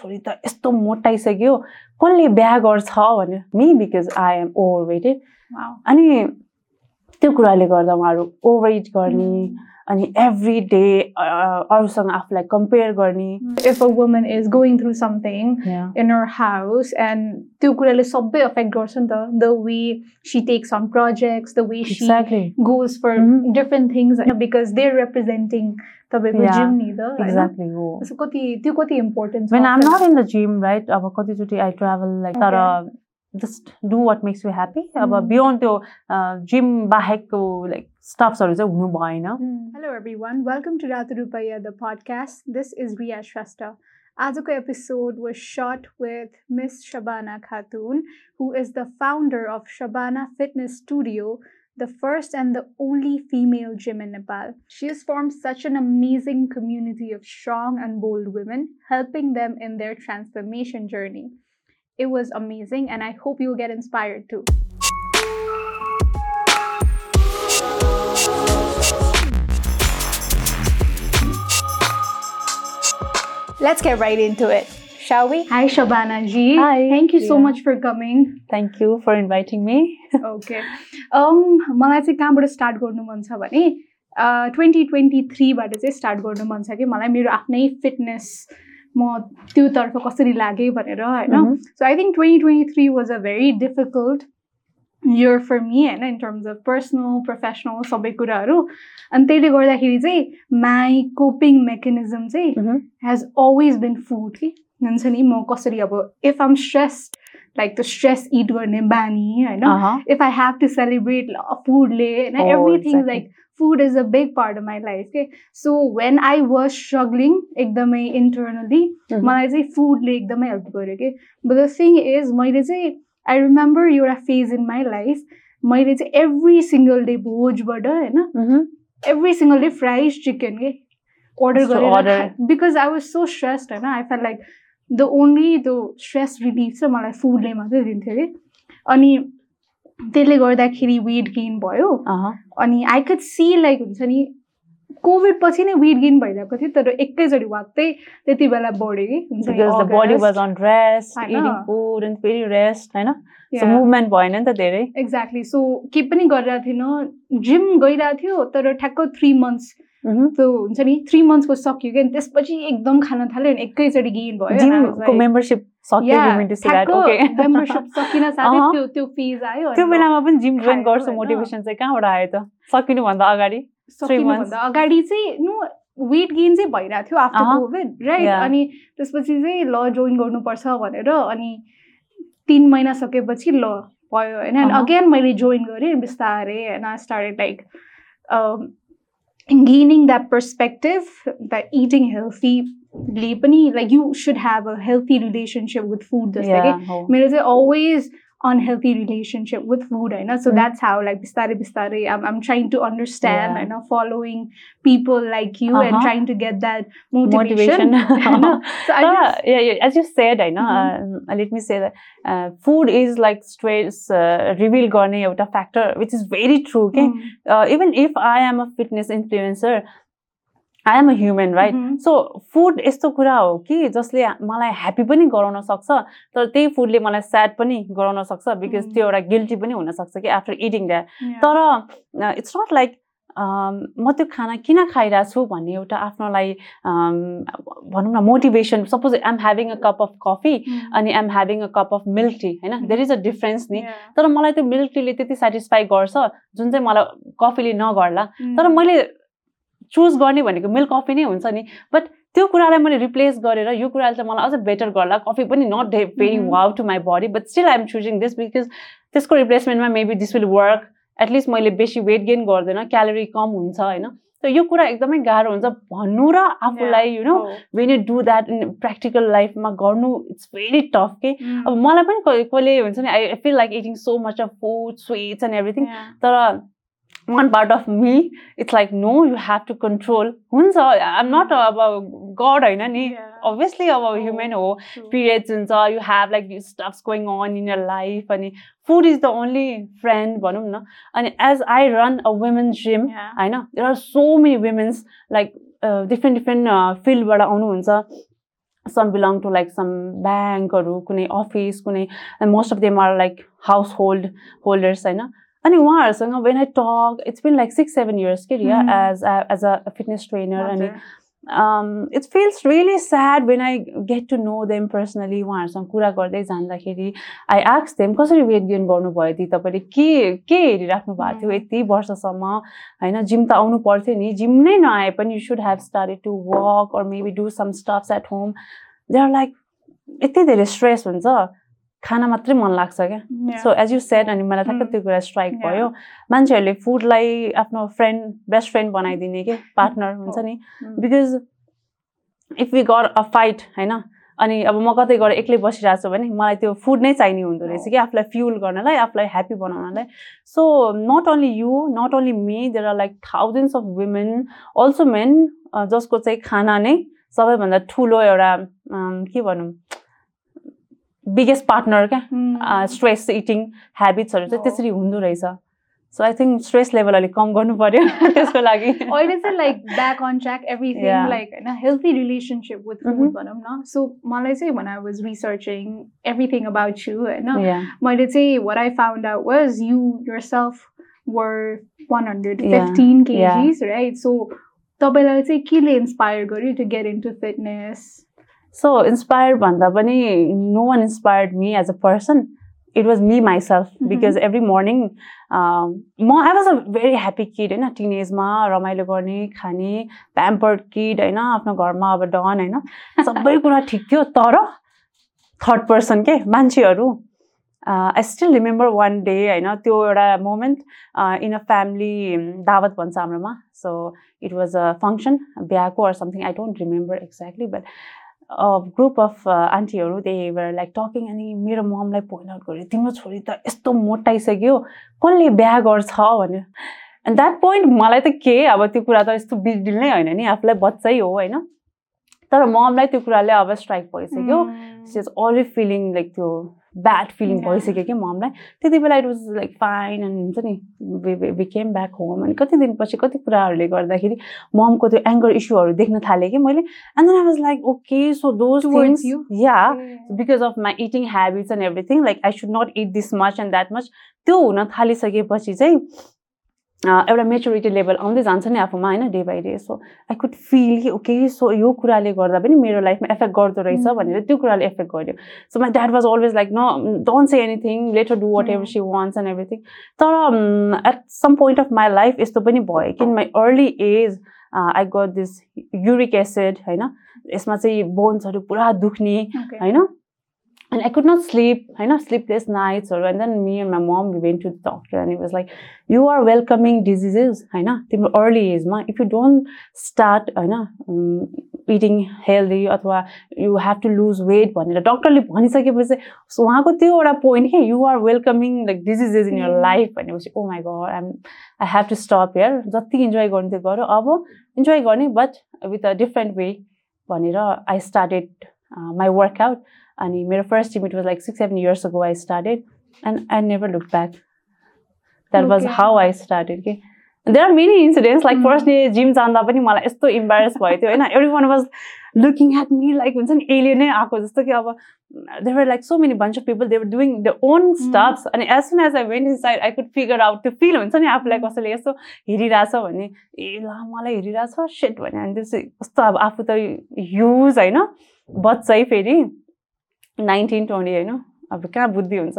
छोरी त यस्तो मोटाइसक्यो कसले बिहा गर्छ भनेर। Me because I am over weighted. अनि त्यो कुराले गर्दा उहाँहरू ओभर इट गर्ने अनि एभ्री डे अरूसँग आफूलाई कम्पेयर गर्ने If a woman is going through something in her house and त्यो कुराले सबै affect गर्छ नि त the way she takes on projects the way she exactly goes for Mhm. different things होइन, because they're representing तपाईँको Yeah, gym नि त होइन? एक्ज्याक्टली हो So कति त्यो कति important when I'm not in the gym, right? अब कतिचोटि I travel like तर just do what makes you happy. अब Mm. beyond त्यो gym बाहेकको like staff service of Nubaina. Hmm. Hello, everyone. Welcome to Ratarupaya, the podcast. This is Ria Shrestha. Azuka episode was shot with Miss Shabana Khatun, who is the founder of Shabana Fitness Studio, the first and the only female gym in Nepal. She has formed such an amazing community of strong and bold women, helping them in their transformation journey. It was amazing, and I hope you'll get inspired too. Let's get right into it, shall we? Hi, Shabana ji. Hi, Thank you so Priya. much for coming. Thank you for inviting me okay मलाई चाहिँ कहाँबाट start गर्नु मन छ भने twenty twenty थ्रीबाट चाहिँ start गर्नु मन छ कि मलाई मेरो आफ्नै फिटनेस म त्योतर्फ कसरी लागेँ भनेर होइन Mhm. So I think twenty twenty three was a very difficult year for me होइन in terms of personal professional सबै कुराहरू अनि त्यसले गर्दाखेरि चाहिँ माई कोपिङ मेकानिजम चाहिँ हेज अलवेज बिन फुड कि हुन्छ नि म कसरी अब इफ आम स्ट्रेस लाइक त्यो स्ट्रेस इट गर्ने बानी होइन if I have to celebrate lo- food late and Oh, everything exactly. like food is a big part of my life. Okay. So when I was struggling एकदमै internally, Mhm. मलाई चाहिँ foodले एकदमै help गर्यो कि but the thing is मैले चाहिँ I remember एउटा phase in my life मैले चाहिँ every single day भोजबाट होइन every single day fried chicken के order So गरेर because I was so stressed होइन I felt like the only the stress relief चाहिँ मलाई foodले मात्रै दिन्थ्यो कि अनि त्यसले गर्दाखेरि वेट गेन भयो अनि आई कुड सी लाइक हुन्छ नि कोभिड पछि नै वेट गेन भइरहेको थियो तर एकैचोटि वात्तै त्यति बेला बढ्यो कि बडी. वाज अन रेस्ट होइन? इटिङ फुड एन्ड फेरि रेस्ट होइन. मुभमेन्ट भएन नि त धेरै। एक्ज्याक्टली सो के पनि गरिरहेको थिएन। जिम गइरहेको थियो तर ठ्याक्क थ्री मन्थ्स त्यो हुन्छ नि थ्री मन्थ्सको सक्यो कि अनि त्यसपछि एकदम खान थाल्यो अनि एकैचोटि गेन भयो। मेम्बरसिप। त्यो बेलामा पनि जिम जोइन गर्छु? मोटिभेसन चाहिँ कहाँबाट आयो त? सकिनुभन्दा अगाडि। सकिनुभन्दा अगाडि चाहिँ नो वेट गेन चाहिँ भइरहेको थियो आफ्टर। Covid right. अनि त्यसपछि चाहिँ ल जोइन गर्नुपर्छ भनेर अनि तिन महिना सकेपछि ल भयो होइन अहँ। अगेन मैले जोइन गरेँ बिस्तारै होइन started like gaining that perspective that eating हेल्थीले पनि like you should have a healthy relationship with food जस्तै कि। मेरो चाहिँ always unhealthy relationship with food eh, i know so mm. that's how like bistari bistari I'm, I'm trying to understand yeah. i know following people like you uh-huh. and trying to get that motivation, motivation. so I just, yeah, yeah, as you said i know mm-hmm. Um, uh, let me say that uh, food is like stress uh, reveal garne out factor which is very true okay mm. Uh, even if i am a fitness influencer I am a human right. So food यस्तो कुरा हो कि जसले मलाई happy पनि गराउन सक्छ तर त्यही फुडले मलाई स्याड पनि गराउन सक्छ बिकज Mm. त्यो एउटा गिल्टी पनि हुनसक्छ कि आफ्टर इटिङ द्याट. तर इट्स नट लाइक म त्यो खाना किन खाइरहेको छु भन्ने एउटा आफ्नोलाई um, भनौँ न motivation suppose I'm having a cup of coffee Mm. अनि I'm having a cup of milk tea होइन देयर इज अ डिफरेन्स नि. तर मलाई त्यो मिल्क टीले त्यति सेटिस्फाई गर्छ जुन चाहिँ मलाई कफीले नगर्ला Mm. तर मैले चुज गर्ने भनेको मिल्क कफी नै हुन्छ नि बट त्यो कुरालाई मैले रिप्लेस गरेर यो कुराले चाहिँ मलाई अझ बेटर गर्ला कफी पनि not very. Wow to my body but still I'm choosing this because त्यसको रिप्लेसमेन्टमा maybe this will work at least मैले बेसी वेट गेन गर्दैन क्यालोरी कम हुन्छ होइन त यो कुरा एकदमै गाह्रो हुन्छ भन्नु र आफूलाई you know. When you do that in practical लाइफमा गर्नु इट्स भेरी टफ के. अब मलाई पनि कहिले हुन्छ नि I feel like eating so much of food sweets and everything. तर one part of me it's like no you have to control हुन्छ आइम नट अब गड होइन नि. अभियसली अब ह्युमन हो. पिरियड्स हुन्छ you have like stuffs going on in your life अनि food is the only friend भनौँ न अनि as I run a women's gym. होइन there are so many women's like different different फिल्डबाट आउनुहुन्छ some belong to like some ब्याङ्कहरू कुनै office कुनै most of them are like household holders होइन अनि उहाँहरूसँग when I talk it's been like six seven years के Riya as as a fitness trainer अनि it's feels really sad when I get to know them personally उहाँहरूसँग कुरा गर्दै जाँदाखेरि I आक्स देम कसरी वेट गेन गर्नुभयो ती तपाईँले? के के हेरिराख्नु भएको थियो यति वर्षसम्म? होइन जिम त आउनु पर्थ्यो नि जिम नै नआए पनि you should have started to work or maybe do some stuffs at home they are like यति धेरै स्ट्रेस हुन्छ। खाना मात्रै मन लाग्छ क्या। सो एज यु सेट अनि मलाई ठ्याक्क त्यो कुरा स्ट्राइक भयो। मान्छेहरूले फुडलाई आफ्नो फ्रेन्ड बेस्ट फ्रेन्ड बनाइदिने कि पार्टनर हुन्छ नि। बिकज इफ वी गर अ फाइट होइन अनि अब म कतै गएर एक्लै बसिरहेको छु भने मलाई त्यो फुड नै चाहिने हुँदो रहेछ कि आफूलाई फ्युल गर्नलाई आफूलाई happy बनाउनलाई। So not only you not only me there are like thousands of women also men जसको चाहिँ खाना नै सबैभन्दा ठुलो एउटा के भनौँ बिगेस्ट पार्टनर क्या स्ट्रेस इटिङ हेबिट्सहरू चाहिँ त्यसरी हुँदो रहेछ। So I think stress level अलिक कम गर्नु पर्यो त्यसको लागि। अहिले चाहिँ like back on track everything like होइन हेल्थी रिलेसनसिप विथ फुड भनौँ न? सो मलाई चाहिँ भन I was researching everything about you होइन? मैले चाहिँ what I found out was you yourself were one hundred fifteen kgs right so तपाईँलाई चाहिँ केले इन्सपायर गर्यो to get into fitness so inspired भन्दा पनि no one inspired me as a person it was me myself because every morning म I was a very happy kid होइन? टिनेजमा रमाइलो गर्ने खाने प्याम्पर्ड किड होइन? आफ्नो घरमा अब डन होइन? सबै कुरा ठिक थियो तर थर्ड पर्सन के? मान्छेहरू I still remember one day होइन? त्यो एउटा मोमेन्ट इन अ फ्यामिली दावत भन्छ हाम्रोमा. So it was a function बिहाको or something I don't remember exactly but group of आन्टीहरू त्यही भएर लाइक टकिङ अनि मेरो ममलाई पोइन्ट आउट गऱ्यो तिम्रो छोरी त यस्तो मोटाइसक्यो कसले बिहा गर्छ? भनेर एन्ड द्याट पोइन्ट मलाई त के अब त्यो कुरा त यस्तो बिग डिल नै होइन नि आफूलाई बच्चै हो होइन। तर ममलाई त्यो कुराले अब स्ट्राइक भइसक्यो। इज अलवेज फिलिङ लाइक त्यो ब्याड फिलिङ भइसक्यो कि ममलाई। त्यति बेला इट वाज लाइक फाइन अनि हुन्छ नि वी केम ब्याक होम अनि कति दिनपछि कति कुराहरूले गर्दाखेरि ममको त्यो एङ्गर इस्युहरू देख्न थालेँ कि मैले। And then I was like okay so those things yeah because of my eating habits and everything like I should not eat this much and that much त्यो हुन थालिसकेपछि चाहिँ एउटा मेच्योरिटी लेभल आउँदै जान्छ नि आफूमा होइन day by day so I could feel कि ओके सो यो कुराले गर्दा पनि मेरो लाइफमा एफेक्ट गर्दो रहेछ भनेर त्यो कुराले एफेक्ट गर्यो. So my dad was always like न don't say anything later do whatever she wants and everything तर at some point of my life यस्तो पनि भयो कि my early age I got this uric acid होइन यसमा चाहिँ बोन्सहरू पुरा दुख्ने होइन। And I could not sleep, I know sleepless nights or and then me and my mom we went to the doctor and it was like, you are welcoming diseases, I know, early age ma. If you don't start I know um, eating healthy or you have to lose weight भनेर डक्टरले भनिसकेपछि उहाँको त्यो एउटा point के you are welcoming like diseases in your life भनेपछि ओ my God I'm I have to stop here जति enjoy गर्नु त्यो गऱ्यो अब इन्जोय गर्ने but with a different way भनेर आई स्टार्टेड माई वर्कआउट अनि मेरो first gym it was like six seven years ago I started and I never look back that was how I started कि there are many incidents like first day gym जाँदा पनि मलाई यस्तो embarrass भयो थियो होइन? Everyone was looking at me like हुन्छ नि एलियनै आएको जस्तो कि अब there like so many bunch of people there doing the own stuffs अनि as soon as I went inside I could figure out त्यो फिल हुन्छ नि आफूलाई कसैले यस्तो हेरिरहेछ भने ए ल मलाई हेरिरहेछ? सेट भने अनि त्यो चाहिँ कस्तो अब आफू त युज होइन बच्चै फेरि। नाइन्टिन ट्वेन्टी होइन अब कहाँ बुद्धि हुन्छ?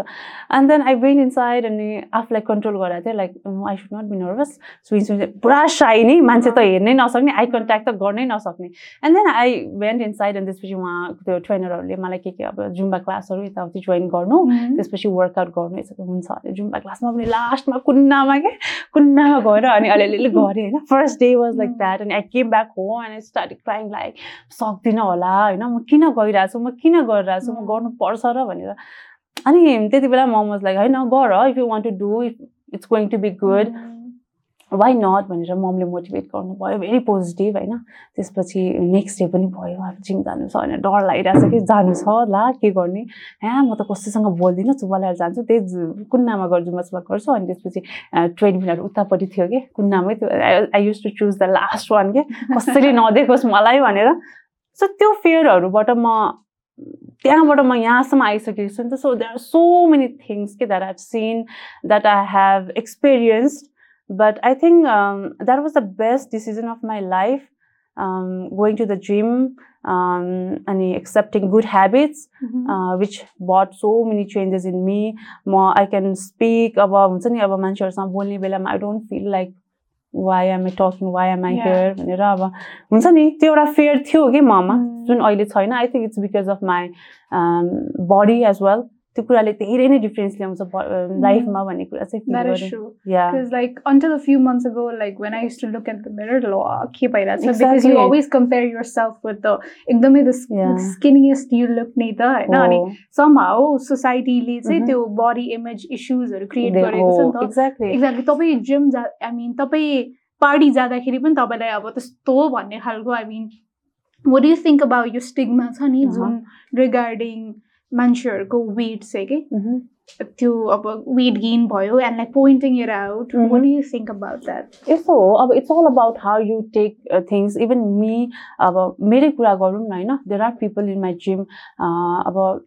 And then I went inside अनि आफूलाई कन्ट्रोल गराएको थिएँ like I should not be nervous सुइन सुइन पुरा साई नै मान्छे त हेर्नै नसक्ने आई कन्ट्याक्ट त गर्नै नसक्ने। And then I went inside अनि त्यसपछि उहाँ त्यो ट्रेनरहरूले मलाई के के अब जुम्बा क्लासहरू यताउति जोइन गर्नु त्यसपछि वर्कआउट गर्नु यसो हुन्छ अरे। जुम्बा क्लासमा पनि लास्टमा कुन्नामा क्या कुन्नामा गएर अनि अलिअलि गरेँ होइन। First day was like that अनि I came back home and I start crying like सक्दिनँ होला होइन। म किन गइरहेको छु? म किन गरिरहेको छु? म गर्नुपर्छ र भनेर। अनि त्यति बेला म लाइक होइन गर if you want to do if it's going to be good why not भनेर ममले मोटिभेट गर्नुभयो. भेरी पोजिटिभ होइन? त्यसपछि नेक्स्ट डे पनि भयो अब जिम जानु छ होइन? डर लागिरहेको छ कि जानु छ ला के गर्ने? यहाँ म त कसैसँग बोल्दिनँ चुप्पा जान्छु त्यही कुन्नामा गर्छु मसमा गर्छु अनि त्यसपछि ट्वेन्टी मिनट उतापट्टि थियो कि कुन्नामै त्यो I use to choose the last one के? कसैले नदेखोस् मलाई भनेर। सो त्यो फेयरहरूबाट म त्यहाँबाट म यहाँसम्म आइसकेको छु नि त so there are so many things के that have seen that I have experienced but I think that was the best decision of my life going to the gym अनि accepting good habits which but so many changes in me म I can speak अब हुन्छ नि अब मान्छेहरूसँग बोल्ने बेलामा I don't feel like why am I talking why am I here भनेर अब हुन्छ नि त्यो एउटा फेयर थियो कि ममा जुन अहिले छैन। I think it's because of my body as well त्यो कुराले धेरै नै डिफरेन्स ल्याउँछ लाइफमा भन्ने कुरा चाहिँ like until few months ago like when I to look at the mirror ल के भइरहेको छ because you always compare yourself with the एकदमै द स्किनिएस्ट यु लुक नि त होइन अनि सम हाउ सोसाइटीले चाहिँ त्यो बडी इमेज इस्युजहरू क्रिएट गरेको छ एक्ज्याक्टली एक्ज्याक्टली तपाईँ जिम जा आई मिन तपाईँ पार्टी जाँदाखेरि पनि तपाईँलाई अब त्यस्तो भन्ने खालको I mean what you think about यो स्टिगमा छ नि जुन रिगार्डिङ मान्छेहरूको वेट चाहिँ कि? त्यो अब वेट गेन भयो and like pointing your out what you think about that यस्तो हो अब it's all about how you take things even me अब मेरै कुरा गरौँ न होइन? There are people in my gym अब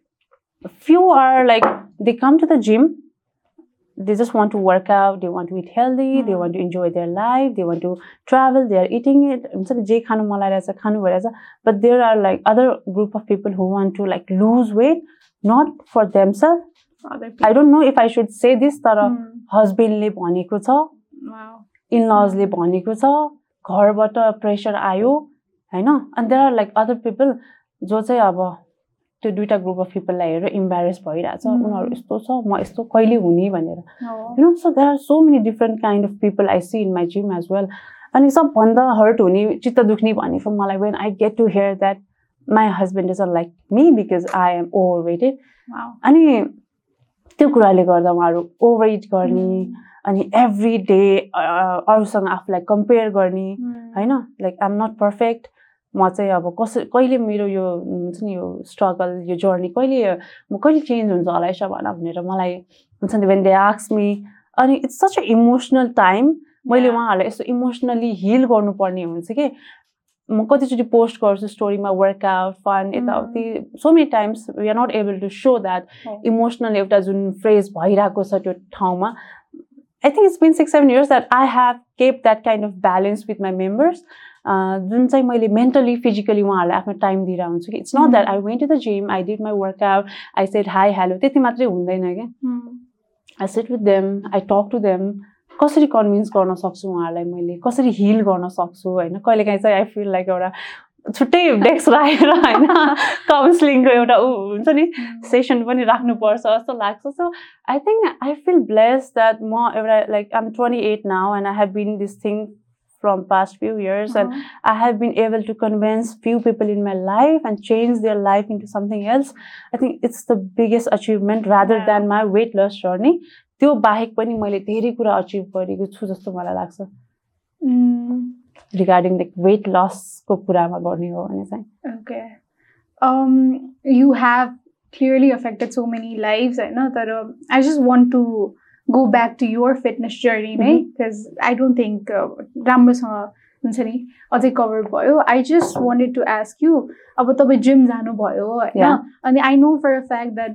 few are like they come to the gym they just want to work out they want to eat healthy mm. they want to enjoy their life they want to travel they are eating it हुन्छ नि जे खानु मन लागिरहेछ खानु भइरहेछ but there are like other group of people who want to like lose weight not for themselves I don't know if I should say this तर हस्बेन्डले भनेको छ इन लजले भनेको छ घरबाट प्रेसर आयो होइन अनि there are like other people जो चाहिँ अब त्यो दुइटा ग्रुप अफ पिपललाई हेरेर इम्बेरेस भइरहेछ। उनीहरू यस्तो छ म यस्तो कहिले हुने भनेर। You know so there are so many different kind of people I see in my gym as well अनि सबभन्दा हर्ट हुने चित्त दुख्ने भनेको मलाई when I get to hear that my husband is a like me because I am overweighted अनि त्यो कुराले गर्दा उहाँहरू ओभर इट गर्ने अनि एभ्री डे अरूसँग आफूलाई कम्पेयर गर्ने होइन? Like I am not perfect म चाहिँ अब कस कहिले मेरो यो हुन्छ नि यो स्ट्रगल यो जर्नी कहिले म कहिले चेन्ज हुन्छ होला यसो भन भनेर मलाई हुन्छ नि वेन दे आक्स मी अनि it's such a emotional time मैले उहाँहरूलाई यस्तो इमोसनली हिल गर्नुपर्ने हुन्छ कि। म कतिचोटि पोस्ट गर्छु स्टोरीमा वर्कआउट फन यताउति। So many times we are not able to show that emotional एउटा जुन फ्रेज भइरहेको छ त्यो ठाउँमा। I think it's been six seven years that I have kept that kind of balance with my members जुन चाहिँ मैले मेन्टली फिजिकली उहाँहरूलाई आफ्नो टाइम दिएर हुन्छु कि it's not that I went to the gym I did my workout I said hi hello त्यति मात्रै हुँदैन क्या। I sat with them I talk to them कसरी कन्भिन्स गर्न सक्छु उहाँहरूलाई मैले कसरी हिल गर्न सक्छु होइन? कहिलेकाहीँ चाहिँ आई फिल लाइक एउटा छुट्टै डेस्क राखेर होइन? काउन्सिलिङको एउटा ऊ हुन्छ नि सेसन पनि राख्नुपर्छ जस्तो लाग्छ। So I think I feel bless that म एउटा like um twenty eight now and I have been this thing from past few years uh -huh. and i have been able to convince few people in my life and change their life into something else i think it's the biggest achievement rather yeah. than my weight loss journey त्यो बाहेक पनि मैले धेरै कुरा achieve गरेको छु जस्तो मलाई लाग्छ रिगार्डिङ द वेट लसको कुरामा गर्ने हो भने चाहिँ okay you have clearly affected so many life होइन तर I just want to go back to your fitness journey नै बिकज आई डोन्ट थिङ्क राम्रोसँग हुन्छ नि अझै कभर भयो. I just wanted to ask you अब तपाईँ जिम जानुभयो होइन? अनि I know for a fact that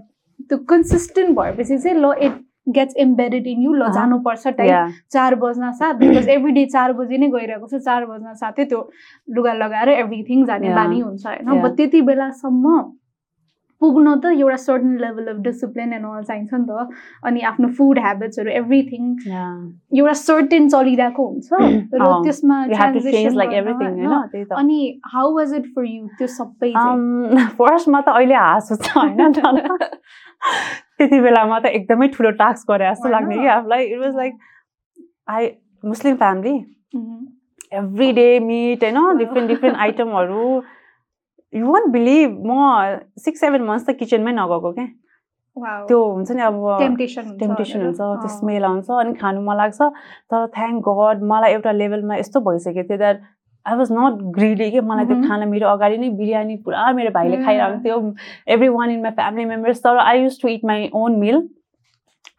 त्यो कन्सिस्टेन्ट भएपछि चाहिँ ल it gets embedded in you ल जानुपर्छ टाइम चार बज्न साथ बिकज एभ्री डे चार बजी नै गइरहेको छ चार बज्न साथै त्यो लुगा लगाएर एभ्रिथिङ जाने बानी हुन्छ होइन? बट त्यति बेलासम्म पुग्न त एउटा certain level of discipline and all चाहिन्छ नि त। अनि आफ्नो फुड हेबिट्सहरू एभ्रिथिङ एउटा सर्टेन चलिरहेको हुन्छ। र त्यसमा अनि how was it for you त्यो सबै फर्स्टमा त अहिले हाँस छ होइन? त्यति बेलामा त एकदमै ठुलो टास्क गरे जस्तो लाग्ने कि आफूलाई it was like I Muslim family every day meat होइन डिफ्रेन्ट डिफ्रेन्ट आइटमहरू यु वान बिलिभ म सिक्स सेभेन मन्थ्स त किचनमै नगएको क्या त्यो हुन्छ नि अब टेम्पटेसन टेम्पटेसन हुन्छ त्यो स्मेल आउँछ अनि खानु मन लाग्छ तर थ्याङ्क गड मलाई एउटा लेभलमा यस्तो भइसक्यो थियो that I was not greedy कि? मलाई त्यो खाना मेरो अगाडि नै बिरयानी पुरा मेरो भाइले खाइरहन्थ्यो every one in my family members तर I use to eat my own meal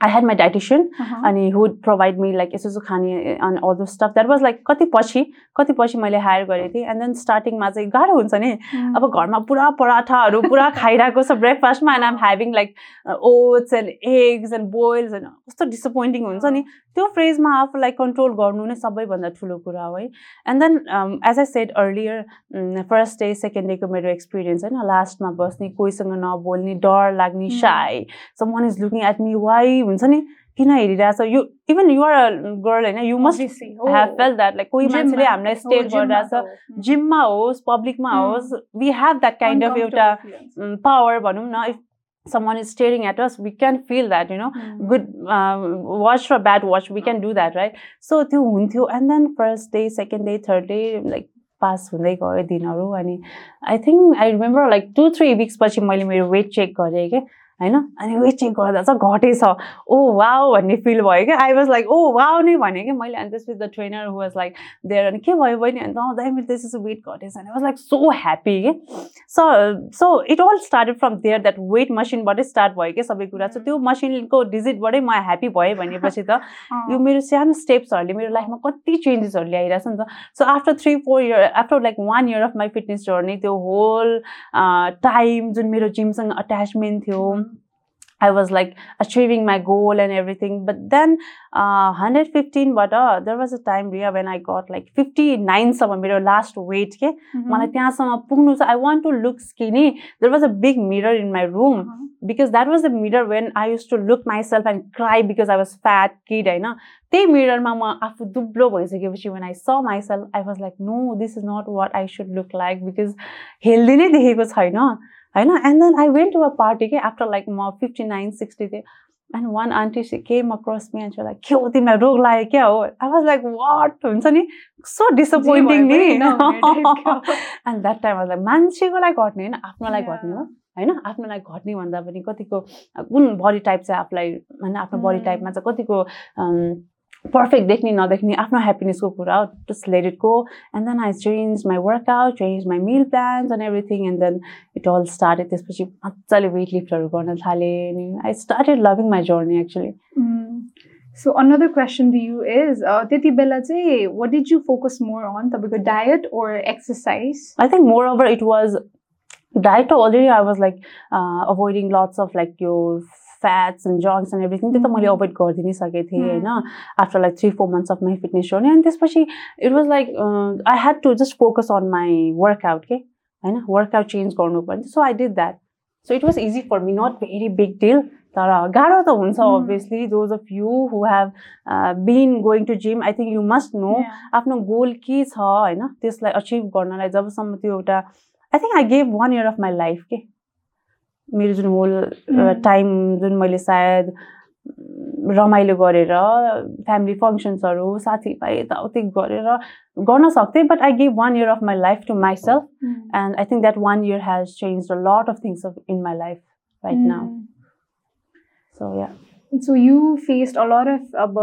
I had my dietician Uh-huh. अनि हुड प्रोभाइड मी लाइक यसो यसो खाने अनि all the stuff that was like कति पछि कति पछि मैले हायर गरेको थिएँ एन्ड देन स्टार्टिङमा चाहिँ गाह्रो हुन्छ नि Mm. अब घरमा पुरा पराठाहरू पुरा खाइरहेको छ ब्रेकफास्टमा and um having like oats and eggs and boils होइन कस्तो डिसपोइन्टिङ हुन्छ नि त्यो फ्रेजमा आफूलाई कन्ट्रोल गर्नु नै सबैभन्दा ठुलो कुरा हो है and then as I said earlier first day second डेको मेरो एक्सपिरियन्स होइन लास्टमा बस्ने कोहीसँग नबोल्ने डर लाग्ने Mm. Sai someone is looking at me why हुन्छ नि किन हेरिरहेछ यु इभन युआर गर्ल होइन you must Oh. Felt that like कोही मान्छेले. हामीलाई गरिरहेछ त हो. Mm. जिममा होस् पब्लिकमा Mm. होस् we have that kind of एउटा. पावर भनौँ न if someone is staring at us we can feel that you know Mm. good uh, watch or bad watch we can do that right so त्यो हुन्थ्यो and then first day second day third day like pass हुँदै गयो दिनहरू अनि I think I remember like two three weeks पछि मैले मेरो weight check गरेँ क्या होइन? अनि वेट चेक गर्दा चाहिँ घटेछ। ओ वाउ भन्ने फिल भयो क्या। I was like oh wow नै भने क्या मैले। अनि त्यसपछि the trainer who was like there अनि के भयो बहिनी? अन्त दाइ मेरो त्यसो वेट घटेछ अनि वाज लाइक सो ह्याप्पी के। So so it all started from there that weight मसिनबाटै start भयो क्या सबै कुरा। सो त्यो मसिनको डिजिटबाटै म ह्याप्पी भएँ भनेपछि त. यो मेरो सानो स्टेप्सहरूले मेरो लाइफमा कति चेन्जेसहरू ल्याइरहेछ नि त। So after three four year after like one year of my fitness journey त्यो होल टाइम जुन मेरो जिमसँग अट्याचमेन्ट थियो I was like achieving my goal and everything. But then uh, 115, but uh, there was a time Ria when I got like 59 some मेरो last weight के Mhm. मलाई त्यहाँसम्म पुग्नु छ I want to look skinny. There was a big mirror in my room Uh-huh. because that was the mirror when I used to look myself and cry because I was fat kid होइन त्यही मिररमा म आफू दुब्लो भइसकेपछि when I saw myself I was like no this is not what I should look like because healthy नै देखेको छैन होइन and then I went to a party के आफ्टर लाइक म फिफ्टी नाइन सिक्सटी थिएँ and one aunty she came across me and like के हो तिमीलाई रोग लाग्यो क्या हो आई वाज लाइक वाट हुन्छ नि सो डिसपोइन्टिङ नि। एन्ड द्याट टाइम लाइक मान्छेकोलाई घट्ने होइन आफ्नोलाई Yeah. घट्ने हो होइन आफ्नोलाई घट्ने भन्दा पनि कतिको कुन बडी टाइप चाहिँ आफूलाई होइन आफ्नो बडी. टाइपमा चाहिँ कतिको पर्फेक्ट देख्ने नदेख्ने आफ्नो ह्याप्पिनेसको कुरा हो just let it go and then I change my workout change my meal plans and everything and then it all started त्यसपछि मजाले वेट लिफ्टहरू गर्न थालेँ अनि I started loving my journey actually Mm. So another question to you is, uh, त्यति बेला चाहिँ what did you focus more on तपाईँको diet or exercise? I think moreover it was diet already I was like uh, avoiding lots of like your fats and junks and everything त्यो त मैले. Avoid गरिदिनै सकेको थिएँ Mm. होइन after like three four months of my fitness journey अनि त्यसपछि it was like I had to just focus on my workout के होइन वर्कआउट चेन्ज गर्नु पर्ने so I did that so it was easy for me not very big deal तर गाह्रो त हुन्छ. Obviously those of you who have been going to gym I think you must know. आफ्नो goal के छ होइन त्यसलाई अचिभ गर्नलाई जबसम्म त्यो एउटा I think I gave one year of my life के मेरो जुन होल. टाइम जुन मैले सायद रमाइलो गरेर फ्यामिली फङ्सन्सहरू साथीभाइ यताउति गरेर गर्न सक्थेँ but I gave one year of my life to myself Mm. And I think that one year has change a lot of things in my life right now. So yeah So you faced a lot of अब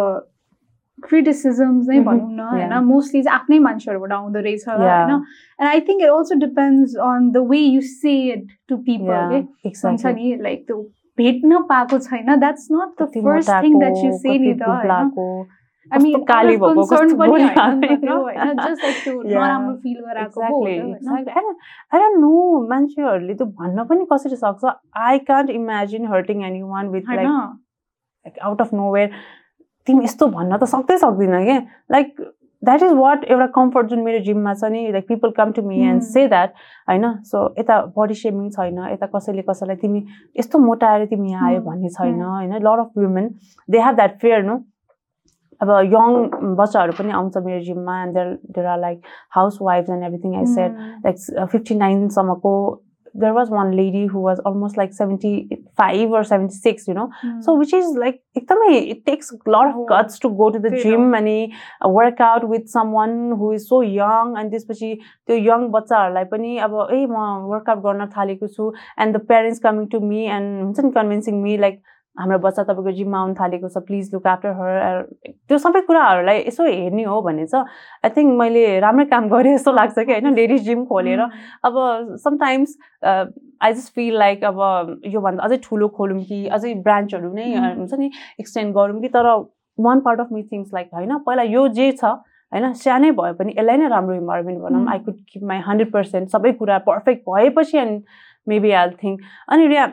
criticisms नै. भनौँ न होइन. Mostly चाहिँ आफ्नै मान्छेहरूबाट आउँदो रहेछ. होइन and I think it also depends on the way you say it to people हुन्छ. नि लाइक त्यो भेट्न पाएको छैन that's not the first thing that you say नि त know मान्छेहरूले त्यो भन्न पनि कसरी सक्छ I can't imagine hurting anyone with? Like like out of nowhere तिमी यस्तो भन्न त सक्दै सक्दिनँ क्या लाइक द्याट इज वाट एउटा कम्फर्ट जुन मेरो जिममा छ नि like people come to me and. Say that होइन सो यता बडी सेमिङ छैन यता कसैले कसैलाई तिमी यस्तो मोटाएर तिमी यहाँ आयो Hmm. भन्ने छैन Hmm. होइन lot of women they have that fear no अब यङ बच्चाहरू पनि आउँछ मेरो जिममा and there there are like house wifes and everything I said Mm. like fifty नाइनसम्मको there was one lady who was almost like 75 or 76 you know Mm. so which is like it takes a lot of Oh, guts to go to the gym अनि work out with someone who is so young अनि त्यसपछि त्यो young बच्चाहरूलाई पनि अब ए म workout गर्न थालेको छु and the parents coming to me and हुन्छ नि कन्भिन्सिङ मी लाइक हाम्रो बच्चा तपाईँको जिममा आउनु थालेको छ प्लिज लुक आफ्टर हर त्यो सबै कुराहरूलाई यसो हेर्ने हो भने चाहिँ आई थिङ्क मैले राम्रै काम गरेँ जस्तो लाग्छ कि होइन लेडिज जिम खोलेर। अब sometimes I just feel like अब योभन्दा अझै ठुलो खोलौँ कि अझै ब्रान्चहरू नै हुन्छ नि एक्सटेन्ड गरौँ कि तर one part of me thinks like होइन पहिला यो जे छ होइन सानै भए पनि यसलाई नै राम्रो इन्भाइरोमेन्ट भनौँ I could keep my hundred percent सबै कुरा पर्फेक्ट भएपछि एन्ड मेबी आई थिङ्क अनि Riya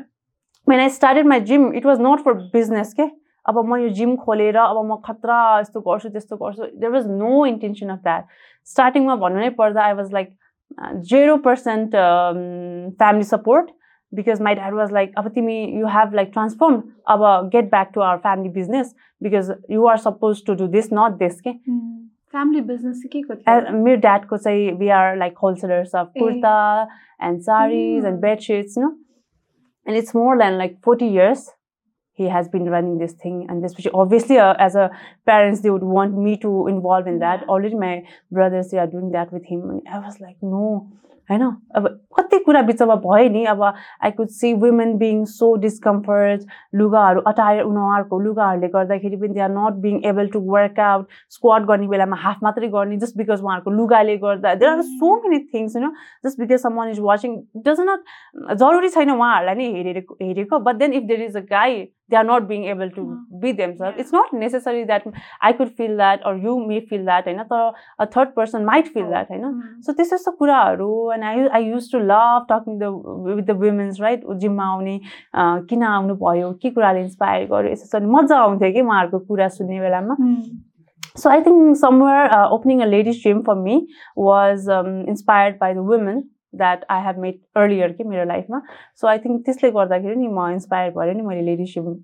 when I started my gym it was not for business के अब म यो जिम खोलेर अब म खतरा यस्तो गर्छु त्यस्तो गर्छु there was no intention of that स्टार्टिङमा भन्नु नै पर्दा I was like zero percent family support because my dad was like अब तिमी यु हेभ लाइक ट्रान्सफर्म अब get back to our family business because you are suppose to do this not this के family business के को मेरो ड्याडको चाहिँ we are like wholesalers of kurta and saris and bedsheets no and it's more than like 40 years he has been running this thing. And this obviously uh, as a parents they would want me to involve in that. Already my brothers they are doing that with him. And i was like no होइन? अब कति कुरा बिचमा भयो नि अब I could see women being so discomfort लुगाहरू attire उनीहरूको लुगाहरूले गर्दाखेरि पनि they are not being able to work out squat गर्ने बेलामा हाफ मात्रै गर्ने जस्ट बिकज उहाँहरूको लुगाले गर्दा। There are so many things होइन just because someone is watching does not जरुरी छैन उहाँहरूलाई नै हेरेको हेरेको। But then if there is a guy they are not being able to mm. be themselves. Yeah. It's not necessary that I could feel that or you may feel that, होइन तर a third person might feel that, होइन so त्यस्तो यस्तो कुराहरू and I I use to love talking the with the women's right जिममा आउने किन आउनु भयो के कुराले इन्सपायर गर्यो यस्तो छ मजा आउँथ्यो कि उहाँहरूको कुरा सुन्ने बेलामा So I think somewhere uh, opening a ladies gym for me was um, inspired by the women that I have made earlier कि मेरो लाइफमा. सो आई थिङ्क त्यसले गर्दाखेरि नि म इन्सपायर भएर नि मैले लेडिसिप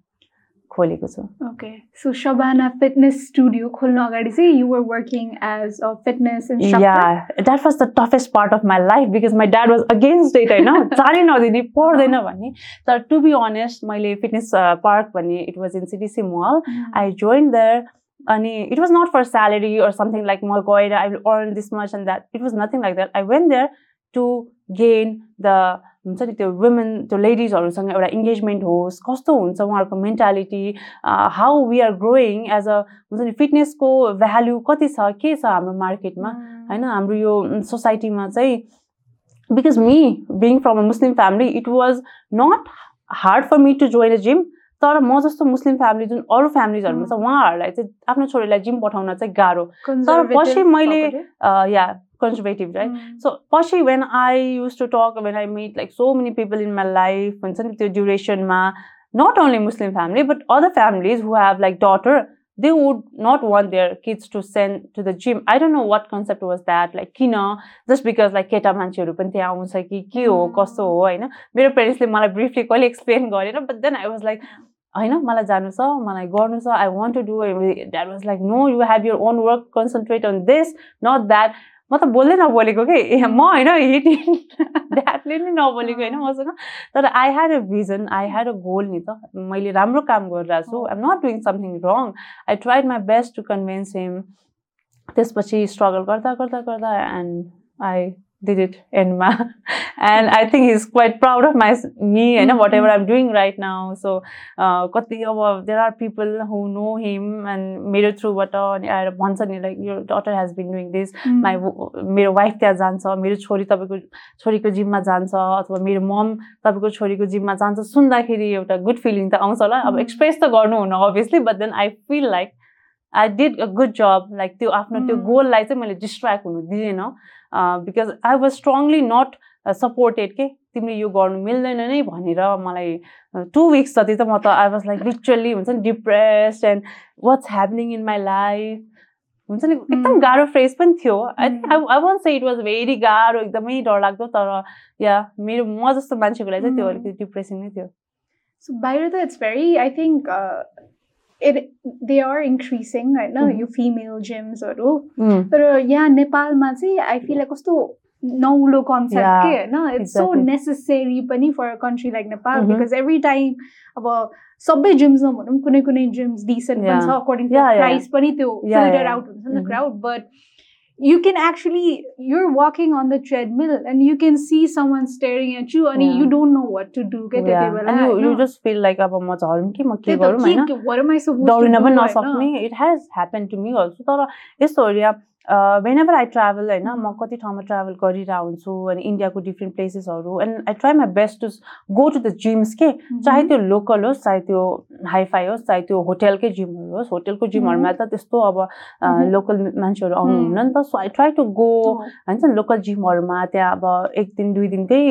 खोलेको छु. Okay so Shabana fitness studio खोल्नु अगाडि चाहिँ you were working as a fitness yeah that was the toughest part of my life because my dad was against it होइन चालै नदिने पढ्दैन भन्ने. तर टु बी अनेस्ट मैले फिटनेस पार्क भन्ने it was in CTC mall I join there अनि it was not for salary or something like म गएर I will earn this much and that it was nothing like that I went there to gain the हुन्छ नि त्यो women त्यो लेडिजहरूसँग एउटा engagement होस् कस्तो हुन्छ उहाँहरूको mentality how we are growing as a हुन्छ नि फिटनेसको भ्याल्यु कति छ के छ हाम्रो मार्केटमा होइन हाम्रो यो सोसाइटीमा चाहिँ because me being from a Muslim family it was not hard for me to join a gym तर म जस्तो मुस्लिम फ्यामिली जुन अरू फ्यामिलीजहरूमा छ उहाँहरूलाई चाहिँ आफ्नो छोरीलाई जिम पठाउन चाहिँ गाह्रो। तर पछि मैले या conservative, right? Mm. So Pashi, when I used to talk, when I meet like so many people in my life, and the duration ma, not only Muslim family, but other families who have like daughter, they would not want their kids to send to the gym. I don't know what concept was that, like kina, just because like केटा मान्छेहरू पनि त्यहाँ आउँछ कि के हो कस्तो हो होइन मेरो पेरेन्ट्सले मलाई ब्रिफली कहिले एक्सप्लेन गरेन but then I was like होइन मलाई जानु छ मलाई गर्नु छ I want to do that was like no you have your own work concentrate on this not that म त बोल्दै नबोलेको कि? म होइन हिट ड्याडले नै नबोलेको होइन मसँग। तर I had a vision I had a goal नि त। मैले राम्रो काम गरिरहेको छु। I'm not doing something wrong I tried my best to convince him त्यसपछि स्ट्रगल गर्दा गर्दा गर्दा and I did it in ma and i think he's quite proud of my me and mm -hmm. whatever i'm doing right now so uh, there are people who know him and made it through what once and like your daughter has been doing this mm -hmm. my मेरो wife त्यहाँ जान्छ मेरो छोरी तपाईँको छोरीको जिममा जान्छ अथवा मेरो मम तपाईँको छोरीको जिममा जान्छ सुन्दाखेरि एउटा गुड फिलिङ त आउँछ होला अब एक्सप्रेस त गर्नु हुन obviously but then I feel like I did a good job like त्यो आफ्नो त्यो गोललाई चाहिँ मैले डिस्ट्र्याक्ट हुनु दिँदैन because I was strongly not supported के तिमीले यो गर्नु मिल्दैन नै भनेर मलाई टु विक्स जति त म त आई वाज लाइक लिटरली हुन्छ नि depressed and what's happening in my life हुन्छ नि एकदम गाह्रो फ्रेस पनि थियो। I I want say it was very गाह्रो एकदमै डरलाग्दो तर या मेरो म जस्तो मान्छेको लागि चाहिँ त्यो अलिकति डिप्रेसिङ नै थियो। सो बाहिर त it's very I think it they are increasing होइन यो फिमेल जेम्सहरू तर यहाँ नेपालमा चाहिँ आई फिल लाइक कस्तो नौलो कन्सेप्ट के होइन इट्स सो नेसेसरी पनि for a country like Nepal because every time अब सबै जिम्समा भनौँ कुनै कुनै जिम्स डिसेन्ट पनि छ अकर्डिङ टु प्राइस पनि त्यो फिल्टर आउट हुन्छ नि त crowd but you can actually you're walking on the treadmill and you can see someone staring at you and Yeah. you don't know what to do क्या Yeah. त्यति बेला And you, you होइन? just feel like अब म झरौँ कि म के त्यही त, गरौँ होइन के- what am I supposed to दौडिन do पनि होइन? नसक्ने it has happen to me also तर यस्तो हो या वेन एभर आई ट्राभल होइन म कति ठाउँमा ट्राभल गरिरहेको हुन्छु अनि इन्डियाको different प्लेसेसहरू and I try my best to go to the gyms के Mhm. चाहे त्यो लोकल होस् चाहे त्यो हाइफाई होस् चाहे त्यो होटेलकै जिमहरू होस् होटेलको जिमहरूमा त त्यस्तो अब Mhm. लोकल मान्छेहरू आउनुहुन्न नि त so I try to go. हुन्छ लोकल जिमहरूमा त्यहाँ अब एक दिन दुई दिनकै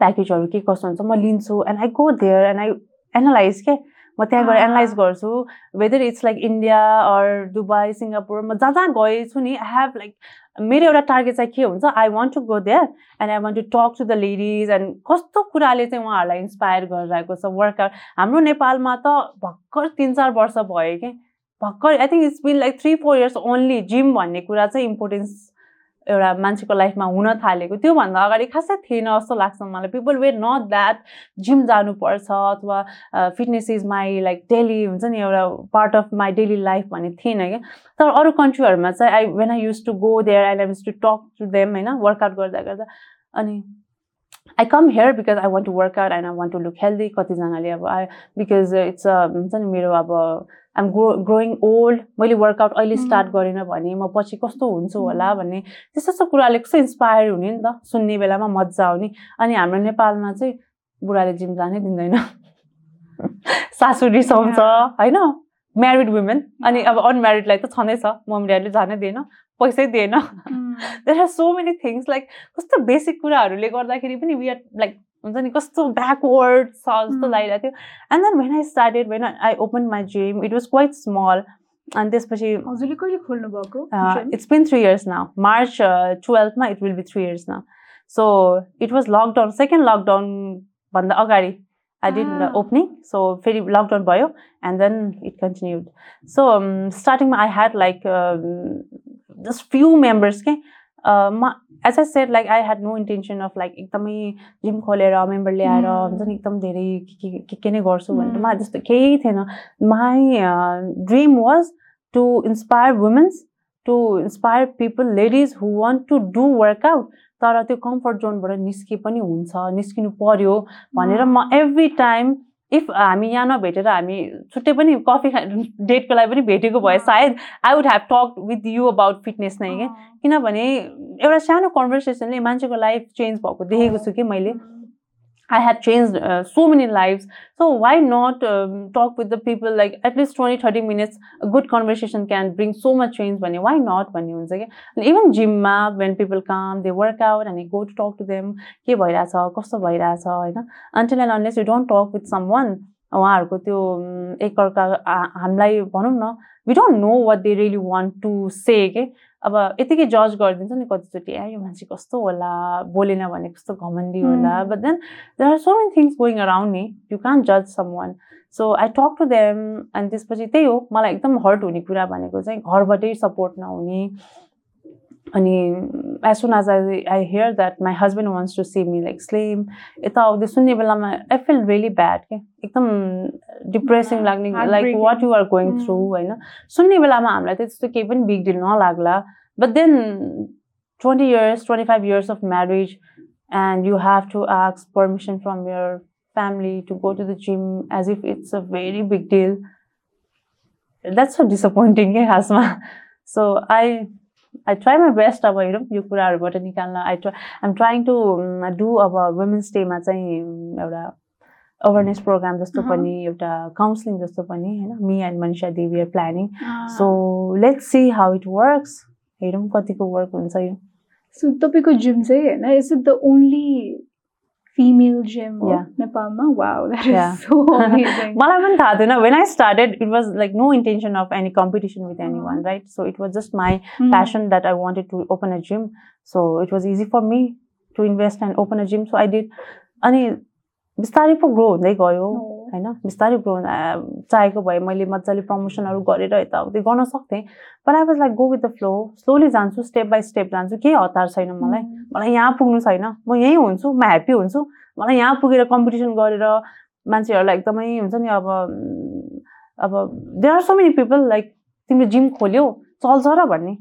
प्याकेजहरू के कस्तो हुन्छ म लिन्छु and I go there and I analyze के म त्यहाँ गएर. एनालाइज गर्छु whether it's like India or Dubai Singapore म जहाँ जहाँ गएछु नि आई हेभ लाइक मेरो एउटा टार्गेट चाहिँ के हुन्छ I want to go there and I want to talk to the ladies and कस्तो कुराले चाहिँ उहाँहरूलाई इन्सपायर गरिरहेको छ वर्कआउट हाम्रो नेपालमा त भर्खर तिन चार वर्ष भयो कि भर्खर I think it's been like three four years only gym भन्ने कुरा चाहिँ इम्पोर्टेन्स एउटा मान्छेको लाइफमा हुन थालेको त्योभन्दा अगाडि खासै थिएन जस्तो लाग्छ मलाई। People were not that gym जानुपर्छ अथवा fitness is my like daily हुन्छ नि एउटा part of my daily life भन्ने थिएन क्या। तर अरू कन्ट्रीहरूमा चाहिँ I when I use to go there I use to talk to them होइन वर्कआउट गर्दा गर्दा अनि I come here because I want to workout and I want to look healthy कतिजनाले अब आई बिकज इट्स हुन्छ नि मेरो अब आइम ग्रो ग्रोइङ ओल्ड मैले वर्कआउट अहिले स्टार्ट. गरेन भने म पछि कस्तो हुन्छु होला भन्ने त्यस्तो त्यस्तो कुराले कस्तो इन्सपायर हुने नि त। सुन्ने बेलामा मजा आउने। अनि हाम्रो नेपालमा चाहिँ बुढाले जिम जानै दिँदैन। सासु रिसाउँछ. होइन? म्यारिड वुमेन अनि अब अनम्यारिडलाई त छँदैछ। मम्मी ड्याडीले जानै दिएन। पैसै दिएन Mm. There are so many things like कस्तो बेसिक कुराहरूले गर्दाखेरि पनि वी आर लाइक हुन्छ नि कस्तो ब्याकवर्ड छ जस्तो Mm. लागिरहेको थियो। And then when I started when I open my gym it was quite small अनि त्यसपछि हजुरले कहिले खोल्नु भएको it's been three years now March टुवेल्भमा it will be three years now so it was lockdown second लकडाउनभन्दा अगाडि I did Ah. Opening so फेरि lockdown भयो and then it continued so स्टार्टिङमा I had like just few members के म as I said like I had no intention of like एकदमै gym खोलेर member ल्याएर. हुन्छ नि एकदम धेरै के के- के नै गर्छु भनेर. मलाई त्यस्तो केही थिएन my dream was to inspire women's to inspire people ladies who want to do workout तर त्यो कम्फर्ट जोनबाट निस्के पनि हुन्छ निस्किनु पर्यो भनेर म एभ्री टाइम इफ हामी यहाँ नभेटेर हामी छुट्टै पनि कफी खा डेटको लागि पनि भेटेको भए सायद I would have talk with you about fitness नै क्या किनभने एउटा सानो कन्भर्सेसनले मान्छेको लाइफ चेन्ज भएको देखेको छु कि मैले। I had changed uh, so many lives. So why not um, talk with the people like at least 20, 30 minutes? A good conversation can bring so much change. When why not? When you say, and even gym when people come, they work out and I go to talk to them. के भइरहेछ कस्तो भइरहेछ होइन until and unless you don't talk with someone उहाँहरूको त्यो एकअर्का हामीलाई भनौँ न we don't know what they really want to say के अब यतिकै जज गरिदिन्छ नि कतिचोटि ए यो मान्छे कस्तो होला बोलेन भने कस्तो घमण्डी होला. But then there are so many things going around नि यु कान जज someone so I talk to them अनि त्यसपछि त्यही हो मलाई एकदम हर्ट हुने कुरा भनेको चाहिँ घरबाटै सपोर्ट नहुने। अनि as soon as I I hear that my husband wants to see me like slim यताउति सुन्ने बेलामा आई फिल रियली ब्याड के एकदम डिप्रेसिङ Yeah, लाग्ने like heartbreaking. What you are going Mm. Through होइन सुन्ने बेलामा हामीलाई त त्यस्तो केही पनि big deal नलाग्ला but then twenty years twenty five years of marriage and you have to ask permission from your family to go to the gym as if it's a very big deal. That's so disappointing, eh, Hasma. So I I try my best अब हेरौँ यो कुराहरूबाट निकाल्न. I try I'm trying to do अब women's डेमा चाहिँ um, एउटा awareness programme जस्तो अहँ। पनि एउटा काउन्सिलिङ जस्तो पनि होइन? Me and Manisha Devi are planning. So let's see how it works हेरौँ कतिको वर्क हुन्छ यो So तपाईँको जिम चाहिँ होइन is it the only female gym हो Yeah. नेपालमा wow that Yeah. Is so amazing मलाई पनि थाहा थिएन when I started it was like no intention of any competition with any one Mhm. Right so it was just my passion that I wanted to open a gym. So it was easy for me to invest and open a gym. So I did. अनि बिस्तारै पो grow हुँदै गयो होइन? बिस्तारै grow चाहेको भए मैले मजाले प्रमोसनहरू गरेर यताउति गर्न सक्थेँ। But I was like go with the flow slowly जान्छु स्टेप बाई स्टेप जान्छु। केही हतार छैन मलाई। मलाई यहाँ पुग्नु छैन। म यहीँ हुन्छु म ह्याप्पी हुन्छु। मलाई यहाँ पुगेर कम्पिटिसन गरेर मान्छेहरूलाई एकदमै हुन्छ नि अब अब there are so many people like तिम्रो जिम खोल्यौ चल्छ र भन्ने।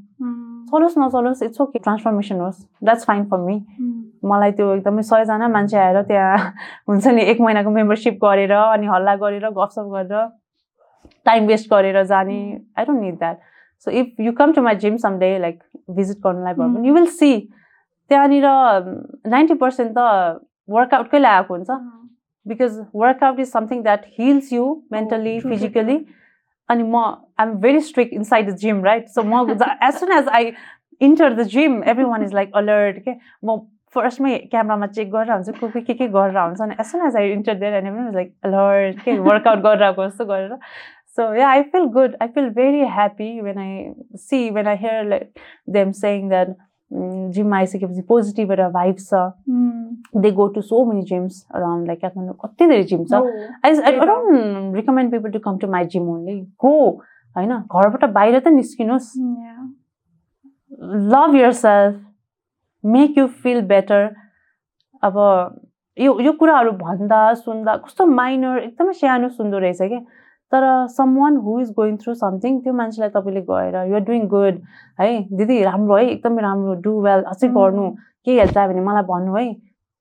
चलोस् नचलोस् इट्स ओके ट्रान्सफर्मेसन होस्। That's fine for me Mm. मलाई त्यो एकदमै सयजना मान्छे आएर त्यहाँ हुन्छ नि एक महिनाको मेम्बरसिप गरेर अनि हल्ला गरेर गफसप गरेर टाइम वेस्ट गरेर जाने I don't need that so if you come to my gym some day like visit गर्नुलाई भयो भने यु विल सी त्यहाँनिर नाइन्टी पर्सेन्ट त वर्कआउटकै ल्याएको हुन्छ। Because workout is something that heals you mentally physically अनि म I'm very strict inside the gym right so म as soon as I enter the gym everyone is like alert के म फर्स्टमै क्यामरामा चेक गरेर हुन्छ को के के के गरेर हुन्छ अनि as soon as I enter there and every like alert के वर्कआउट गरिरहेको जस्तो गरेर so yeah I feel good I feel very happy when I see when I hear like them saying that जिममा आइसकेपछि पोजिटिभ एउटा vibes छ. They go to so many gyms around like Kathmandu कति धेरै gym छ I Yeah. don't recommend people to come to my gym only. Go. होइन घरबाट बाहिर त निस्किनुहोस्. Love yourself make you feel better अब यो यो कुराहरू भन्दा सुन्दा कस्तो माइनर एकदमै सानो सुन्दो रहेछ क्या तर someone who is going through something त्यो मान्छेलाई तपाईँले गएर युआर डुइङ गुड है दिदी राम्रो है एकदमै राम्रो डु वेल अझै. गर्नु केही हेल्प चाहियो भने मलाई भन्नु है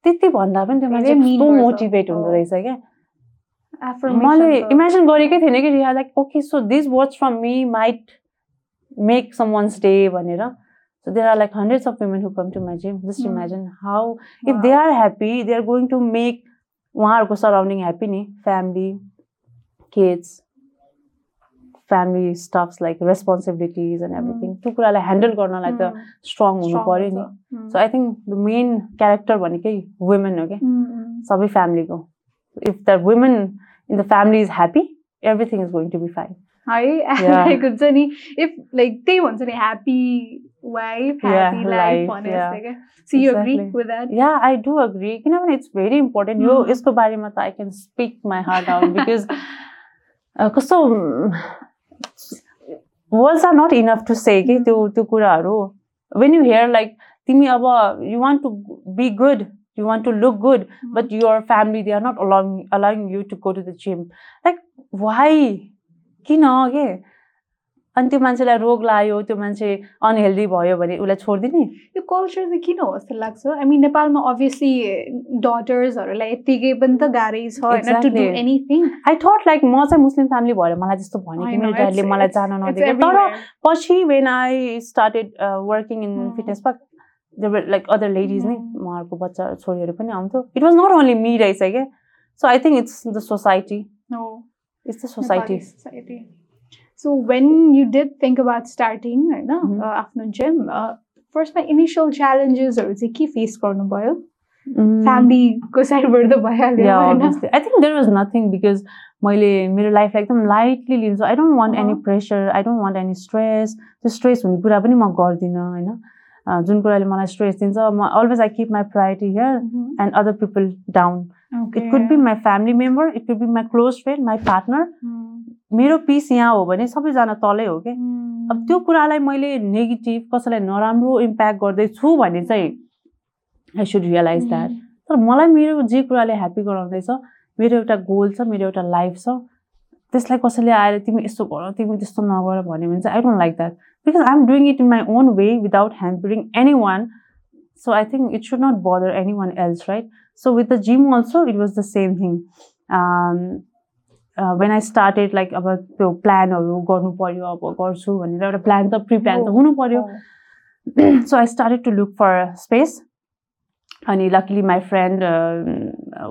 त्यति भन्दा पनि त्यो मान्छे। मोटिभेट हुँदो। रहेछ क्या मैले इमेजिन गरेकै थिइनँ कि रिहा like okay so this words from me might make someone's day भनेर there are like hundreds of women who come to my gym just. Imagine how if Wow. They are happy they are going to make उहाँहरूको surrounding happy नि family kids family stuffs like responsibilities and everything त्यो कुरालाई handle गर्नलाई त. Strong हुनु Strong पऱ्यो नि. So I think the main character भनेकै वुमेन हो क्या. सबै फ्यामिलीको if the women in the family is happy everything is going to be fine है. लाइक हुन्छ नि इफ लाइक त्यही भन्छ नि happy Wife Yeah, happy life life, भने yeah. जस्तै क्या so you agree Exactly. With that yeah I do agree किनभने इट्स भेरी इम्पोर्टेन्ट यो Mm. यसको बारेमा त I can speak my heart out because कस्तो words are not enough to say कि त्यो त्यो कुराहरू वेन यु हेयर लाइक तिमी अब you want to be good you want to look good but your family they are not allowing allowing you to go to the gym like why किन के अनि त्यो मान्छेलाई रोग लाग्यो त्यो मान्छे अनहेल्दी भयो भने उसलाई छोडिदिने? यो कल्चर चाहिँ किन हो जस्तो लाग्छ? आई मिन नेपालमा अभियसली डटर्सहरूलाई यत्तिकै पनि त गाह्रै छ. एनिथिङ आई थट लाइक म चाहिँ मुस्लिम फ्यामिली भएर मलाई त्यस्तो भने कि मेरो ड्याडले मलाई जान नदिएको तर पछि when I started working in. Fitness park like other ladies नै. उहाँहरूको बच्चा छोरीहरू पनि आउँथ्यो। It was not only me रहेछ क्या so I think it's the society it's the society so when you did think about starting होइन आफ्नो जिम फर्स्टमा इनिसियल च्यालेन्जेसहरू चाहिँ के फेस गर्नुभयो फ्यामिलीको साइडबाट त भइहाल्यो. I think there was nothing because मैले मेरो लाइफलाई एकदम लाइटली लिन्छु I don't want any. Pressure I don't want any stress त्यो स्ट्रेस हुने कुरा पनि म गर्दिनँ होइन जुन कुराले मलाई स्ट्रेस दिन्छ म always I keep my priority here. And other people down. It could be my family member it could be my close friend my partner. मेरो पिस यहाँ हो भने सबैजना तलै हो कि. अब त्यो कुरालाई मैले नेगेटिभ कसैलाई नराम्रो इम्प्याक्ट गर्दैछु भने चाहिँ आई सुड रियलाइज द्याट. तर मलाई मेरो जे कुराले ह्याप्पी गराउँदैछ मेरो एउटा गोल छ मेरो एउटा लाइफ छ त्यसलाई कसैले आएर तिमी यस्तो गर तिमी त्यस्तो नगर भन्यो भने चाहिँ I don't like that because I am doing it in my own way without hampering anyone so I think it should not bother anyone else right so with the gym also it was the same thing when I started like अब त्यो प्लानहरू गर्नु पऱ्यो अब गर्छु भनेर एउटा plan त प्रि प्लान त हुनु पऱ्यो Oh. so I started to look for space. अनि लकिली माई फ्रेन्ड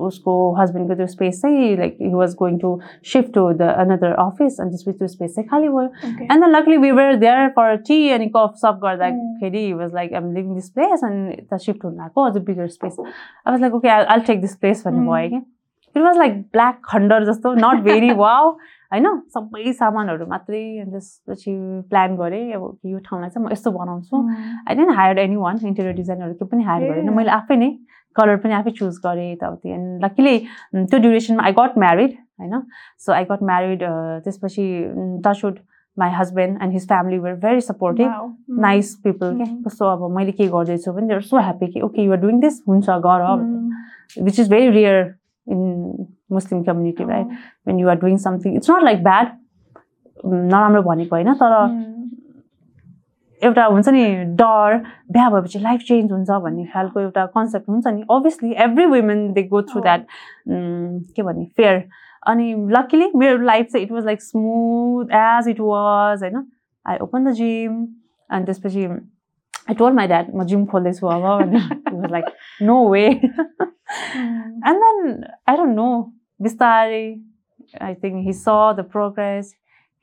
उसको हस्बेन्डको त्यो स्पेस चाहिँ like he was going to shift to the another office अनि त्यसपछि त्यो स्पेस चाहिँ खाली भयो Okay. And the luckily we were there for tea अनि कफ सप गर्दाखेरि he was like I'm leaving this place अनि यता सिफ्ट हुनु आएको अझ bigger space I was like okay I take this place भन्ने Mm. भयो कि इट वाज लाइक ब्ल्याक खण्डर जस्तो नट भेरी वाउ होइन सबै सामानहरू मात्रै अनि त्यसपछि प्लान गरेँ अब यो ठाउँलाई चाहिँ म यस्तो बनाउँछु. I didn't hire anyone interior डिजाइनहरू त्यो पनि हायर गरेन. मैले आफै नै कलर पनि आफै चुज गरेँ यताउति एन्ड लकिली त्यो ड्युरेसनमा आई गट म्यारिड होइन सो आई गट म्यारिड त्यसपछि touchwood my husband and his family were very supportive. Nice people के Mhm. कस्तो अब मैले के गर्दैछु भने देयर सो ह्याप्पी कि ओके युआर डुइङ दिस हुन्छ गर. Which is very rare in Muslim community right. When you're doing something it's not like bad नराम्रो भनेको होइन तर Mm. एउटा हुन्छ नि डर बिहा भएपछि लाइफ चेन्ज हुन्छ भन्ने खालको एउटा कन्सेप्ट हुन्छ नि. Obviously every women they go through that के भन्ने फेयर अनि लकिली मेरो लाइफ चाहिँ it was like smooth as it was होइन? आई ओपन द जिम अनि त्यसपछि आई टोल माई ड्याड म जिम खोल्दैछु अब भने like no way and then I don't know बिस्तारै I think he saw the progress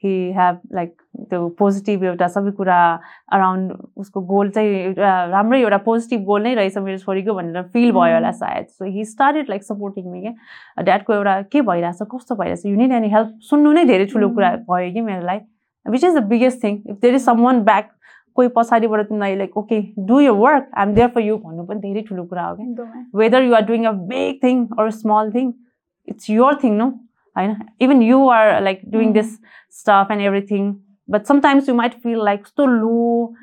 he have like त्यो positive एउटा सबै कुरा अराउन्ड उसको गोल चाहिँ एउटा राम्रै एउटा पोजिटिभ गोल नै रहेछ मेरो छोरीको भनेर फिल भयो होला सायद so he started like supporting me क्या ड्याडको एउटा के भइरहेछ कस्तो भइरहेछ युनिट एनी हेल्प सुन्नु नै धेरै ठुलो कुरा भयो कि मेरो लागि which is the biggest thing if there is someone back कोही पछाडिबाट तिमीलाई like okay do your work I am there for you भन्नु पनि धेरै ठुलो कुरा हो क्या। Whether you are doing a big thing or small thing it's your thing no होइन? Even you are like doing this stuff and everything but sometimes you might feel like कस्तो low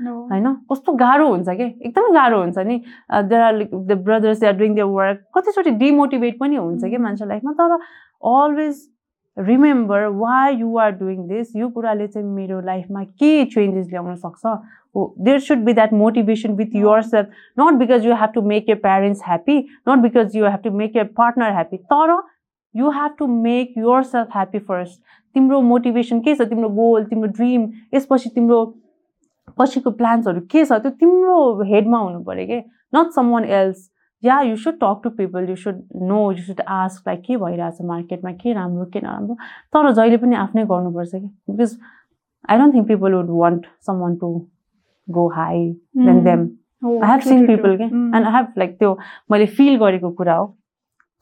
होइन? कस्तो गाह्रो हुन्छ कि एकदमै गाह्रो हुन्छ नि। There are like the brothers they are doing the work कतिचोटि डिमोटिभेट पनि हुन्छ कि मान्छे लाइफमा तर always remember why you are doing this यो कुराले चाहिँ मेरो लाइफमा के चेन्जेस ल्याउन सक्छ? There should be that motivation with yourself not because you have to make your parents happy not because you have to make your partner happy तर you have to make your self happy first तिम्रो motivation के छ? तिम्रो goal तिम्रो dream यसपछि तिम्रो पछिको प्लान्सहरू के छ? त्यो तिम्रो हेडमा हुनु पऱ्यो कि? Not someone else yeah you should talk to people you should know you should ask like के भइरहेछ मार्केटमा के राम्रो? के नराम्रो? तर जहिले पनि आफ्नै गर्नुपर्छ कि? Because I don't think people would want someone to go high than them I have seen people के एन्ड आई हेभ लाइक त्यो मैले फिल गरेको कुरा हो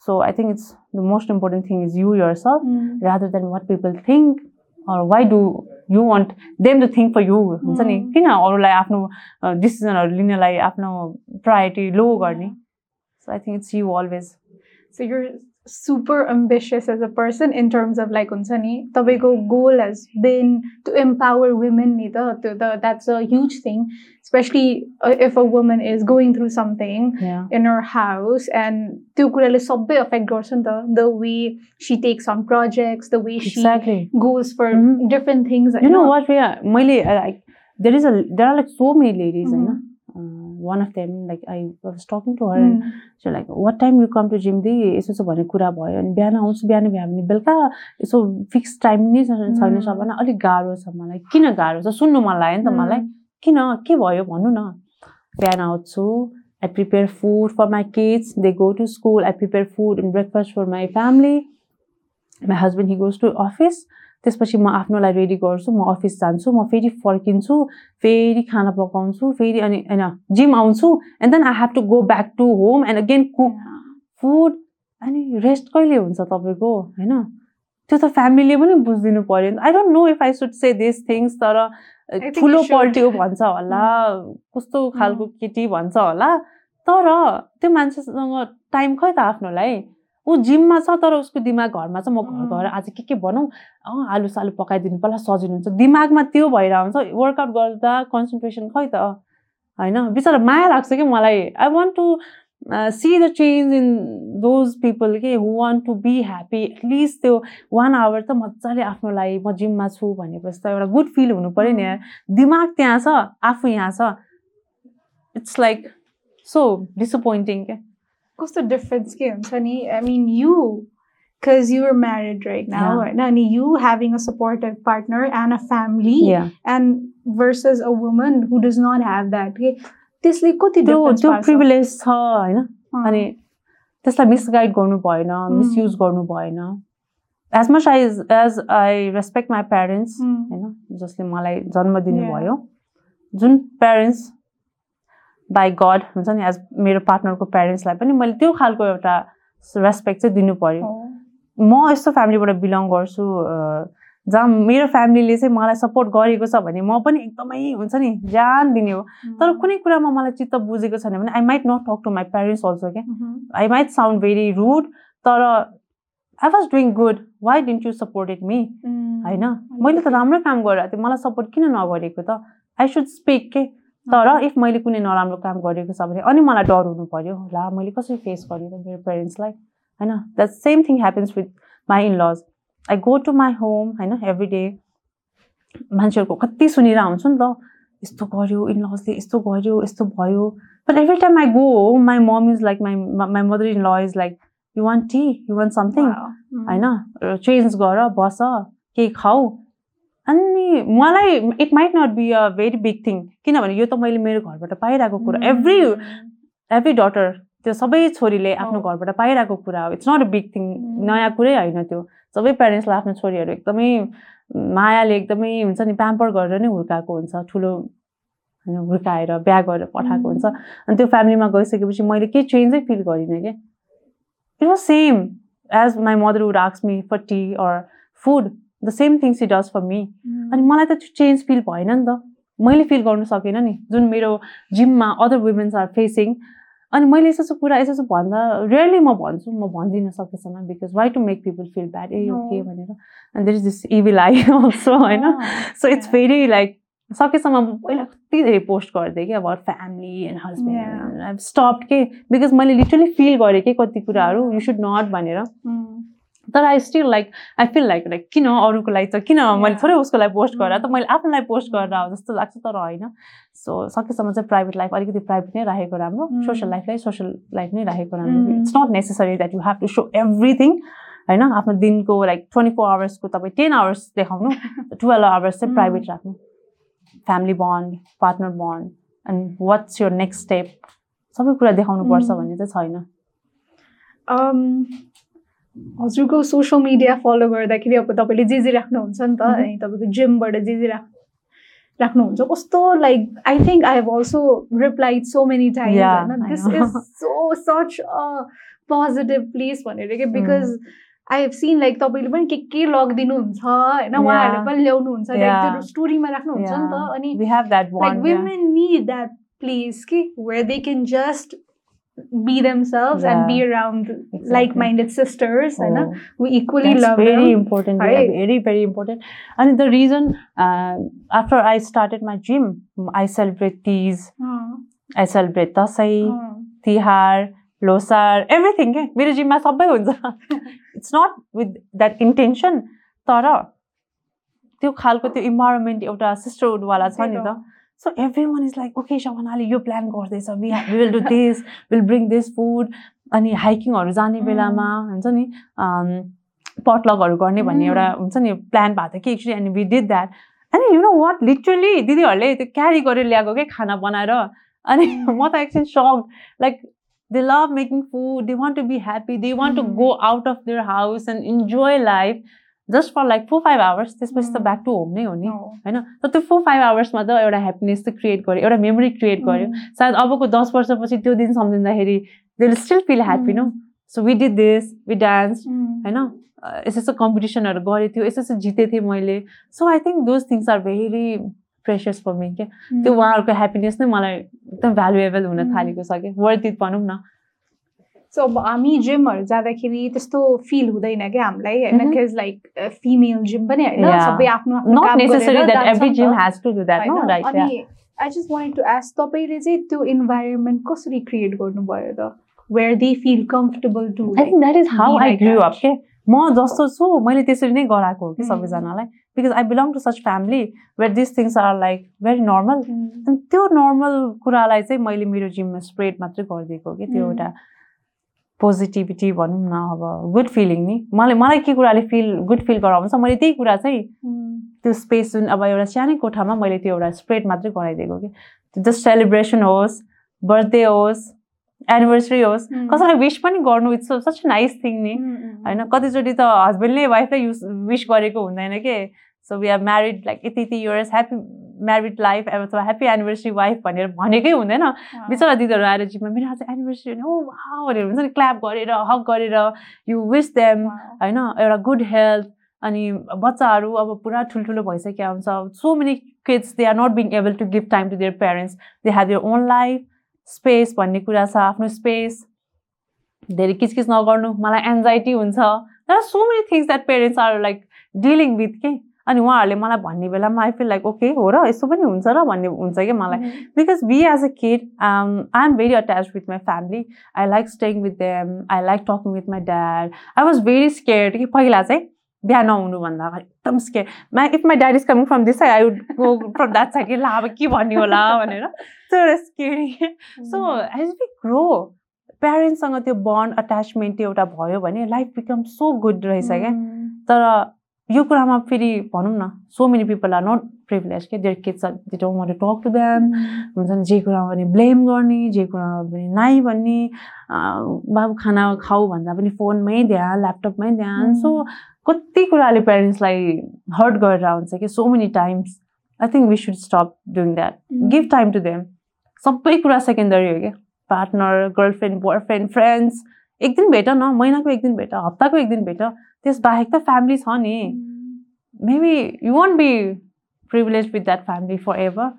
So I think it's the most important thing is you yourself mm. rather than what people think or why do you want them to think for you हुन्छ नि किन अरूलाई आफ्नो डिसिजनहरू लिनलाई आफ्नो प्रायोरिटी लो गर्ने so I think it's you always so you super ambitious as a person in terms of like unsani tabeko goal has been to empower women the, that's a huge thing especially uh, if a woman is going through something yeah. in her house and त्यो affect the, the way she takes on projects the way exactly. she goes for mm-hmm. different things you know, what Ria, like there is a there are like so many ladies mm-hmm. One of them like I was talking to her and so like what time you come to gym the यसो यसो भन्ने कुरा भयो अनि बिहान आउँछु बिहान भ्यायो भने बेलुका यसो फिक्स टाइम नै छैन सबैलाई। अलिक गाह्रो छ मलाई। किन गाह्रो छ? सुन्नु मन लाग्यो नि त मलाई। किन? के भयो? भन्नु न। बिहान आउँछु I prepare food for my kids they go to school I prepare food and breakfast for my family my husband he goes to office त्यसपछि म आफ्नोलाई रेडी गर्छु म अफिस जान्छु म फेरि फर्किन्छु फेरि खाना पकाउँछु फेरि अनि होइन जिम आउँछु and then I have to go back to home and again cook food अनि रेस्ट कहिले हुन्छ तपाईँको होइन? त्यो त फ्यामिलीले पनि बुझिदिनु पऱ्यो I don't know if I should say this things तर ठुलो पल्ट्यो भन्छ होला कस्तो खालको केटी भन्छ होला तर त्यो मान्छेसँग टाइम खै त आफ्नोलाई? ऊ जिममा छ तर उसको दिमाग घरमा छ म घर गएर आज के के बनाऊ? अँ आलु सालु पकाइदिनु पर्ला सजिलो हुन्छ। दिमागमा त्यो भइरहेको हुन्छ वर्कआउट गर्दा कन्सन्ट्रेसन खै त होइन? बिचरा माया लाग्छ कि मलाई? I want to see the change in those people के who want to be happy at least त्यो वान आवर त मजाले आफ्नो लागि म जिममा छु भनेपछि त एउटा गुड फिल हुनु पऱ्यो नि दिमाग त्यहाँ छ आफू यहाँ छ। इट्स लाइक सो डिसपोइन्टिङ क्या कस्तो डिफरेन्स के हुन्छ नि I mean you because you're married right now yeah. and you having a supportive partner and a family yeah. and versus a woman who does not have that त्यसले कति त्यो privilege छ होइन अनि त्यसलाई मिसगाइड गर्नु भएन मिसयुज गर्नु भएन as much I as I respect my parents होइन जसले मलाई जन्म दिनुभयो जुन प्यारेन्ट्स बाई गड हुन्छ नि एज मेरो पार्टनरको प्यारेन्ट्सलाई पनि मैले त्यो खालको एउटा रेस्पेक्ट चाहिँ दिनु पऱ्यो म यस्तो फ्यामिलीबाट बिलङ गर्छु जहाँ मेरो फ्यामिलीले चाहिँ मलाई सपोर्ट गरेको छ भने म पनि एकदमै हुन्छ नि ज्यान दिने हो। तर कुनै कुरामा मलाई चित्त बुझेको छैन भने I might not talk to my parents also क्या I might sound very rude तर I was doing good why didn't you supported me होइन? मैले त राम्रो काम गरिरहेको थिएँ मलाई सपोर्ट किन नगरेको त? आई सुड स्पिक के तर इफ मैले कुनै नराम्रो काम गरेको छ भने अनि मलाई डर हुनु पऱ्यो ला मैले कसरी फेस गरेँ त मेरो पेरेन्ट्सलाई होइन the same thing happens with my in laws I go to my home होइन एभ्री डे मान्छेहरूको कति सुनेर हुन्छ नि त यस्तो गर्यो इन लजले यस्तो गर्यो यस्तो भयो। But every time I go my mom is like my my mother in law is like you want tea you want something. होइन चेन्ज गर बस केही खाऊ। अनि मलाई it might not be a very big thing किनभने यो त मैले मेरो घरबाट पाइरहेको कुरा। एभ्री एभ्री डटर त्यो सबै छोरीले आफ्नो हो। घरबाट पाइरहेको कुरा हो। It's not a big thing Mm. नयाँ कुरै होइन त्यो। सबै प्यारेन्ट्सलाई आफ्नो छोरीहरू एकदमै मायाले एकदमै हुन्छ नि प्याम्पर गरेर नै हुर्काएको हुन्छ। ठुलो हुर्काएर बिहा गरेर पठाएको हुन्छ। अनि त्यो फ्यामिलीमा गइसकेपछि मैले केही चेन्जै फिल गरिनँ क्या। It was same as my mother would आक्स me for tea or food the same things she does for me. अनि मलाई त त्यो चेन्ज फिल भएन नि त मैले फिल गर्नु सकेन नि जुन मेरो जिममा अदर वुमेन्स आर फेसिङ अनि मैले यस्तो कुरा यस्तो भन्दा रियरली म भन्छु म भन्दिनँ सकेसम्म because why to make people feel bad A okay. भनेर अनि there is this evil I also होइन सो इट्स. भेरी लाइक सकेसम्म म पहिला कति धेरै पोस्ट गर्थेँ कि अब फ्यामिली एन्ड. हस्बेन्ड स्टप के बिकज मैले लिटरली फिल गरेँ कि कति कुराहरू यु सुड नट भनेर Mm. तर I still like I feel like like किन अरूको लागि त किन मैले. थोरै उसको लागि पोस्ट गरेर त Mm. मैले आफ्नो लागि पोस्ट गरेर हो जस्तो लाग्छ तर होइन सो सकेसम्म चाहिँ प्राइभेट लाइफ अलिकति प्राइभेट नै राखेको राम्रो Mm. सोसियल लाइफलाई सोसियल लाइफ नै राखेको राम्रो Mm. It's not necessary that you have to show everything होइन आफ्नो दिनको लाइक ट्वेन्टी फोर आवर्सको तपाईँ टेन आवर्स देखाउनु टुवेल्भ आवर्स चाहिँ Mm. प्राइभेट राख्नु family bond partner bond and what's your next step सबै कुरा देखाउनुपर्छ Mm. भन्ने चाहिँ छैन Um, हजुरको सोसियल मिडिया फलो गर्दाखेरि अब तपाईँले जे जे राख्नुहुन्छ नि त Mhm. अनि तपाईँको जिमबाट जे जे राख राख्नुहुन्छ कस्तो like I think I have also replied so many times होइन this. Is so such a positive place भनेर. कि because I have seen like तपाईँले पनि के के लगिदिनुहुन्छ होइन उहाँहरूले. पनि ल्याउनुहुन्छ लाइक स्टोरीमा राख्नुहुन्छ नि त. अनि we have that like bond yeah. women need that be themselves and be Yeah. around Exactly. like-minded sisters Oh, we equally that's love very them important Right. yeah, very very important and the reason uh, after i started my gym i celebrate these अँ, i celebrate dasai अँ, Tihar Losar everything के मेरो जिममा सबै हुन्छ it's not with that intention तर त्यो खालको त्यो इन्भाइरोमेन्ट एउटा सिस्टरहुडवाला छ नि त so everyone is like okay सपनाले यो प्लान गर्दैछ. We will do this will bring this food अनि हाइकिङहरू जाने Mm. बेलामा हुन्छ नि पटलगहरू गर्ने भन्ने Mm. एउटा हुन्छ नि प्लान भएको थियो कि एक्चुली अनि वी डिड द्याट अनि यु नो वाट लिटरली दिदीहरूले त्यो क्यारी गरेर ल्याएको के? खाना बनाएर। अनि म त एकछिन सक like they love making food they want to be happy they want to Mm. Go out of their house and enjoy life just for like four five hours त्यसपछि त. ब्याक टु होम नै हो नि. होइन तर त्यो four five आवर्समा त एउटा ह्याप्पिनेस चाहिँ क्रिएट गर्यो एउटा मेमोरी क्रिएट गर्यो. सायद अबको दस वर्षपछि त्यो दिन सम्झिँदाखेरि they will still feel happy no so we did this we dance. होइन अ, यस्तो यस्तो कम्पिटिसनहरू गरेको थियो यस्तो यस्तो जितेको थिएँ मैले so I think those things are very precious for me क्या. त्यो उहाँहरूको ह्याप्पिनेस नै मलाई एकदम भ्यालुएबल हुन. थालेको छ कि वर्थ इट भनौँ न सो अब हामी जिमहरू जाँदाखेरि त्यस्तो फिल हुँदैन क्या हामीलाई होइन. किज लाइक फिमेल जिम पनि होइन. सबै आफ्नो अनि I just want to ask तपाईँले चाहिँ त्यो इन्भाइरोमेन्ट कसरी क्रिएट गर्नुभयो त where they feel comfortable to I think that is how I grew. Up के म जस्तो छु मैले त्यसरी नै गराएको हो कि. सबैजनालाई because I belong to such family where this things are like very normal. अनि त्यो नर्मल कुरालाई चाहिँ मैले मेरो जिममा स्प्रेड मात्रै गरिदिएको कि त्यो. एउटा पोजिटिभिटी भनौँ न अब गुड फिलिङ नि। मलाई मलाई के कुराले फिल गुड फिल गराउँछ? मैले त्यही कुरा चाहिँ. त्यो स्पेस जुन अब एउटा सानै कोठामा मैले त्यो एउटा स्प्रेड मात्रै गराइदिएको कि। जस्ट सेलिब्रेसन होस् बर्थडे होस् एनिभर्सरी होस्. कसैलाई विस पनि गर्नु इट्स सच नाइस थिङ नि। होइन कतिचोटि त हस्बेन्डले वाइफलाई युज विस गरेको हुँदैन के? So we are married like यति यति इयर्स ह्याप्पी म्यारिड लाइफ अथवा ह्याप्पी एनिभर्सरी वाइफ भनेर भनेकै हुँदैन. बिचरा दिदीहरू आएर जिममा मेरो आज एनिभर्सरी ओ वा भनेर हुन्छ नि क्ल्याप गरेर हक गरेर यु विस देम. होइन एउटा गुड हेल्थ अनि बच्चाहरू अब पुरा ठुल्ठुलो भइसकेको हुन्छ so many kids they are not being able to give time to their parents they have their own life space भन्ने कुरा छ आफ्नो स्पेस धेरै किचकिच नगर्नु। मलाई एन्जाइटी हुन्छ। तर so many things that parents are like dealing with के अनि उहाँहरूले मलाई भन्ने बेलामा आई फिल लाइक ओके हो र यस्तो पनि हुन्छ र भन्ने हुन्छ क्या मलाई। because we as a kid um, i'm very attached with my family. I like staying with them. I like talking with my dad. I was very scared कि पहिला चाहिँ बिहा नहुनुभन्दा एकदम स्केयर मा if my dad is coming from this side I would go from that side ला अब के भन्ने होला भनेर। त्यो एउटा scary so as we grow प्यारेन्ट्ससँग त्यो बन्ड अट्याचमेन्ट एउटा भयो भने लाइफ बिकम सो गुड रहेछ क्या। तर यो कुरामा फेरि भनौँ न so many people are not privilege के their kids they don't want to talk to them हुन्छ नि जे कुरामा पनि ब्लेम गर्ने जे कुरामा पनि नाइ भन्ने बाबु खाना खाऊ भन्दा पनि फोनमै ध्यान ल्यापटपमै ध्यान। सो कति कुराले प्यारेन्ट्सलाई हर्ट गरेर हुन्छ कि so many times I think we should stop doing that give time to them सबै कुरा सेकेन्डरी हो क्या पार्टनर गर्लफ्रेन्ड बोयफ्रेन्ड फ्रेन्ड्स एक दिन भेट न महिनाको एक दिन भेट हप्ताको एक दिन भेट। त्यसबाहेक त फ्यामिली छ नि maybe you won't be privilege with that family for ever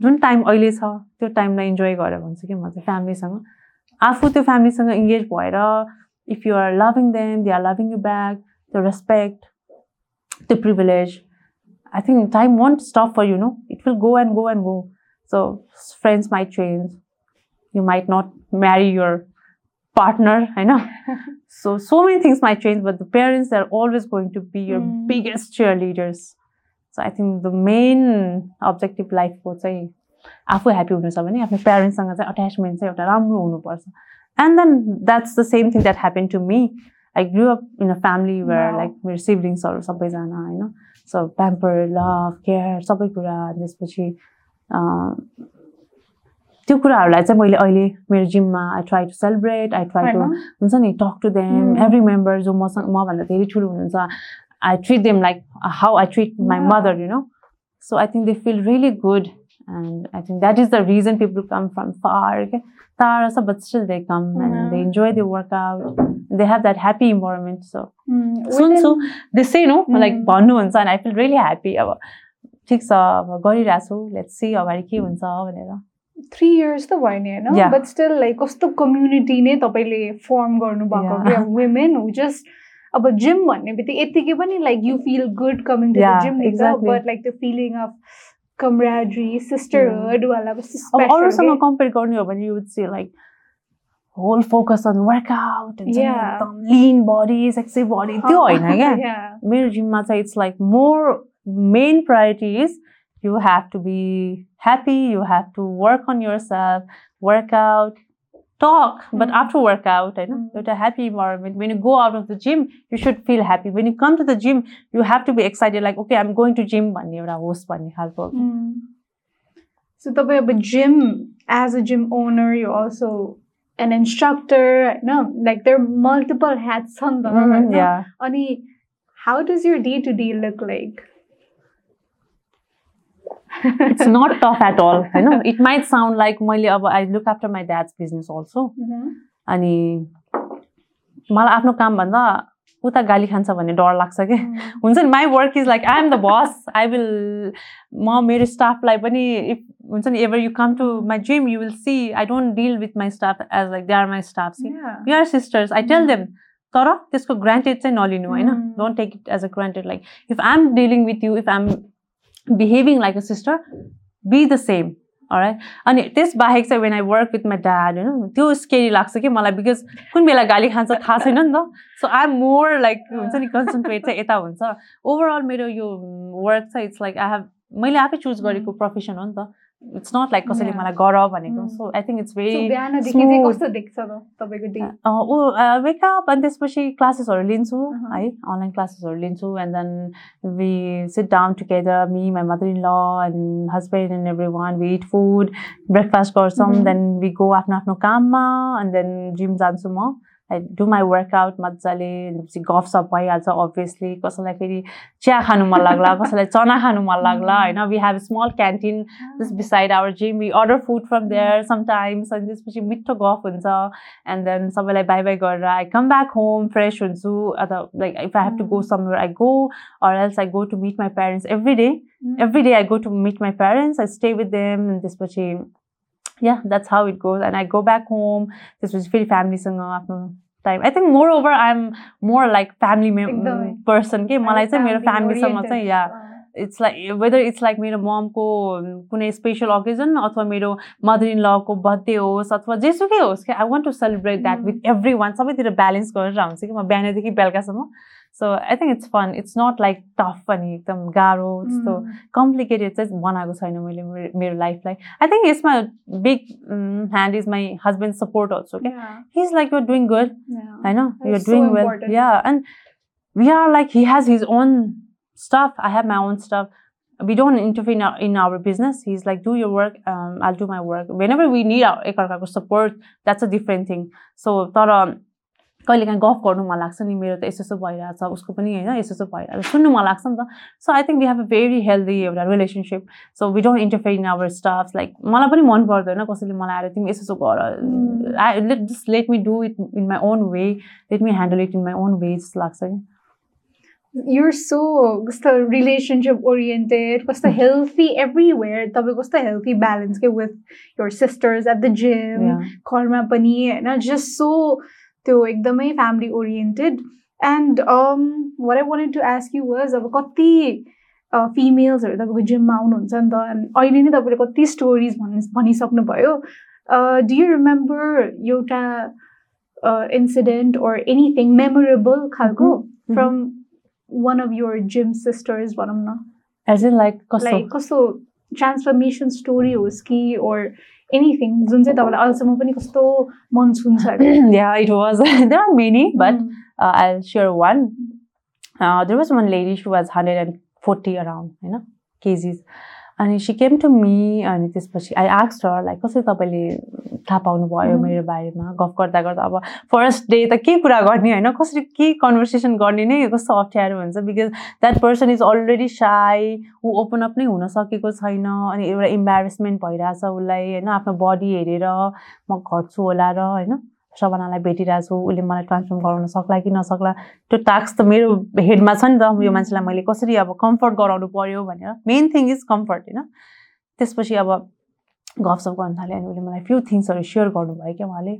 जुन टाइम अहिले छ त्यो टाइमलाई इन्जोय गरेर भन्छु कि म चाहिँ फ्यामिलीसँग आफू त्यो फ्यामिलीसँग इङ्गेज भएर if you are loving them they are loving you back the respect, the privilege. I think time won't stop for you, know. It will go and go and go. So friends might change. You might not marry your partner, I know. so so many things might change, but the parents are always going to be your mm. biggest cheerleaders. So I think the main objective life को चाहिँ आफू happy हुनु छ भने आफ्नो प्यारेन्ट्ससँग चाहिँ attachment चाहिँ एउटा राम्रो हुनुपर्छ and then that's the same thing that happen to me I grew up in a family where like मेरो सिब्लिङ्सहरू सबैजना होइन सो प्याम्पर लभ केयर सबै कुरा त्यसपछि त्यो कुराहरूलाई चाहिँ मैले अहिले मेरो जिममा I try to celebrate I try to हुन्छ नि talk to them every member जो मसँग मभन्दा धेरै ठुलो हुनुहुन्छ I treat them like how I treat my mother you know so I think they feel really good and I think that is the reason people come from far के टाढा छ but still they come and they enjoy the workout have that happy environment so mm, सुन्छु त्यसै no like भन्नुहुन्छ अनि I feel really happy अब ठिक छ अब गरिरहेको छु लेट्स सी अगाडि के हुन्छ भनेर। थ्री इयर्स त भयो नि होइन बट स्टिल लाइक कस्तो कम्युनिटी नै तपाईँले फर्म गर्नुभएको कि वुमेन हु जस्ट अब जिम भन्ने बित्तिकै यत्तिकै पनि like you feel good coming to gym but like त्यो फिलिङ अफ कमराड्री सिस्टरहुड वाला अरूसँग कम्पेयर गर्ने हो भने you would see like whole focus on workout एकदम लिन बडी सेक्सी बडी त्यो होइन क्या? मेरो जिममा चाहिँ it's like more main priority is you have to be Happy you have to work on yourself workout talk but after workout I know mm. a happy environment when you go out of the gym you should feel happy when you come to the gym you have to be excited like okay I'm going to gym भन्ने एउटा होस् भन्ने खालको so तपाईँ अब gym as a gym owner you also an instructor no like there are multiple hats on the mm-hmm, yeah ani how does your day to day look like It's not tough at all i know. It might sound like i look after my dad's business also. अनि मलाई आफ्नो काम भन्दा उता गाली खान्छ भन्ने डर लाग्छ क्या हुन्छ नि my work is like I am the boss I will म मेरो स्टाफलाई पनि इफ हुन्छ नि ever you come to my dream you will see I don't deal with my staff as like they are my staff you are sisters I tell them तर त्यसको granted चाहिँ नलिनु होइन? Don't take it as a granted like if I am dealing with you if I am behaving like a sister be the same right अनि त्यसबाहेक चाहिँ when I work with my dad होइन त्यो scary लाग्छ कि मलाई because कुन बेला गाली खान्छ थाहा छैन नि त। So I am more like हुन्छ नि कन्सन्ट्रेट चाहिँ यता हुन्छ। ओभरअल मेरो यो वर्क चाहिँ इट्स लाइक आई हेभ मैले आफै चुज गरेको प्रोफेसन हो नि त। इट्स नट लाइक कसैले मलाई गर भनेको। So I think it's very wake up अनि त्यसपछि क्लासेसहरू लिन्छु है। अनलाइन क्लासेसहरू लिन्छु and then we sit down together me my mother in law and husband and every one we eat food breakfast गर्छौँ देन वी गो आफ्नो आफ्नो काममा एन्ड देन जिम जान्छु म। डु माई वर्कआउट मजाले भनेपछि गफसप भइहाल्छ अभियसली कसैलाई फेरि चिया खानु मन लाग्ला कसैलाई चना खानु मन लाग्ला होइन we have small canteen just beside our gym we order food from there sometimes अनि त्यसपछि मिठो गफ हुन्छ एन्ड देन सबैलाई बाई बाई गरेर I come back home fresh हुन्छु अथवा like if I have to go somewhere I go or else I go to meet my parents every day every day I go to meet my parents I stay with them त्यसपछि yeah, that's how it goes. And I go back home. This was very family time. I think moreover, I'm more like family person. के मलाई चाहिँ मेरो फ्यामिलीसँग चाहिँ yeah it's like whether it's like मेरो ममको कुनै स्पेसल अकेजन अथवा मेरो मदर इन लको बर्थडे होस् अथवा जेसुकै होस् कि I want to celebrate that with every one सबैतिर ब्यालेन्स गरेर हुन्छ कि म बिहानदेखि बेलुकासम्म so I think it's fun it's not like tough अनि एकदम गाह्रो त्यस्तो Mm. कम्प्लिकेटेड चाहिँ बनाएको छैन मैले मेरो- मेरो लाइफलाई आई थिङ्क यसमा big hand is my husband support also क्या Yeah. His like you're doing good Yeah. होइन you're That's so doing well important. Yeah and we are like he has his own stuff I have my own stuff we don't interfere in our, in our business. He's like, do your work, um, I'll do my work. Whenever we need our एकअर्काको support, that's a different thing. So तर कहिले काहीँ गफ गर्नु मन लाग्छ नि मेरो त यस्तो यस्तो भइरहेछ उसको पनि होइन यस्तो यस्तो भइरहेछ। सुन्नु मन लाग्छ नि त। So I think we have a very healthy एउटा relationship so we don't interfere in our staffs like मलाई पनि मन पर्दैन कसैले मलाई आएर तिमी यस्तो यस्तो Mm. गर I let just let me do it in my own way let me handle it in my own way जस्तो लाग्छ कि। You're so कस्तो relationship oriented कस्तो healthy everywhere. तपाईँ कस्तो healthy balance के with your sisters at the gym Yeah. घरमा पनि होइन? Just so त्यो एकदमै family oriented. And um what I wanted to ask you was अब कति फिमेल्सहरू तपाईँको जिममा आउनुहुन्छ नि त अनि अहिले नै तपाईँले कति स्टोरिज भन् भनिसक्नुभयो डु यु रिमेम्बर एउटा इन्सिडेन्ट ओर एनिथिङ मेमोरेबल खालको Mhm. From one of your gym sisters भनौँ न एज इन लाइक कस्तो लाइक कस्तो ट्रान्सफर्मेसन स्टोरी होस् कि ओर एनिथिङ जुन चाहिँ तपाईँलाई अहिलेसम्म पनि कस्तो मन छुन्छ अरे। yeah, it was. there are many, but Mm. uh, I'll share one. Uh, there was one lady, she was 140 around, you know, kgs. अनि सी केम टु मी अनि त्यसपछि आई आक्स हर लाइक कसरी तपाईँले थाहा पाउनुभयो Mhm. मेरो बारेमा? गफ गर्दा गर्दा अब फर्स्ट डे त के कुरा गर्ने होइन? कसरी के कन्भर्सेसन गर्ने नै कस्तो अप्ठ्यारो हुन्छ because that person is already shy ऊ ओपन अप नै हुन सकेको छैन अनि एउटा इम्बारेसमेन्ट भइरहेछ उसलाई होइन आफ्नो बडी हेरेर म घट्छु होला र होइन। सबनालाई भेटिरहेको छु उसले मलाई ट्रान्सफर्म गराउन सक्ला कि नसक्ला त्यो टास्क त मेरो हेडमा छ नि त यो मान्छेलाई मैले कसरी अब कम्फर्ट गराउनु पर्यो भनेर। मेन थिङ इज कम्फर्ट होइन त्यसपछि अब गफसप गर्नु थाल्यो अनि उसले मलाई फ्यु थिङ्सहरू सेयर गर्नुभयो क्या उहाँले।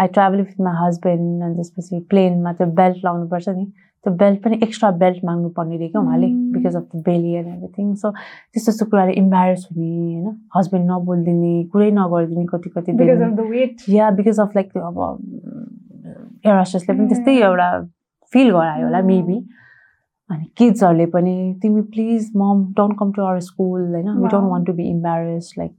I travel with my husband अनि त्यसपछि प्लेनमा त्यो बेल्ट लाउनुपर्छ नि। त्यो बेल्ट पनि एक्स्ट्रा बेल्ट माग्नु पर्ने रे क्या उहाँले Mm. Because of the belly and everything so त्यस्तो त्यस्तो कुराले इम्बारेस हुने होइन? हस्बेन्ड नबोलिदिने कुरै नगरिदिने कति कति या बिकज अफ लाइक त्यो अब एरास्टसले पनि त्यस्तै Yeah. एउटा फिल गरायो होला मेबी अनि किड्सहरूले पनि तिमी please mom don't come to our school होइन? We don't. Want to be embarrass like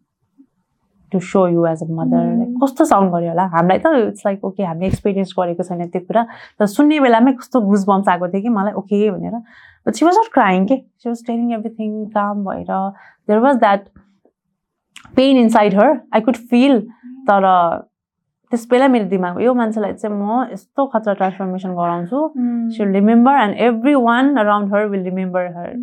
to show you as a mother. Like कस्तो साउन्ड गर्यो होला? हामीलाई त इट्स लाइक ओके हामीले एक्सपिरियन्स गरेको छैन त्यो कुरा। तर सुन्ने बेलामै कस्तो गुज बम्स आएको थियो कि मलाई ओके भनेर। But she was not crying के सी वाज टेलिङ एभ्रिथिङ काम भएर। There was that pain inside her I could feel तर त्यस बेला मेरो दिमागमा यो मान्छेलाई चाहिँ म यस्तो खतरा ट्रान्सफर्मेसन गराउँछु. She will remember and every one around her will remember her.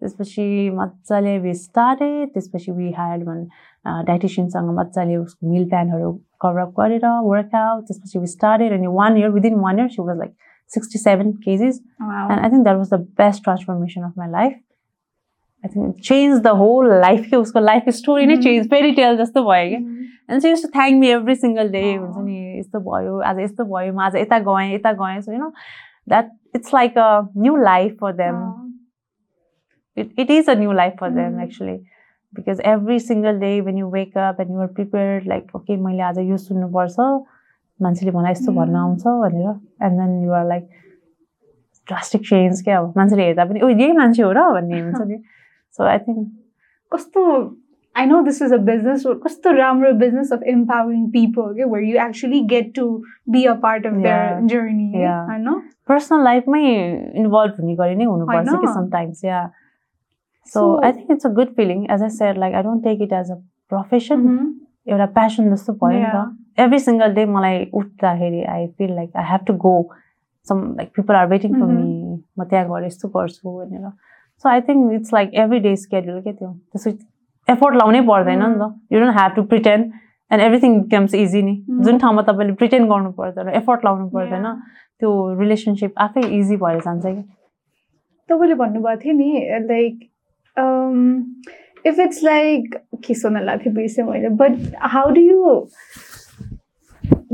त्यसपछि मजाले वी स्टार्टेड त्यसपछि वी ह्याड वान डाइटिसियनसँग मजाले उसको मिल प्लानहरू कभरअप गरेर वर्कआउट त्यसपछि वी स्टार्टेड अनि one year within one year she was like sixty seven kgs Wow. And I think that was the best transformation of my life I think change the whole life के उसको life story नै Mhm. Change फेरि tell जस्तो भयो क्या Mm. And चाहिँ यस्तो thank me every single day Aw. हुन्छ नि यस्तो भयो आज यस्तो भयो म आज यता गएँ यता गएँ so you know that it's like a new life for them Aw. it, it is a new life for them Actually because every single day when you wake up and you are prepared like okay मैले आज यो सुन्नुपर्छ मान्छेले मलाई यस्तो भन्न Mm. आउँछ भनेर and then you're like drastic change क्या अब मान्छेले हेर्दा पनि ओ यही मान्छे हो र भन्ने हुन्छ नि सो आई थिङ्क कस्तो I know this is a business कस्तो राम्रो बिजनेस अफ इम्पावरिङ पिपल के where you actually get to be a part of their. Journey. होइन पर्सनल लाइफमै इन्भल्भ हुने गरी नै हुनुपर्छ कि? Sometimes yeah So- I think it's a good feeling as I said like I don't take it as a profession Mhm. एउटा passion जस्तो भयो नि. त. एभ्री सिङ्गल डे मलाई उठ्दाखेरि I feel like I have to go some like people are waiting for. Me म त्यहाँ गएर यस्तो गर्छु भनेर. So I think it's like every day schedule के त्यो? त्यसो एफोर्ट लाउनै पर्दैन नि त. You don't have to pretend and everything becomes easy नि. Mhm. जुन ठाउँमा तपाईँले प्रिटेन्ड गर्नु पर्दैन एफोर्ट लाउनु पर्दैन. त्यो रिलेसनसिप आफै इजी भएर जान्छ कि? तपाईँले भन्नुभएको थियो नि like इफ इट्स लाइक के सुन्न लाग्यो थियो बिर्सेँ मैले but how do you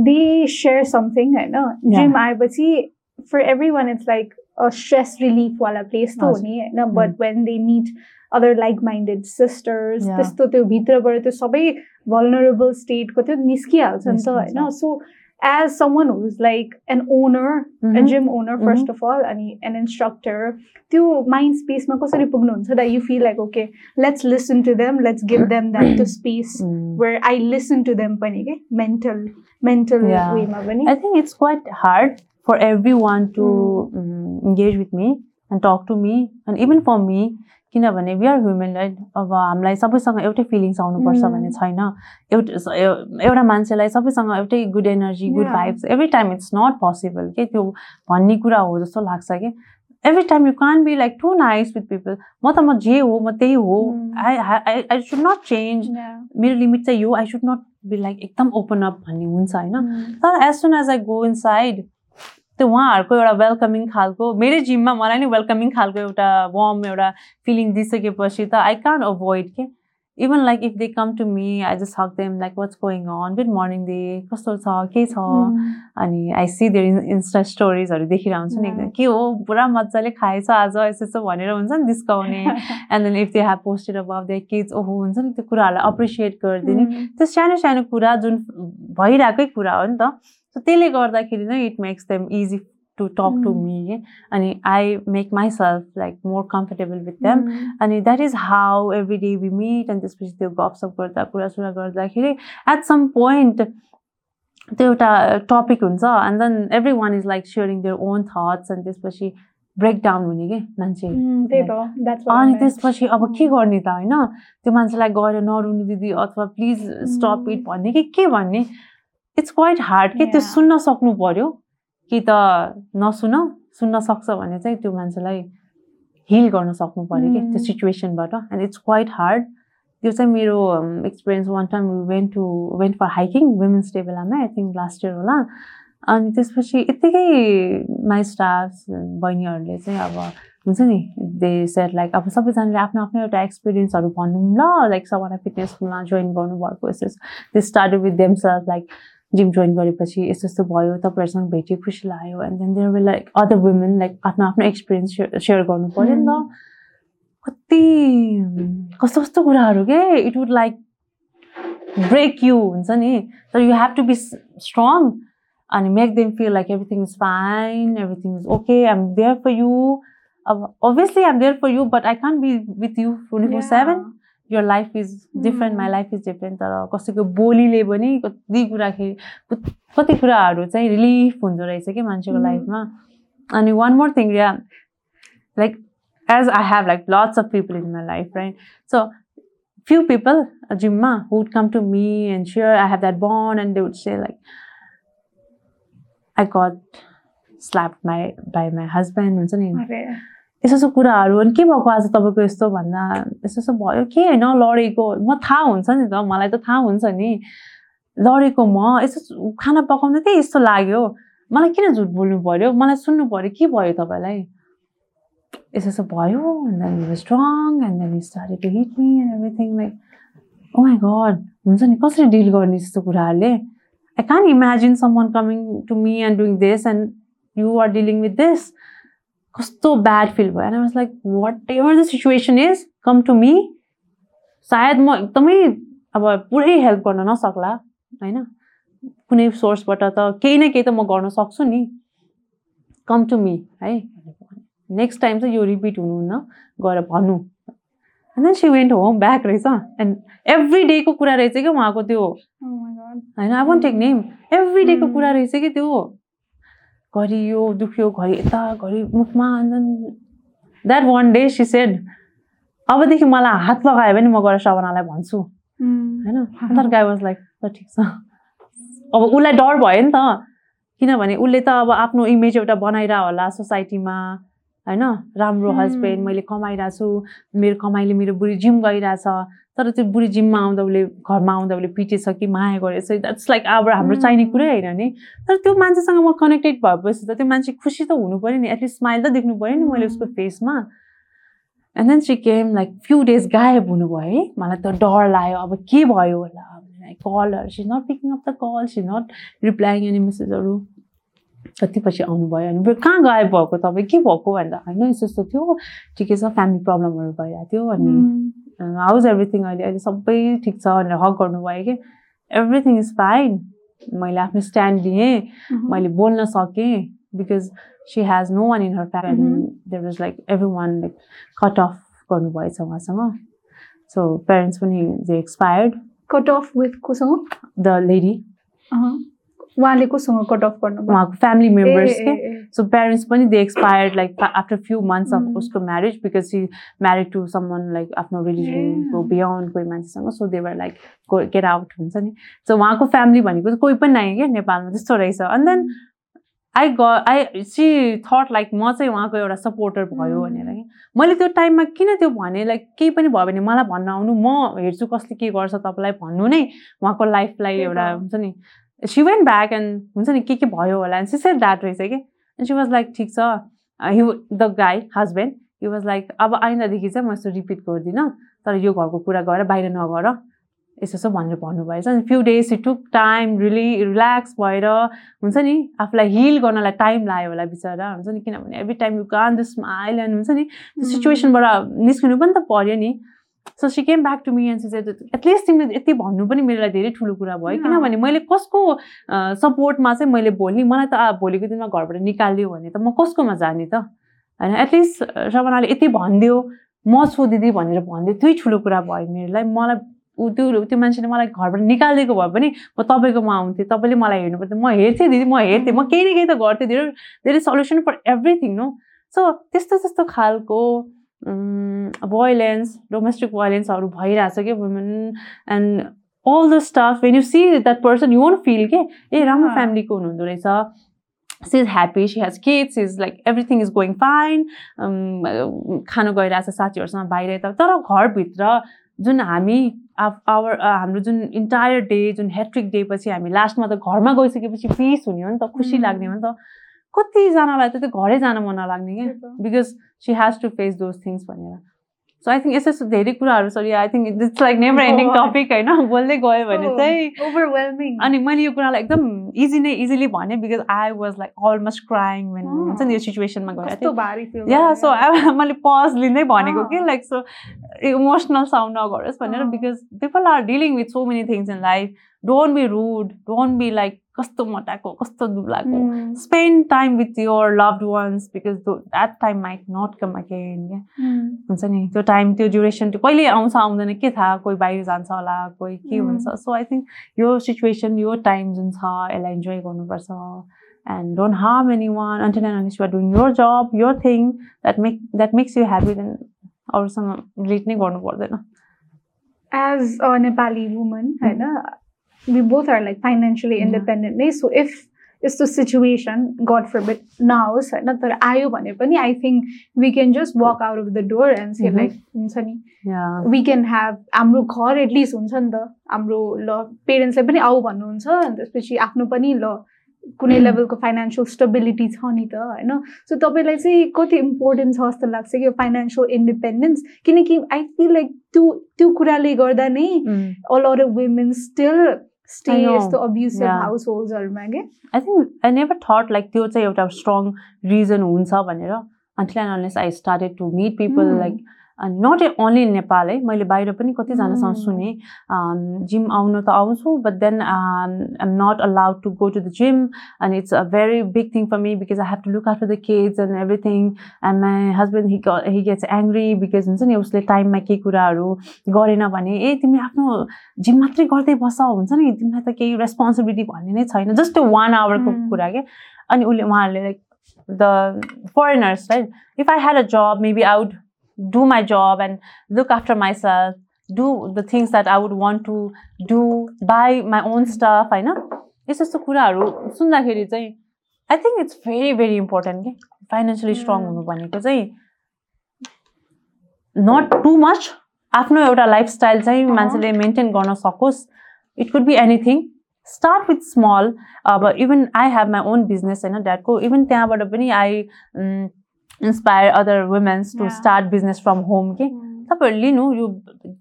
they share something होइन जिम आएपछि for every one it's like a stress रिलिफवाला place त हो हजुर. नि होइन but when they meet other like minded sisters Yeah. त्यस्तो त्यो भित्रबाट त्यो सबै भलनरेबल स्टेटको त्यो निस्किहाल्छ नि त होइन निस्किन्छ. So As someone who's like an owner a Mhm. gym owner 1st of all and an instructor त्यो mind space मा कसरी पुग्नुहुन्छ that you feel like okay let's listen to them let's give them that to space Mm. where I listen to them पनि के mental mental Yeah. way मा पनि I think it's quite hard for everyone to um, engage with me and talk to me and even for me किनभने we are human right अब हामीलाई सबैसँग एउटै feelings आउनुपर्छ Mm. भन्ने छैन एउटा एउ- एउटा मान्छेलाई सबैसँग एउटै good energy good. Vibes every time it's not possible के त्यो भन्ने कुरा हो जस्तो लाग्छ कि every time you can be like to nice with people म त म जे हो म त्यही हो. I I I should not change. मेरो लिमिट चाहिँ यो I should not be like एकदम ओपन अप भन्ने हुन्छ होइन Mm. तर as soon as I go inside त्यो उहाँहरूको एउटा वेलकमिङ खालको मेरै जिममा मलाई नै वेलकमिङ खालको एउटा वार्म एउटा फिलिङ दिइसकेपछि त आई कान अभोइड के? Even like if they come to me I just hug them like what's going on good morning they. कस्तो छ? के छ. अनि आई सी देयर इन्स्टा स्टोरिजहरू देखिरहेको हुन्छु नि एकदम। के हो? पुरा मजाले खाएछ आज यस्तो यस्तो भनेर हुन्छ नि डिस्काउने and then if they have posted about they kids ओहो हुन्छ नि त्यो कुराहरूलाई अप्रिसिएट गरिदिने. त्यो सानो सानो कुरा जुन भइरहेकै कुरा हो नि त सो त्यसले गर्दाखेरि नै it makes them easy to talk to. Me के अनि I make myself like more comfortable with them. अनि that is how every day we meet अनि त्यसपछि त्यो गफसप गर्दा कुरासुरा गर्दाखेरि एट सम पोइन्ट त्यो एउटा टपिक हुन्छ and then everyone is like sharing their own thoughts अनि त्यसपछि ब्रेक डाउन हुने कि मान्छे अनि. त्यसपछि अब के गर्ने त होइन त्यो मान्छेलाई गएर नरुनु दिदी अथवा प्लिज स्टप Mm. इट भन्ने कि के भन्ने इट्स क्वाइट हार्ड के त्यो. सुन्न सक्नु पर्यो कि त नसुन सुन्न सक्छ भने चाहिँ त्यो मान्छेलाई हिल गर्न सक्नु पर्यो कि त्यो. सिचुएसनबाट एन्ड इट्स क्वाइट हार्ड त्यो चाहिँ मेरो experience one time went to went for hiking women's day बेलामा आई थिङ्क लास्ट इयर होला अनि त्यसपछि यत्तिकै माई स्टाफ बहिनीहरूले चाहिँ अब हुन्छ नि दे सेट लाइक अब सबैजनाले आफ्नो आफ्नो एउटा एक्सपिरियन्सहरू भनौँ ल लाइक सबैलाई फिटनेसमा जोइन गर्नुभएको यस्तो they start with them self like gym join गरेपछि यस्तो यस्तो भयो तपाईँहरूसँग भेट्यो खुसी लाग्यो and then there will like other women like आफ्नो आफ्नो एक्सपिरियन्स सेयर गर्नु पऱ्यो नि त। कति कस्तो कस्तो कुराहरू के? It would like break you हुन्छ नि। तर you have to be strong अनि make them feel like everything is fine everything is okay I am there for you अब obviously I am there for you but I can be with you twenty four seven your life is different my Mm. Life is different तर कसैको बोलीले पनि कति कुराखेरि कति कुराहरू चाहिँ relief हुँदो रहेछ कि मान्छेको Mm. लाइफमा अनि one more thing yeah like as I have like lots of people in my life right so at Jimma who would come to me and share I have that bond and they would say like I got slapped my by my husband हुन्छ नि? अरे यस्तो यस्तो कुराहरू अनि के भएको आज तपाईँको यस्तो भन्दा? यस्तो यस्तो भयो के होइन? लडेको म थाहा हुन्छ नि त। मलाई त थाहा हुन्छ नि। लडेको म यस्तो खाना पकाउँदै थिएँ यस्तो लाग्यो। मलाई किन झुट बोल्नु पऱ्यो मलाई सुन्नु पऱ्यो के भयो तपाईँलाई? यस्तो यस्तो भयो strong and then me and everything like oh my god हुन्छ नि। कसरी डिल गर्ने त्यस्तो कुराहरूले? I can imagine someone coming to me and doing this and you are dealing with this कस्तो ब्याड फिल भयो and I was like whatever the situation is come to me सायद म एकदमै अब पुरै हेल्प गर्न नसक्ला होइन? कुनै सोर्सबाट त केही न केही त म गर्न सक्छु नि। कम टु मी है नेक्स्ट टाइम चाहिँ यो रिपिट हुनुहुन्न गएर भन्नु। And then she went home back रहेछ। एन्ड एभ्री डेको कुरा रहेछ कि उहाँको त्यो? Oh. होइन I won't take name every डेको. कुरा रहेछ कि त्यो? घरि यो दुख्यो घरि यता घरि मुखमा that one day she said अबदेखि मलाई हात लगायो भने म गएर सपनालाई भन्छु. होइन? अन्त गाई वाज लाइक ल ठिक छ। अब उसलाई डर भयो नि त। किनभने उसले त अब आफ्नो इमेज एउटा बनाइरह होला सोसाइटीमा होइन? राम्रो. हस्बेन्ड मैले कमाइरहेको छु मेरो कमाइले मेरो बुढी जिम गइरहेछ। तर त्यो बुढी जिममा आउँदा उसले घरमा आउँदा उसले पिटेछ कि माया गरेछ द्याट्स लाइक अब हाम्रो चाहिने Hmm. कुरै होइन नि। तर त्यो मान्छेसँग म कनेक्टेड भएपछि त त्यो मान्छे खुसी त हुनु पऱ्यो नि एटलिस्ट स्माइल त देख्नु पऱ्यो नि मैले उसको Hmm. फेसमा and then she came like few days गायब हुनुभयो है। मलाई त डर लाग्यो अब के भयो होला? कलहरू she not picking up the call she not replying any मेसेजहरू कति पछि आउनुभयो अनि कहाँ गायब भएको तपाईँ? के भएको भन्दा? होइन यस्तो यस्तो थियो। ठिकै छ फ्यामिली प्रब्लमहरू भइरहेको थियो अनि Mm. हाउज एभ्रिथिङ अहिले अहिले सबै ठिक छ भनेर हक गर्नुभयो कि एभ्रिथिङ इज फाइन मैले आफ्नो स्ट्यान्ड लिएँ. मैले बोल्न सकेँ because she has no one in her. Family there was like everyone like cut off गर्नुभएछ उहाँसँग सो प्यारेन्ट्स पनि they expired cut off with कोसँग? The lady. उहाँले कोसँग कट अफ गर्नुभयो उहाँको फ्यामिली मेम्बर्स के। सो प्यारेन्ट्स पनि they expired like after few months off. उसको marriage because she married to someone like आफ्नो रिलिजनको. बियोन्ड कोही मान्छेसँग so they were like get out हुन्छ नि सो उहाँको फ्यामिली भनेको चाहिँ कोही पनि नै क्या नेपालमा त्यस्तो रहेछ अन्त देन आई ग आई सी थट लाइक म चाहिँ उहाँको एउटा सपोर्टर भयो. भनेर कि मैले त्यो टाइममा किन त्यो भने लाइक केही पनि भयो भने मलाई भन्न आउनु म हेर्छु कसले के गर्छ तपाईँलाई भन्नु नै उहाँको लाइफलाई। एउटा हुन्छ नि सी वेन्ट ब्याक एन्ड हुन्छ नि के के भयो होला? एन्ड सी सेड द्याट रहेछ कि एन्ड सी वाज लाइक ठिक छ. He the guy husband he was like अब आइन्दादेखि चाहिँ म यस्तो रिपिट गर्दिनँ तर यो घरको कुरा गरेर बाहिर नगर यसो यसो भनेर भन्नुभएछ. अनि few days she took time really relax भएर हुन्छ नि आफूलाई हिल गर्नलाई टाइम लाग्यो होला बिचरा हुन्छ नि किनभने every time you can the smile and हुन्छ नि त्यो सिचुएसनबाट निस्किनु पनि त पऱ्यो नि। So she came back to me and चाहिँ एटलिस्ट तिमीले यति भन्नु पनि मेरो लागि धेरै ठुलो कुरा भयो. किनभने मैले कसको सपोर्टमा चाहिँ मैले बोल्ने मलाई त भोलिको दिनमा घरबाट निकालिदियो भने त म कसकोमा जाने त? होइन एटलिस्ट सबनाले यति भनिदियो म छु दिदी भनेर भनिदियो। त्यही ठुलो कुरा भयो मेरो लागि मलाई ऊ त्यो त्यो मान्छेले मलाई घरबाट निकालिदिएको भए पनि म तपाईँकोमा आउँथेँ। तपाईँले मलाई हेर्नु पर्थ्यो। म हेर्थेँ दिदी म हेर्थेँ। म केही न केही त गर्थेँ। धेरै धेरै solution for everything no so त्यस्तो त्यस्तो खालको भोइलेन्स डोमेस्टिक भोइलेन्सहरू भइरहेछ कि women and all the staff when you see that person you won't feel के ए राम्रो. फ्यामिलीको हुनुहुँदो रहेछ she is happy she has kids is like everything is going fine खानु गइरहेछ साथीहरूसँग बाहिर यता तर घरभित्र जुन हामी आवर हाम्रो जुन इन्टायर डे जुन हेट्रिक डे पछि हामी लास्टमा त घरमा गइसकेपछि पिस हुने हो नि त खुसी. लाग्ने हो नि त कतिजनालाई त त्यो घरै जान मन नलाग्ने क्या। Because she has to face those things भनेर सो आई थिङ्क यस्तो यस्तो धेरै कुराहरू छ I think it's like never ending. Topic होइन बोल्दै गयो भने. चाहिँ ओभरवेल्मिङ अनि मैले यो कुरालाई एकदम इजी नै इजिली भने because I was like almost crying when Oh. हुन्छ नि यो सिचुएसनमा गएर या सो। मैले पज लिँदै भनेको कि अँ। लाइक सो इमोसनल साउन्ड नगरोस् भनेर। Because people are dealing with so many things in life don't be rude don't be like कस्तो मोटाको कस्तो दुब्लाको Mm. Spend time with your loved ones because that time might not come again क्या. हुन्छ नि त्यो टाइम त्यो duration त्यो कहिले आउँछ आउँदैन के थाहा कोही बाहिर जान्छ होला कोही के. हुन्छ सो आई थिङ्क यो सिचुएसन यो टाइम जुन छ यसलाई इन्जोय गर्नुपर्छ and don't harm anyone until and unless you're doing your job your thing that make that makes you happy then अरूसँग रिलेट नै गर्नु पर्दैन as a Nepali woman, होइन we both are like financially Yeah. independent नै so if यस्तो situation god forbid नहोस् होइन तर आयो भने पनि I think we can just walk out of the door and say Mhm. Like हुन्छ नि या वी क्यान ह्याभ हाम्रो घर एटलिस्ट हुन्छ नि त हाम्रो ल पेरेन्ट्सलाई पनि आऊ भन्नुहुन्छ अनि त्यसपछि आफ्नो पनि ल कुनै Mhm. लेभलको फाइनेन्सियल स्टेबिलिटी छ नि त होइन सो तपाईँलाई चाहिँ कति इम्पोर्टेन्ट छ जस्तो लाग्छ कि यो फाइनेन्सियल इन्डिपेन्डेन्स किनकि आई फिल लाइक त्यो त्यो कुराले गर्दा नै all or women still stay I know. यस्तो अब्युसिभ Yeah. हाउस होल्ड्सहरूमा के I think I never thought like त्यो चाहिँ एउटा स्ट्रङ रिजन हुन्छ भनेर until and unless I started to meet people Mm. Like not only in Nepal है मैले बाहिर पनि कतिजनासँग Mm. सुने जिम आउनु त आउँछु but then am not allowed to go to the gym and it's a very big thing for me because I have to look after the kids and everything and my husband he he gets angry because हुन्छ नि उसले टाइममा केही कुराहरू गरेन भने ए तिमी आफ्नो जिम मात्रै गर्दै बस हुन्छ नि तिमीलाई त केही रेस्पोन्सिबिलिटी भन्ने नै छैन जस्ट वान आवरको Mm. कुरा क्या अनि उसले उहाँहरूले like the foreigners right if I had a job maybe I my job and look after myself do the things that I would want to do by my own stuff होइन यस्तो यस्तो कुराहरू सुन्दाखेरि चाहिँ I think it's very very important कि financially strong. हुनु भनेको चाहिँ नट टु मच आफ्नो एउटा लाइफस्टाइल चाहिँ अँ। मान्छेले मेन्टेन गर्न सकोस् it could be anything start with small अब even I have my own business होइन ड्याडको इभन त्यहाँबाट पनि I inspire other women's to Yeah. Start business from home कि तपाईँहरू लिनु you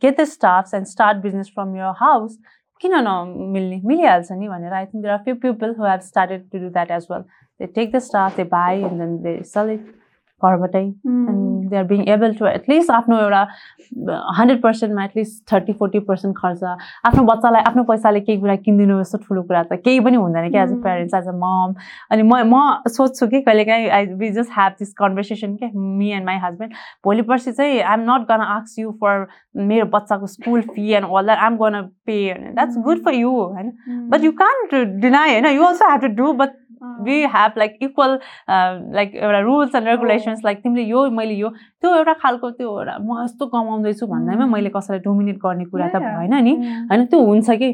get the staffs and start business from your house किन नमिल्ने मिलिहाल्छ नि भनेर I think there are few people who have started to do that as well they take the staff they by and then they sell it घरबाटै. And they are being able to at least आफ्नो एउटा hundred पर्सेन्टमा at least thirty forty percent खर्च आफ्नो बच्चालाई आफ्नो पैसाले केही कुरा किनिदिनु जस्तो ठुलो कुरा त केही पनि हुँदैन कि as a. Parents as a mom अनि म म सोध्छु कि कहिलेकाहीँ I we just have this conversation के मी एन्ड माई हस्बेन्ड भोलि पर्सि चाहिँ आइ एम नट गन आक्स यु फर मेरो बच्चाको school fee and all that I'm gonna pay that's good for you होइन. बट यु कान्ट डिनाई होइन you also have to do but. We have like equal like एउटा rules and regulations like तिमीले यो मैले यो त्यो एउटा खालको त्यो एउटा म यस्तो कमाउँदैछु भन्दैमा Mm. मैले कसैलाई डोमिनेट गर्ने कुरा त. भएन नि Mm. होइन त्यो हुन्छ कि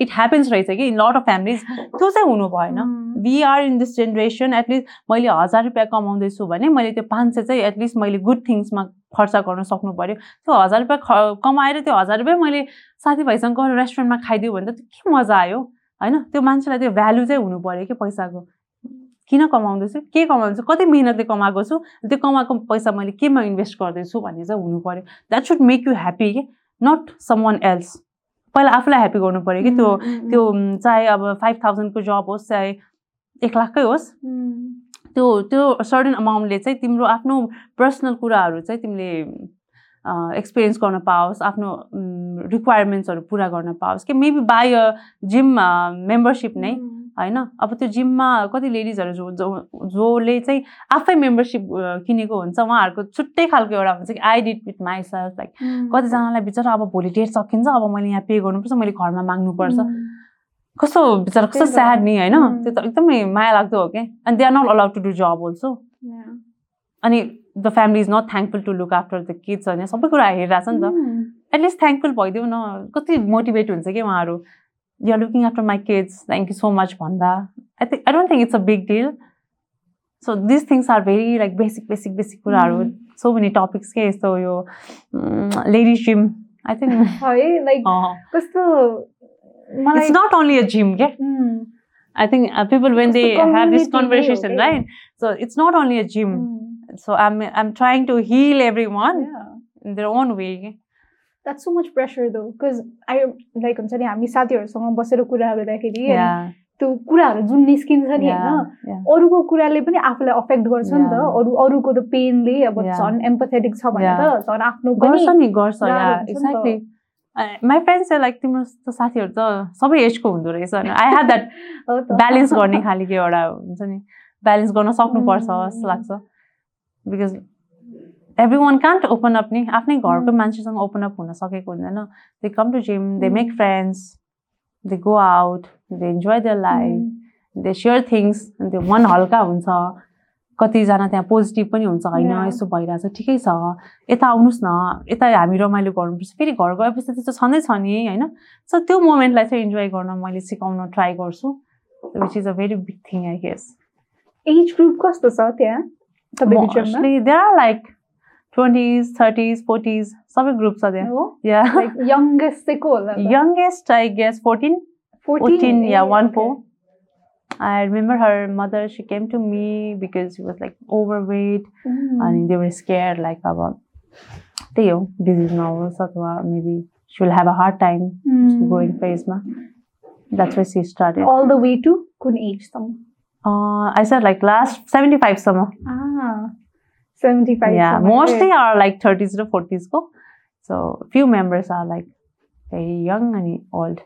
इट ह्यापन्स रहेछ कि इन लट अफ फ्यामिलीज त्यो चाहिँ हुनु भएन. We are in this generation at least मैले हजार रुपियाँ कमाउँदैछु भने मैले त्यो पाँच सय चाहिँ एटलिस्ट मैले गुड थिङ्समा खर्च गर्न सक्नु पऱ्यो त्यो हजार रुपियाँ ख कमाएर त्यो हजार रुपियाँ मैले साथीभाइसँग गएर रेस्टुरेन्टमा खाइदियो भने त के मजा आयो होइन? त्यो मान्छेलाई त्यो भ्यालु चाहिँ हुनु पऱ्यो कि पैसाको। किन कमाउँदैछु? के कमाउँदैछु? कति मिहिनेतले कमाएको छु? त्यो कमाएको पैसा मैले केमा इन्भेस्ट गर्दैछु भन्ने चाहिँ हुनु पऱ्यो that should make you happy कि? नट सम वान एल्स पहिला आफूलाई ह्याप्पी गर्नु पऱ्यो कि त्यो त्यो चाहे अब फाइभ थाउजन्डको जब होस् चाहे एक लाखकै होस्. त्यो त्यो सर्टन अमाउन्टले चाहिँ तिम्रो आफ्नो पर्सनल कुराहरू चाहिँ तिमीले एक्सपिरियन्स गर्न पाओस् आफ्नो रिक्वायरमेन्ट्सहरू पुरा गर्न पाओस् कि maybe by a gym membership नै Mm. होइन अब त्यो जिममा कति लेडिजहरू जो जो जसले चाहिँ आफै मेम्बरसिप किनेको हुन्छ उहाँहरूको छुट्टै खालको एउटा हुन्छ कि I did with myself like Mm. कतिजनालाई बिचरा अब भोलि डेट सकिन्छ अब मैले यहाँ पे गर्नुपर्छ मैले घरमा माग्नुपर्छ Mm. कस्तो बिचरा कस्तो। स्याड नि होइन उम्. त्यो त एकदमै माया लाग्दो हो कि and they are not allowed to do job also. अनि the family is not thankful to look after the kids होइन सबै कुरा हेरिरहेछ नि त. एटलिस्ट थ्याङ्कफुल भइदिउ न। कति मोटिभेट हुन्छ कि उहाँहरू? You're looking after my kids thank you so much भन्दा। I think I don't think it's a big deal so this things are very like basic basic basic कुराहरू. सो मेनी टपिक्स के यस्तो यो? Ladies gym I think है like कस्तो मलाई it's not only a gym के Mm. I think uh, people when they It's the have this community way, conversation, okay? So I'm I'm trying to heal everyone Yeah. in their own way. That's so much pressure though, because I like हुन्छ नि हामी साथीहरूसँग बसेर कुरा गर्दाखेरि त्यो कुराहरू जुन निस्किन्छ नि होइन. अरूको कुराले पनि आफूलाई अफेक्ट गर्छ नि त. अरू अरूको त पेनले अब. झन् एम्पथेटिक छ भने. त झन् आफ्नो गर्छ नि गर्छ त। एक्ज्याक्टली माई फ्रेन्ड्स लाइक तिम्रो जस्तो साथीहरू त सबै एजको हुँदो रहेछ आई हेभ द्याट त। ब्यालेन्स गर्ने खालको एउटा हुन्छ नि ब्यालेन्स गर्न सक्नुपर्छ. जस्तो लाग्छ because everyone can't open up नि आफ्नै घरको. मान्छेसँग ओपन अप हुन सकेको हुँदैन they come to gym they make. Friends they go out they enjoy their life. They share things अनि त्यो मन हल्का हुन्छ। कतिजना त्यहाँ पोजिटिभ पनि हुन्छ। होइन. यस्तो भइरहेछ ठिकै छ। यता आउनुहोस् न यता हामी रमाइलो गर्नुपर्छ। फेरि घर गएपछि त त्यो छँदै छ नि होइन? सो त्यो मोमेन्टलाई चाहिँ इन्जोय गर्न मैले सिकाउन ट्राई गर्छु। Which is a very big thing I guess age group कस्तो छ त्यहाँ? The baby Mostly, they are like 20s, 30s, 40s. Some groups are there. No? Yeah. Like youngest they call them. Youngest, I guess, 14. 14, yeah, 1 okay. 4. I remember her mother, she came to me because she was like overweight mm. and they were scared like about Theo, this is normal. Satwa, maybe she'll have a hard time mm. going for Isma. That's why she started. All the way to Kun H. एजसम्म I sir like last seventy फाइभसम्म Ah, 75 या सम्म mostly are like thirties र फोर्टिजको so few members are like very young अनि old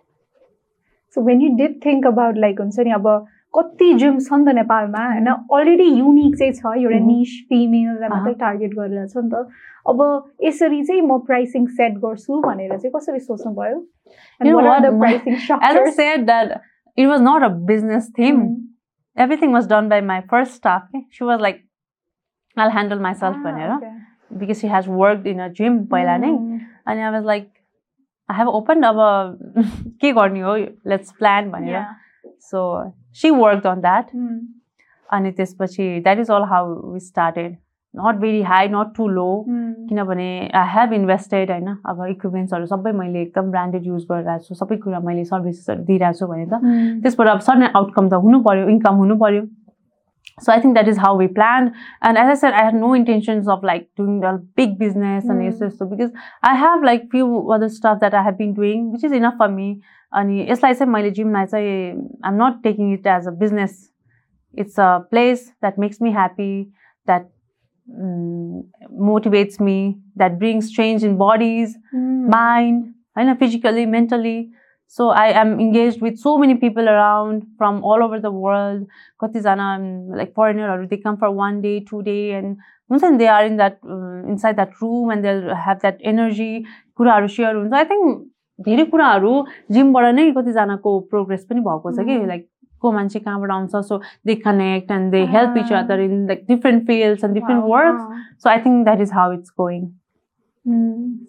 so when you did think about like हुन्छ नि अब कति gym छ नि त नेपालमा होइन अलरेडी युनिक चाहिँ छ एउटा Mhm. निस फिमेललाई मात्रै अहँ। टार्गेट गरेर छ नि त अब यसरी चाहिँ म प्राइसिङ सेट गर्छु भनेर चाहिँ कसरी सोच्नुभयो You know what? My- pricing As I said that it was not a business theme. Everything was done by my first staff. okay? She was like, I'll handle Ah, myself भनेर because she has worked in a gym पहिला नै अनि I was like, I have opened अब के गर्ने हो let's plan भनेर so she worked on that अनि त्यसपछि that is all how we started not very high not too low. किनभने आई हेभ इन्भेस्टेड होइन अब इक्विपमेन्ट्सहरू सबै मैले एकदम ब्रान्डेड युज गरिरहेको छु सबै कुरा मैले सर्भिसेसहरू दिइरहेको छु भने त त्यसबाट अब सर्टन आउटकम त हुनु पऱ्यो इन्कम हुनु पऱ्यो so I think that is how we plan and as I said I have no intentions of like doing the big business अनि. यस्तो यस्तो because I have like few other staff that I have been doing which is enough for me अनि यसलाई चाहिँ मैले जिमलाई चाहिँ I am not taking it as a business it's a place that makes me happy that mm, motivates me, that brings change in bodies, Mm. mind, I know physically, mentally. So I am engaged with so many people around from all over the world. कतिजना um, like foreigner, they come for one day, two day, and हुन्छ नि they are in that uh, inside that room and they'll have that energy. कुराहरू share हुन्छ I think धेरै कुराहरू जिमबाट नै कतिजनाको progress पनि भएको छ कि Mm. लाइक को मान्छे कहाँबाट आउँछ so they connect and they help each. Other in like different fields and different. Works. So I think that is how it's going.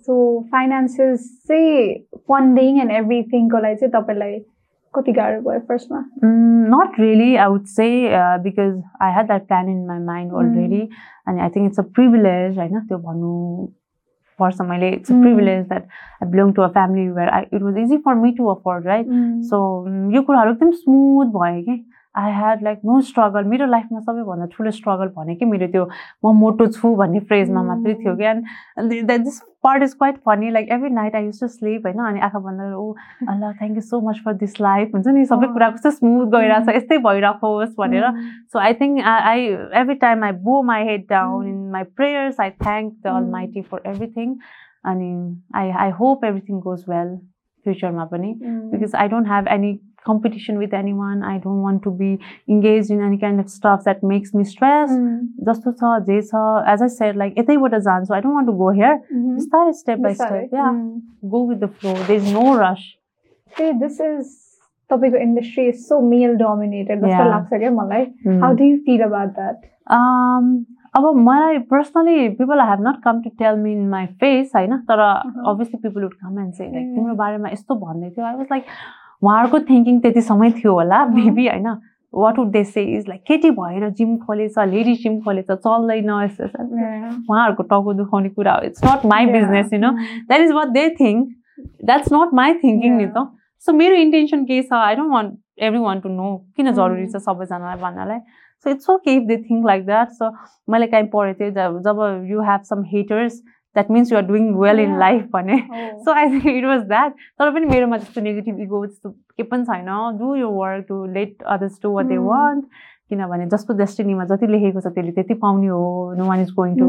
So finances चाहिँ फन्डिङ एन्ड एभ्रिथिङको लागि चाहिँ तपाईँलाई कति गाह्रो भयो फर्स्टमा not really, I would say, uh, because I had that plan in my mind already, and I think it's a privilege. I know त्यो भन्नु पर्छ मैले privilege that I belong to a family where I, it was easy for me to afford, right? So mm, यो कुराहरू एकदम smooth भयो कि I had like no struggle मेरो लाइफमा सबैभन्दा ठुलो स्ट्रगल भनेकै मेरो त्यो म मोटो छु भन्ने फ्रेजमा मात्रै थियो कि and this part is quite funny like every night I use to sleep होइन अनि आँखा बन्द oh all thank you so much for this life हुन्छ नि सबै। कुरा कस्तो स्मुथ गइरहेको छ यस्तै भइरहोस् भनेर Mm. So I think I, I every time I bow my head down Mm. in my prayers, I thank the Mm. Almighty for everything, and I I hope everything goes well future ma pani Mm. because I don't have any competition with anyone. I don't want to be engaged in any kind of stuff that makes me stress. Mm. जस्तो छ जे छ as I said like यतैबाट जान्छु I don't want to go here. Mhm. बिस्तारै step by बिस्तारै. step. Yeah, Mm. go with the flow. There is no rush. Hey, this is तपाईँको industry is so male dominated जस्तो Yeah. लाग्छ क्या मलाई Mm. How do you feel about that Um, अब मलाई personally people have not come to tell me in my face होइन तर Uh-huh. Obviously people would come and say like Mm. तिम्रो बारेमा यस्तो भन्दै थियो आई वाज लाइक उहाँहरूको थिङ्किङ त्यति समय थियो होला. मेबी होइन। What would they say is like केटी भएर जिम खोलेछ लेडिज जिम खोलेछ चल्दैन यस्तो। उहाँहरूको टाउको दुखाउने कुरा हो। It's not my business you know that is what they think that's not my thinking नि त सो मेरो इन्टेन्सन के छ? I don't want everyone to know किन जरुरी छ सबैजनालाई भन्नलाई। So it's okay if they think like that so मैले काहीँ पढेको थिएँ जब you have some haters that means you're doing well in. Life भने. So I think it was that तर पनि मेरोमा त्यस्तो नेगेटिभ इगो त्यस्तो के पनि छैन do your work to let others do what they. Want किनभने जसको डेस्टिनीमा जति लेखेको छ त्यसले त्यति पाउने हो no one is going to.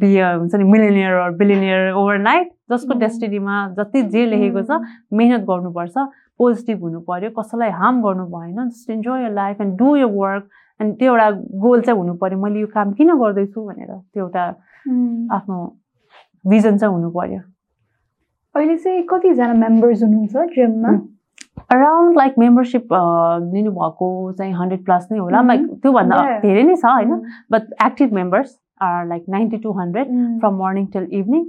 Be हुन्छ नि मिलिनियर बिलिनियर ओभरनाइट जसको Mm. डेस्टिनीमा जति जे लेखेको छ. मेहनत गर्नुपर्छ पोजिटिभ हुनु पर्यो कसैलाई हार्म गर्नु भएन just enjoy your life and do your work and त्यो एउटा गोल चाहिँ हुनु पर्यो मैले यो काम किन गर्दैछु भनेर त्यो एउटा. आफ्नो भिजन चाहिँ हुनु पर्यो अहिले चाहिँ कतिजना मेम्बर्स हुनुहुन्छ जिममा Mm. अराउन्ड लाइक मेम्बरसिप लिनुभएको चाहिँ हन्ड्रेड प्लस नै होला Mhm. लाइक त्योभन्दा Yeah. धेरै नै छ होइन Mm. But active members are like ninety to hundred Mm. From morning till evening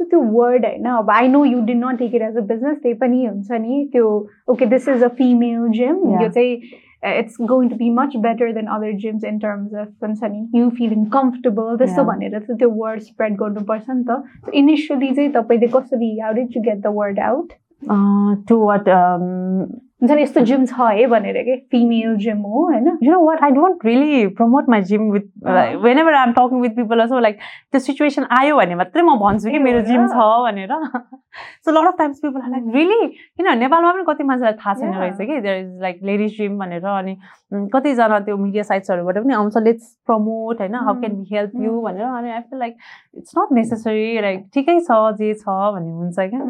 so त्यो वर्ड होइन अब I know you did not take it as a business त्यही पनि हुन्छ नि त्यो okay this is a female gym Yeah. यो चाहिँ Uh, it's going to be much better than other gyms in terms of concerning you feeling comfortable. This yeah. the one. It's the word spread Going to person. So initially, how did you get the word out? Uh, to what um, हुन्छ नि यस्तो gym छ है भनेर के? Female gym हो होइन? Know what? I don't really promote my gym with like, Uh-huh. whenever i'm talking with people also like the situation आयो भने मात्रै म भन्छु कि मेरो जिम? छ भनेर। Lot of times people are like really? किन? नेपालमा पनि कति मान्छेलाई थाहा छैन. रहेछ कि? There is like ladies gym भनेर अनि कतिजना त्यो मिडिया साइट्सहरूबाट पनि आउँछ लेट्स प्रमोट होइन? How can be help you. भनेर अनि I feel like it's not necessary like ठिकै छ जे छ भन्ने हुन्छ क्या।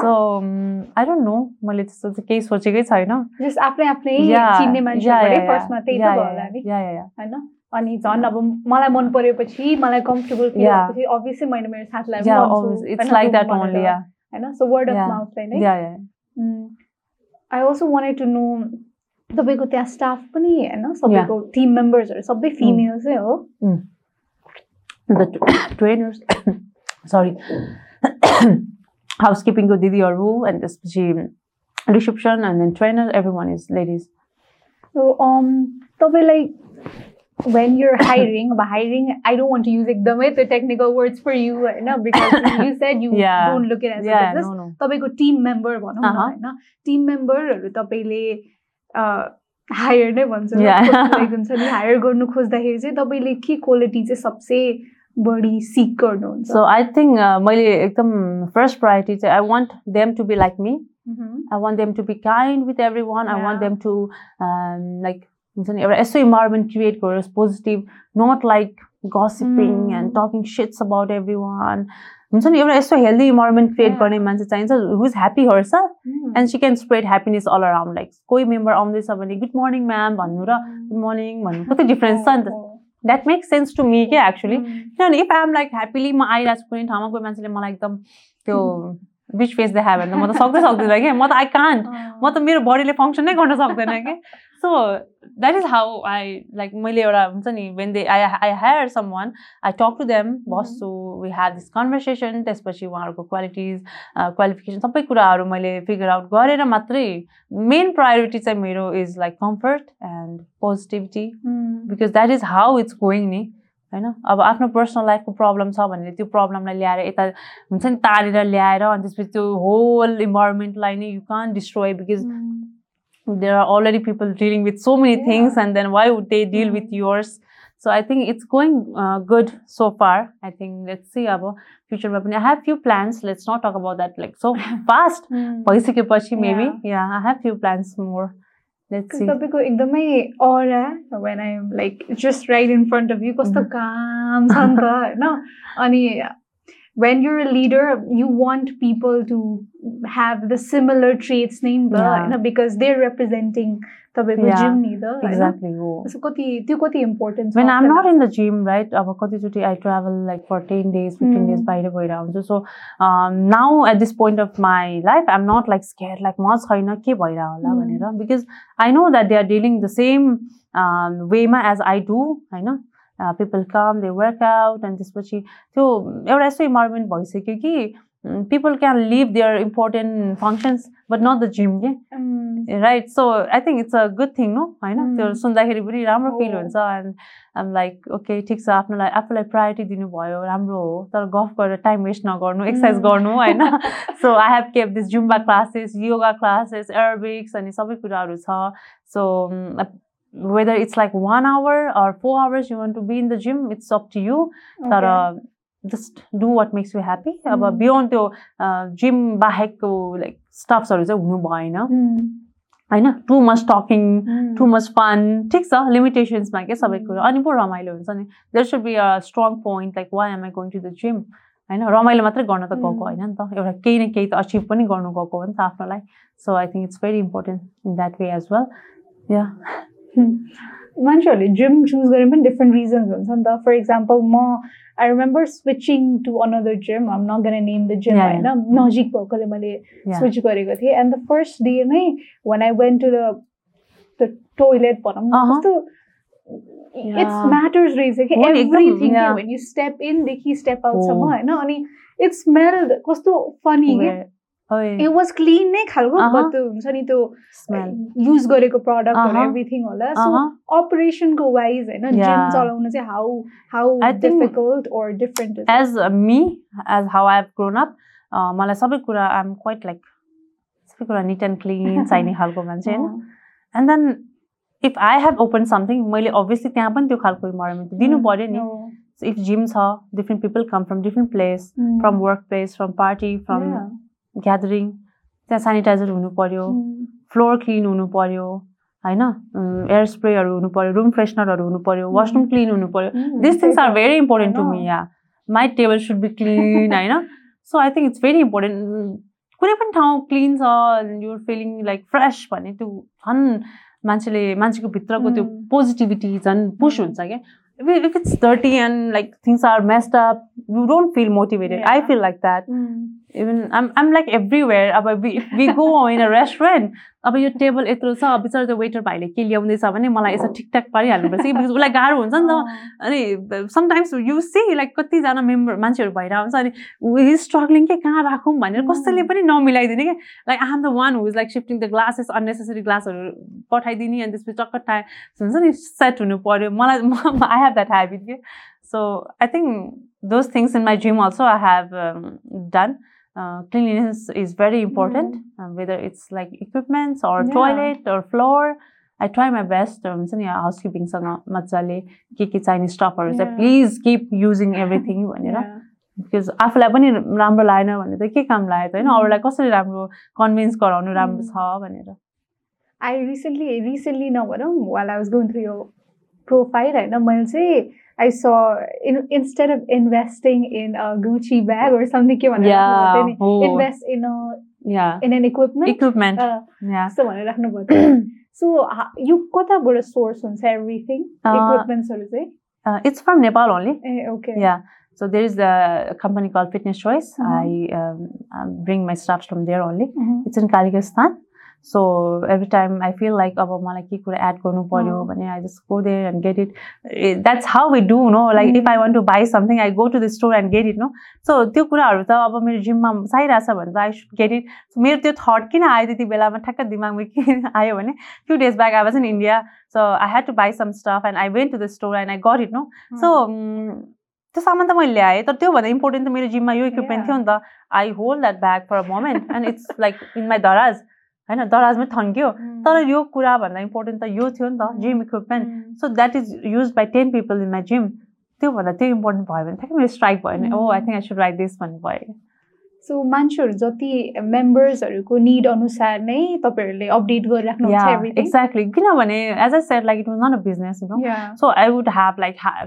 सो आई डोन्ट नो मैले त्यस्तो चाहिँ केही सोचेकै छैन। जस्ट आफ्नै आफ्नै चिन्ने फर्स्टमा त्यही त होला नि। yeah. होइन? अनि झन् अब मलाई मन परेपछि मलाई कम्फर्टेबल फिल Yeah. भएपछि अभियसली मैले मेरो साथीलाई होइन. होइन? So word of. माउथलाई नै. I also wanted to know तपाईँको त्यहाँ स्टाफ पनि होइन? सबैको टिम मेम्बर्सहरू सबै फिमेल्सै हो। the t- trainers sorry housekeeping को दिदीहरू and त्यसपछि reception and then trainer everyone is ladies so तपाईँलाई when you're hiring अब hiring I don't want to use एकदमै त्यो technical words for you होइन because you said you Yeah. don't look it as a yeah business no no तपाईँको team member भनौँ न। होइन team मेम्बरहरू तपाईँले हायर नै भन्छु. लाइक हुन्छ नि हायर गर्नु खोज्दाखेरि चाहिँ तपाईँले के क्वालिटी चाहिँ सबसे बढी सिक गर्नुहुन्छ I think uh, मैले एकदम first priority चाहिँ I want them to be like me मह्म. I want them to be kind with everyone I want Yeah. them to um, like एउटा यस्तो इन्भाइरोमेन्ट क्रिएट गरोस् positive not like gossiping. And talking shits about everyone हुन्छ नि एउटा यस्तो healthy environment create Yeah. गर्ने मान्छे चाहिन्छ who is happy hers. And she can spread happiness all around like कोही मेम्बर आउँदैछ भने गुड मर्निङ म्याम भन्नु र गुड मर्निङ भन्नु कति डिफ्रेन्स छ नि त that makes sense to me क्या एक्चुली. किनभने इफ आइएम लाइक ह्याप्पिली म आइरहेको छु कुनै ठाउँमा कोही मान्छेले मलाई एकदम त्यो बिच फेस देखायो भने त म त सक्दै सक्दिनँ क्या म त आई कान्ट म त मेरो बडीले फङ्सन नै गर्न सक्दैन कि? So that is how I like मैले एउटा हुन्छ नि when they I I hire someone I talk to them बस्छु वी ह्याभ दिस कन्भर्सेसन त्यसपछि उहाँहरूको क्वालिटिज क्वालिफिकेसन सबै कुराहरू मैले फिगर आउट गरेर मात्रै मेन प्रायोरिटी चाहिँ मेरो is like comfort and positivity. Because that is how it's going नि होइन अब आफ्नो पर्सनल लाइफको प्रब्लम छ भने त्यो प्रब्लमलाई ल्याएर यता हुन्छ नि तारेर ल्याएर अनि त्यसपछि त्यो होल इन्भाइरोमेन्टलाई नै you can destroy because Mm. there are already people dealing with so many Yeah. things and then why would they deal Mm. with yours so i think it's going uh, good so far i think let's see about future weapon i have few plans let's not talk about that like so fast Mm. भइसकेपछि maybe Yeah. yeah i have few plans more let's Because see. तपाईँको एकदमै अरा when I like just right in front of you कस्तो Mhm. काम छ नि त होइन अनि when you're a leader you want people to have the similar traits नै नि त Yeah. होइन बिकज दे रिप्रेजेन्टिङ तपाईँको Yeah. जिम नि त होइन exactly oh. So कति त्यो कति important when i'm not in the gym right अब कतिचोटि i travel like for 10 days 15 days Mm. बाहिर गएर आउँछु so um, now at this point of my life i'm not like scared like म छैन के भइरह होला Mm. भनेर because i know that they are dealing the same um, wayमा as i do होइन people come they work out and त्यसपछि त्यो एउटा यस्तो इन्भाइरोमेन्ट भइसक्यो कि people can leave their important functions but not the gym के right so I think it's a good thing no होइन. त्यो सुन्दाखेरि पनि राम्रो फिल। हुन्छ एन्ड आम लाइक ओके ठिक छ आफ्नोलाई आफूलाई प्रायोरिटी दिनुभयो राम्रो हो तर गफ गरेर टाइम वेस्ट नगर्नु एक्सर्साइज. गर्नु होइन so I have kept this Zumba classes yoga classes aerobics अनि सबै कुराहरू छ so whether it's like one hour or four hours you want to be in the gym it's up to you तर just do what makes you happy अब. Beyond त्यो gym बाहेकको like स्टाफ्सहरू चाहिँ हुनु भएन होइन too much talking too much fun ठिक छ लिमिटेसन्समा के सबै कुरो अनि पो रमाइलो हुन्छ नि there should be a strong point like why am I going to the gym होइन रमाइलो मात्रै गर्न त गएको. होइन नि त एउटा केही न केही त अचिभ पनि गर्नु गएको हो नि त आफ्नोलाई so I think it's very important in that way as well yeah Hmm. Man, surely gym shoes were even different reasons. For example, more I remember switching to another gym. I'm not gonna name the gym yeah, right now. Najik Pokale Male switch And the first day when I went to the the toilet bottom, uh-huh. Yeah. it's matters raising everything yeah. when you step in, they step out oh. somewhere. No, I mean, it smelled was so funny. It was clean नै खालको. But हुन्छ नि त्यो. Use गरेको Uh-huh. Everything होला so. अपरेसनको wise होइन gym. चलाउन चाहिँ how how difficult or different as me as how I have grown up मलाई सबै कुरा आइ एम क्वाइट लाइक सबै कुरा निट एन्ड क्लिन चाहिने खालको मान्छे होइन and then if I have open something मैले अभियसली त्यहाँ पनि त्यो खालको इन्भाइरोमेन्ट दिनु पऱ्यो नि इफ जिम छ different people come from different place from work place from party from gathering त्यहाँ सेनिटाइजर हुनु पऱ्यो फ्लोर क्लिन हुनु पऱ्यो होइन? एयर स्प्रेहरू हुनु पऱ्यो रुम फ्रेसनरहरू हुनु पऱ्यो. वासरुम क्लिन हुनु पऱ्यो this things are very important to me yeah my table should be clean होइन? So I think it's very important कुनै पनि ठाउँ क्लिन छ युर फिलिङ लाइक फ्रेस भने त्यो झन् मान्छेले मान्छेको भित्रको त्यो. पोजिटिभिटी झन् पुस. हुन्छ क्या? If it's dirty and like things are messed up you don't feel motivated I. Feel like that even um um like everywhere अब we go in a restaurant अब यो टेबल यत्रो छ बिचरा त्यो वेटर भाइले के ल्याउँदैछ भने मलाई यसो ठिकठाक पारिहाल्नुपर्छ कि बिकज उसलाई गाह्रो हुन्छ नि त। अनि समटाइम्स यु सी लाइक कतिजना मेम्बर मान्छेहरू भएर आउँछ अनि हि स्ट्रगलिङ के कहाँ राखौँ? भनेर कसैले पनि नमिलाइदिने क्या like I am the one who is like shifting the glasses unnecessary ग्लासहरू पठाइदिने अनि त्यसपछि टक्क टाइम हुन्छ नि सेट हुनु पऱ्यो मलाई आई हेभ द्याट हेबिट के? So I think those things in my dream also I have done cleanliness is very important uh, whether it's like equipments or Yeah. toilet or floor I try my best हुन्छ नि हाउसकिपिङसँग मजाले के के चाहिने स्टफहरू चाहिँ Yeah. Please keep using everything भनेर because आफूलाई पनि राम्रो लागेन भने त के काम लाग्यो त होइन Mm. अरूलाई कसरी राम्रो कन्भिन्स गराउनु राम्रो छ भनेर I recently, recently no, while I was going through your profile, I know say I saw in, instead of investing in a Gucci bag or something, yeah. invest in a yeah. in an equipment. Equipment. Uh, yeah. So so uh, you got a source on everything uh, equipment so to say. Uh, it's from Nepal only. Uh, okay. Yeah. So there is a, company called Fitness Choice. Mm -hmm. I um, bring my stuff from there only. Mm -hmm. It's in Kazakhstan. So every time I feel like अब मलाई के कुरा add गर्नु Mm. भने I just go there and get it. Eh, That's how we do, no? Like if I want to buy something, I go to the store and get it, no? So त्यो कुराहरू त अब मेरो जिममा चाहिरहेछ भने त I should get it. So मेरो त्यो thought किन आयो त्यति बेलामा ठ्याक्क दिमागमा के आयो भने few days back I was in India, so I had to buy some stuff and I went to the store and I got it, no? So त्यो सामान त मैले ल्याएँ तर त्योभन्दा इम्पोर्टेन्ट त मेरो जिममा यो इक्विपमेन्ट थियो नि त I hold that bag for a moment and it's like in my दराज होइन दराजमै थन्क्यो. तर यो कुराभन्दा इम्पोर्टेन्ट त यो थियो नि त gym equipment. So that is use by ten people in my gym त्योभन्दा त्यो इम्पोर्टेन्ट भयो भने ठ्याक्कै मेरो स्ट्राइक भयो भने ओ I think I should write this भन्ने भयो सो मान्छेहरू जति मेम्बर्सहरूको निड अनुसार नै तपाईँहरूले अपडेट गरिराख्नुहुन्छ एभ्रिथिङ एक्ज्याक्टली किनभने as I said like it was not a business you know So I would have like ha-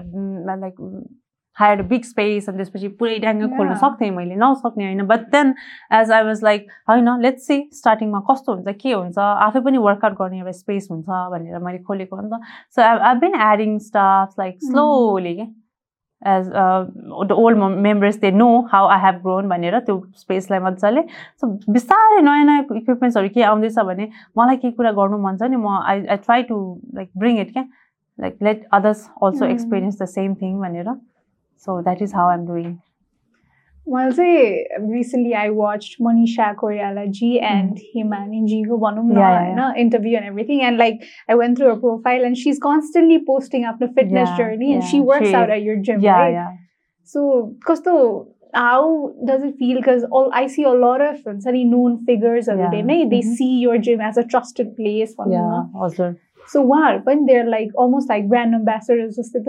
a big space and त्यसपछि पुरै ड्याङ्ग खोल्न. सक्थेँ मैले नसक्ने होइन but then as I was like होइन लेट्स सी स्टार्टिङमा कस्तो हुन्छ के हुन्छ आफै पनि वर्कआउट गर्ने एउटा स्पेस हुन्छ भनेर मैले खोलेको हो नि त so I I been adding staff like. Slowly क्या as the old members they know how I have grown भनेर त्यो स्पेसलाई मजाले सो बिस्तारै नयाँ नयाँ इक्विपमेन्ट्सहरू के आउँदैछ भने मलाई केही कुरा गर्नु मन छ नि म I I try to like bring it क्या like let others also Mm. experience the same thing vanira So that is how I'm doing. Well, say recently I watched Monisha Koyala ji and mm-hmm. Himani of my interview and everything. And like I went through her profile and she's constantly posting after fitness yeah, journey and she works she, out at your gym. Yeah, right? yeah. So, because how does it feel? Because all I see a lot of sorry, known figures every yeah. They mm-hmm. see your gym as a trusted place. Yeah, also. So, wow, when they're like almost like brand ambassadors. Just the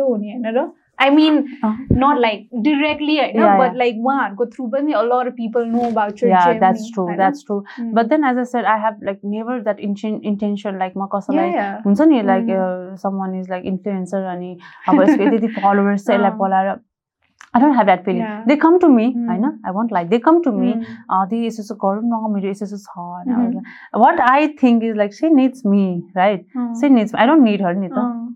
I mean, uh-huh. not like directly, yeah, know, but like one go through. But a lot of people know about your yeah, gym. that's true. That's true. Mm. But then, as I said, I have like never that in- intention like ma yeah, like. Mm. like uh, someone is like influencer and he followers say like ah. I don't have that feeling. Yeah. They come to me, mm. I hmm. know, I want like, they come to me, hmm. ah, Adi, is this a And hmm. What I think is like, she needs me, right? Mm. She needs me. I don't need her, Nita. Mm.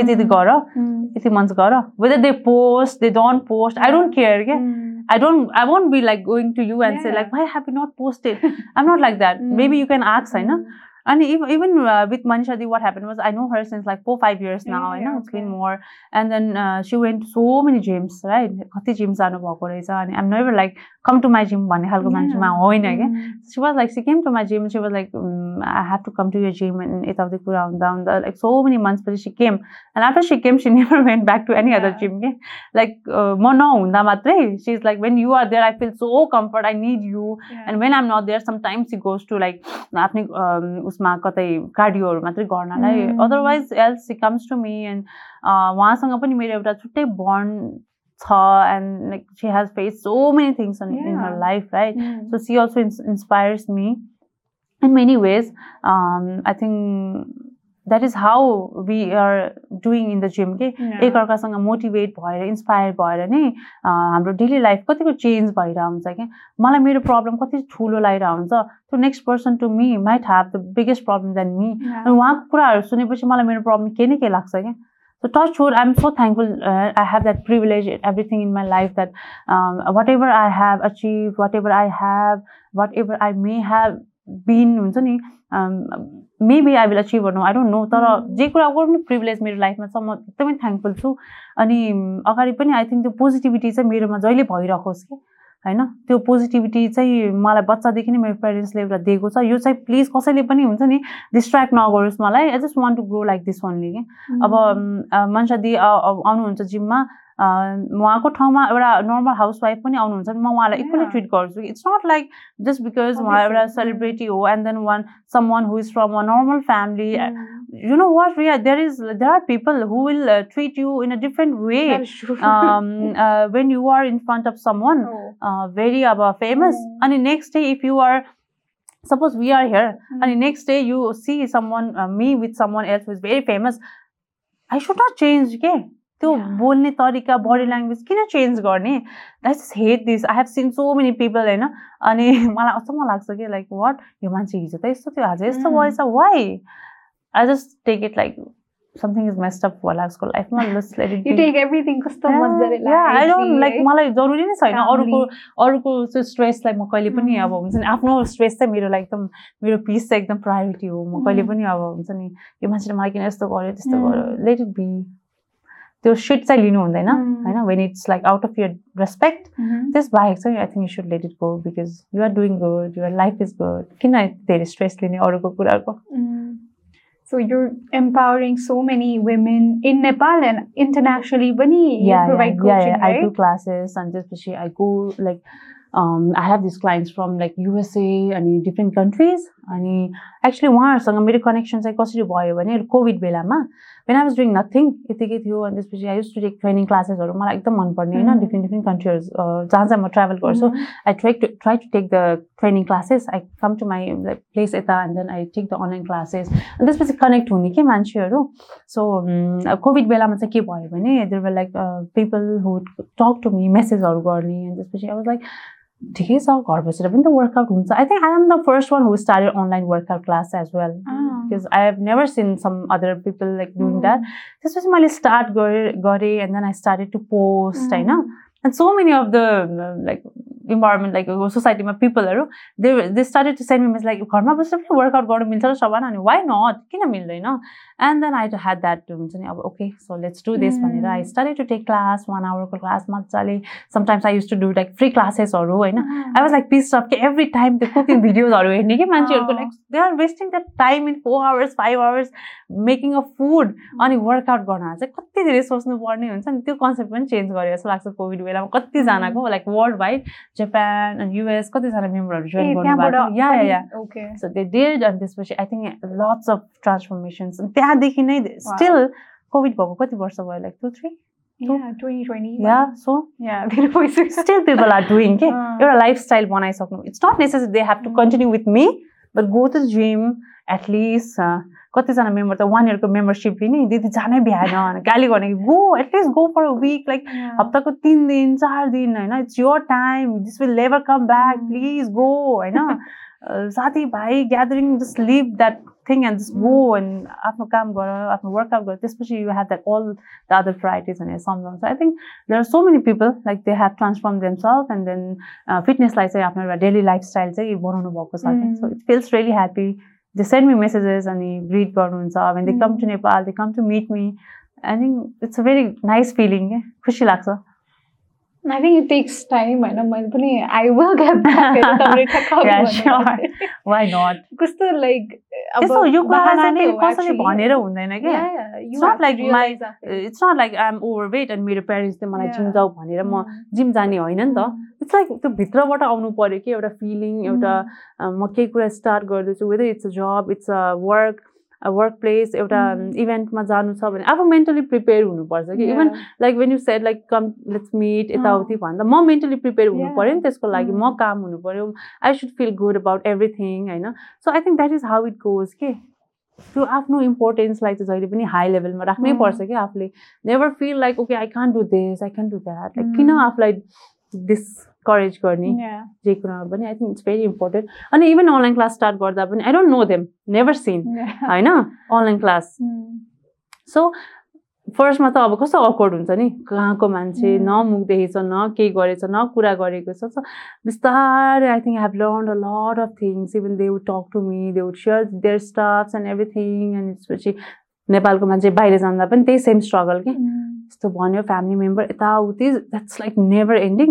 यति यति Mm. गर Mm. यति month गर whether they post they don't post I don't care क्या Mm. I don't I won't be like going to you and say Yeah. like why have you not posted? I'm not like that. Mm. Maybe you can Mm. And even even uh, with Manisha Di, what happened was I know her since like four five years now. I know Yeah, it's been okay. more. And then uh, she went to so many gyms, right? कति gyms जानु भएको रहेछ अनि I'm never like come to my gym भन्ने खालको मान्छेमा होइन क्या Mm. she was like she came to my gym she was like um, I have to come to your gym and यताउति कुरा हुँदा हुँदा like so many months पछि she came and after she came she never went back to any other Yeah. gym के uh, म नहुँदा मात्रै she's like when you are there I feel so comfort I need you Yeah. and when I'm not there sometimes he goes to like आफ्नै um, उसमा कतै कार्डियोहरू मात्रै गर्नलाई Mm. Otherwise else she comes to me and उहाँसँग पनि मेरो एउटा छुट्टै बन्ड छ and like she has face so many things in in her Yeah. Life right Mm. So she also ins- inspires me in many ways. Um, That is how we are doing in the gym. के. एकअर्कासँग motivate भएर inspire भएर नै हाम्रो daily life कतिको change भइरहेको हुन्छ क्या मलाई मेरो प्रब्लम कति ठुलो लागिरहेको हुन्छ त्यो next person to me might have the biggest problem than me. अनि उहाँको कुराहरू सुनेपछि मलाई मेरो प्रब्लम के न के लाग्छ क्या So touch wood, I'm so thankful. Uh, I have that privilege, everything in my life that um, whatever I have achieved, whatever I have, whatever I may have been, हुन्छ नि maybe I will achieve no I don't know तर Mm. जे कुराको पनि privilege मेरो लाइफमा छ म एकदमै थ्याङ्कफुल छु। अनि अगाडि पनि आई थिङ्क त्यो पोजिटिभिटी चाहिँ मेरोमा जहिले भइरहोस् कि होइन? त्यो पोजिटिभिटी चाहिँ मलाई बच्चादेखि नै मेरो पेरेन्ट्सले एउटा दिएको छ। यो चाहिँ प्लिज कसैले पनि हुन्छ नि डिस्ट्र्याक्ट नगरोस् मलाई। I just want to grow like this only कि। अब Mm. मन्सा दि आउनुहुन्छ जिममा उहाँको ठाउँमा एउटा नर्मल हाउसवाइफ पनि आउनुहुन्छ भने म उहाँलाई इक्वली Yeah. ट्रिट गर्छु it's not like just because उहाँ एउटा Obviously. सेलिब्रिटी हो and then one some one who is from a normal family Mm. you know what Ria, there is there are people who will uh, treat you in a different way That is true. um, uh, when you are in front of someone Oh. uh, very uh, famous Mm. and the next day if you are suppose we are here Mm. अनि next day you see some one me with some one else who's very famous I should not change के त्यो. बोल्ने तरिका body language किन change गर्ने I just hate this I have seen so many people होइन अनि मलाई अचम्म लाग्छ कि लाइक वाट यो मान्छे हिजो त यस्तो थियो आज यस्तो Mm. भएछ why I just take it like something is messed up होला उसको लाइफमा आई डोन्ट लाइक? मलाई जरुरी नै छैन अरूको. अरूको त्यो स्ट्रेसलाई म कहिले पनि Mm. अब हुन्छ नि आफ्नो स्ट्रेस चाहिँ मेरो लाइक एकदम मेरो पिस चाहिँ एकदम प्रायोरिटी हो म कहिले Mm. पनि अब हुन्छ नि यो मान्छेले मलाई किन यस्तो गर्यो त्यस्तो. गर्यो लेट इट बी त्यो सिट चाहिँ लिनु हुँदैन Mm. होइन when it's like out of your respect Mhm. त्यस बाहेक चाहिँ I think you should let it go because you are doing good your life is good किन धेरै स्ट्रेस लिने अरूको कुराको Mm. So you're empowering so many women in Nepal and internationally. Bani, you provide coaching, I right? do classes and especially I go like um, I have these clients from like USA अनि different countries अनि actually उहाँहरूसँग मेरो connection चाहिँ कसरी भयो भने covid बेलामा when I was doing nothing यतिकै थियो अनि त्यसपछि I use to take training क्लासेसहरू मलाई एकदम मनपर्ने होइन. डिफ्रेन्ट डिफ्रेन्ट कन्ट्रीहरू जहाँ जहाँ म ट्राभल गर्छु. I try to try to take the training classes. I come to my like, place यता and then I take the online classes. अनि त्यसपछि कनेक्ट हुने के मान्छेहरू सो कोभिड बेलामा चाहिँ के भयो भने there were like people who talk to me मेसेजहरू गर्ने अनि त्यसपछि आई वाज लाइक ठिकै छ घर बसेर पनि त वर्कआउट हुन्छ I think I am the first one who started online workout class as well. Because I have never seen some other people like doing that त्यसपछि मैले स्टार्ट गरेँ गरेँ and then I started to post होइन. And so many of the like environment like सोसाइटीमा पिपलहरू they they started to send me means like घरमा बसेर पनि workout गर्नु मिल्छ र सबाना अनि वाइ नट किन मिल्दैन and then I had that हुन्छ नि अब okay so let's do this भनेर I. Started to take class one आवरको class मजाले sometimes I use to do like free क्लासेसहरू होइन. I was like pissed off के एभ्री टाइम त्यो cooking भिडियोजहरू हेर्ने कि मान्छेहरूको। Like they are wasting the time in four hours five hours making a food अनि वर्कआउट गर्न चाहिँ कति धेरै सोच्नु पर्ने हुन्छ नि त्यो कन्सेप्ट पनि चेन्ज गरेको जस्तो लाग्छ कोभिड बेलामा कतिजनाको लाइक वर्ल्ड वाइड जापान अनि युएस कतिजना मेम्बरहरू जोइन गर्नुभएको या या या। पनि- okay. सो दे डिड अनि त्यसपछि I think lots of transformations त्यहाँदेखि नै स्टिल कोभिड भएको कति वर्ष भयो? Like two three Yeah, 2020. Yeah so Yeah, धेरै भइसक्यो. स्टिल पिपल आर डुइङ के। एउटा lifestyle बनाइसक्नु। It's not necessary they have to continue with me but go to gym at least कतिजना मेम्बर त वान इयरको मेम्बरसिप लिने दिदी जानै भ्याएन गाली गर्ने go at least go for a week like. हप्ताको तिन दिन चार दिन होइन? It's your time this will never come back. Please go होइन? साथीभाइ gathering just leave that thing and just go and आफ्नो काम गर आफ्नो वर्कआउट गर। त्यसपछि you have that all the other priorities भनेर सम्झाउँछ। I think there are so many people like they have transform themselves and then फिटनेसलाई चाहिँ आफ्नो एउटा डेली लाइफस्टाइल चाहिँ बनाउनु भएको छ. So it feels really happy they send me messages अनि grit गर्नुहुन्छ when they come to Mm. Nepal they come to meet me I think it's a very nice feeling क्या खुसी लाग्छ I think it takes time होइन मैले पनि I will get. Why not कस्तो like यस्तो यो कुरा चाहिँ कसैले भनेर हुँदैन क्या it's not like I am overweight अनि मेरो प्यारेन्ट्सले मलाई जिम. जाऊ भनेर म जिम जाने होइन नि त। इट्स लाइक त्यो भित्रबाट आउनु पऱ्यो कि एउटा फिलिङ एउटा अ, म केही कुरा स्टार्ट गर्दैछु whether it's a job it's a work workplace एउटा. इभेन्टमा जानु छ भने आफू मेन्टली प्रिपेयर हुनुपर्छ कि even like when you said like come let's meet यताउति भन्दा म मेन्टली प्रिपेयर हुनु. पऱ्यो नि त्यसको लागि म Mm. काम हुनु पऱ्यो I should feel good about everything होइन so I think that is how it goes के त्यो आफ्नो इम्पोर्टेन्सलाई चाहिँ जहिले पनि हाई लेभलमा राख्नै Mm. पर्छ कि आफूले never feel like okay I can do this I can do that like. किन आफूलाई डिस्करेज गर्ने जे कुरामा पनि I think it's very important अनि इभन अनलाइन क्लास स्टार्ट गर्दा पनि I don't know them never seen होइन? अनलाइन क्लास सो फर्स्टमा त अब कस्तो अकवर्ड हुन्छ नि? कहाँको मान्छे Mm. न मुख देखेछ न केही गरेछ न कुरा गरेको छ। सो बिस्तारै I think have learn a lot of things even they would talk to me they would share their stuffs and everything and त्यसपछि नेपालको मान्छे बाहिर जाँदा पनि त्यही सेम स्ट्रगल के? यस्तो भन्यो फ्यामिली मेम्बर यताउति द्याट्स लाइक नेभर एन्डिङ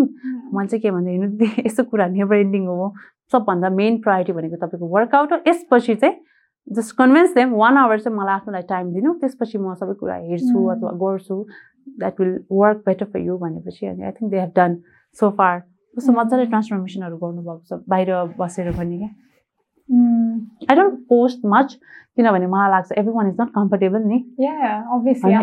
मैले चाहिँ के भन्दा हेर्नु दिदी यस्तो कुरा नेभर एन्डिङ हो। सबभन्दा मेन प्रायोरिटी भनेको तपाईँको वर्कआउट हो। यसपछि चाहिँ just convince them one hour चाहिँ मलाई आफ्नोलाई टाइम दिनु। त्यसपछि म सबै कुरा हेर्छु Mm. अथवा गर्छु। That will work better for you भनेपछि अनि I think they have done so far कस्तो Mm. मजाले ट्रान्सफर्मेसनहरू गर्नुभएको छ बाहिर बसेर पनि क्या। आई डोन्ट पोस्ट मच किनभने मलाई लाग्छ every one is not comfortable नि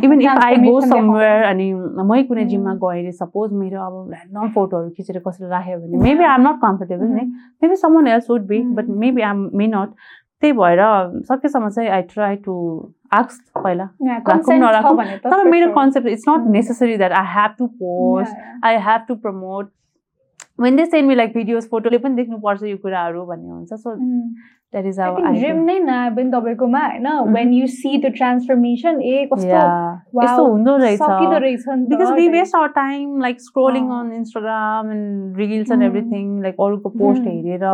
even if I go somewhere अनि मै कुनै जिममा. गएँ अरे सपोज मेरो अब ऱ्यान्डम फोटोहरू खिचेर कसैले राख्यो भने maybe I am not comfortable नि maybe someone else would be but. Maybe I may not त्यही भएर सकेसम्म चाहिँ आई ट्राई टु आक्स पहिला राखौँ नराखौँ। तर मेरो. Concept it's not. Necessary that I have to post I have to promote when they send me like videos फोटोले पनि देख्नुपर्छ यो कुराहरू भन्ने हुन्छ so. Mm. That is I our gym नै नआए पनि तपाईँकोमा होइन when you see the transformation ए कस्तो यस्तो हुँदो रहेछ सकिँदो रहेछ नि त because we type. waste our time like scrolling Oh. on Instagram and reels and Mm. everything like अरूको पोस्ट. हेरेर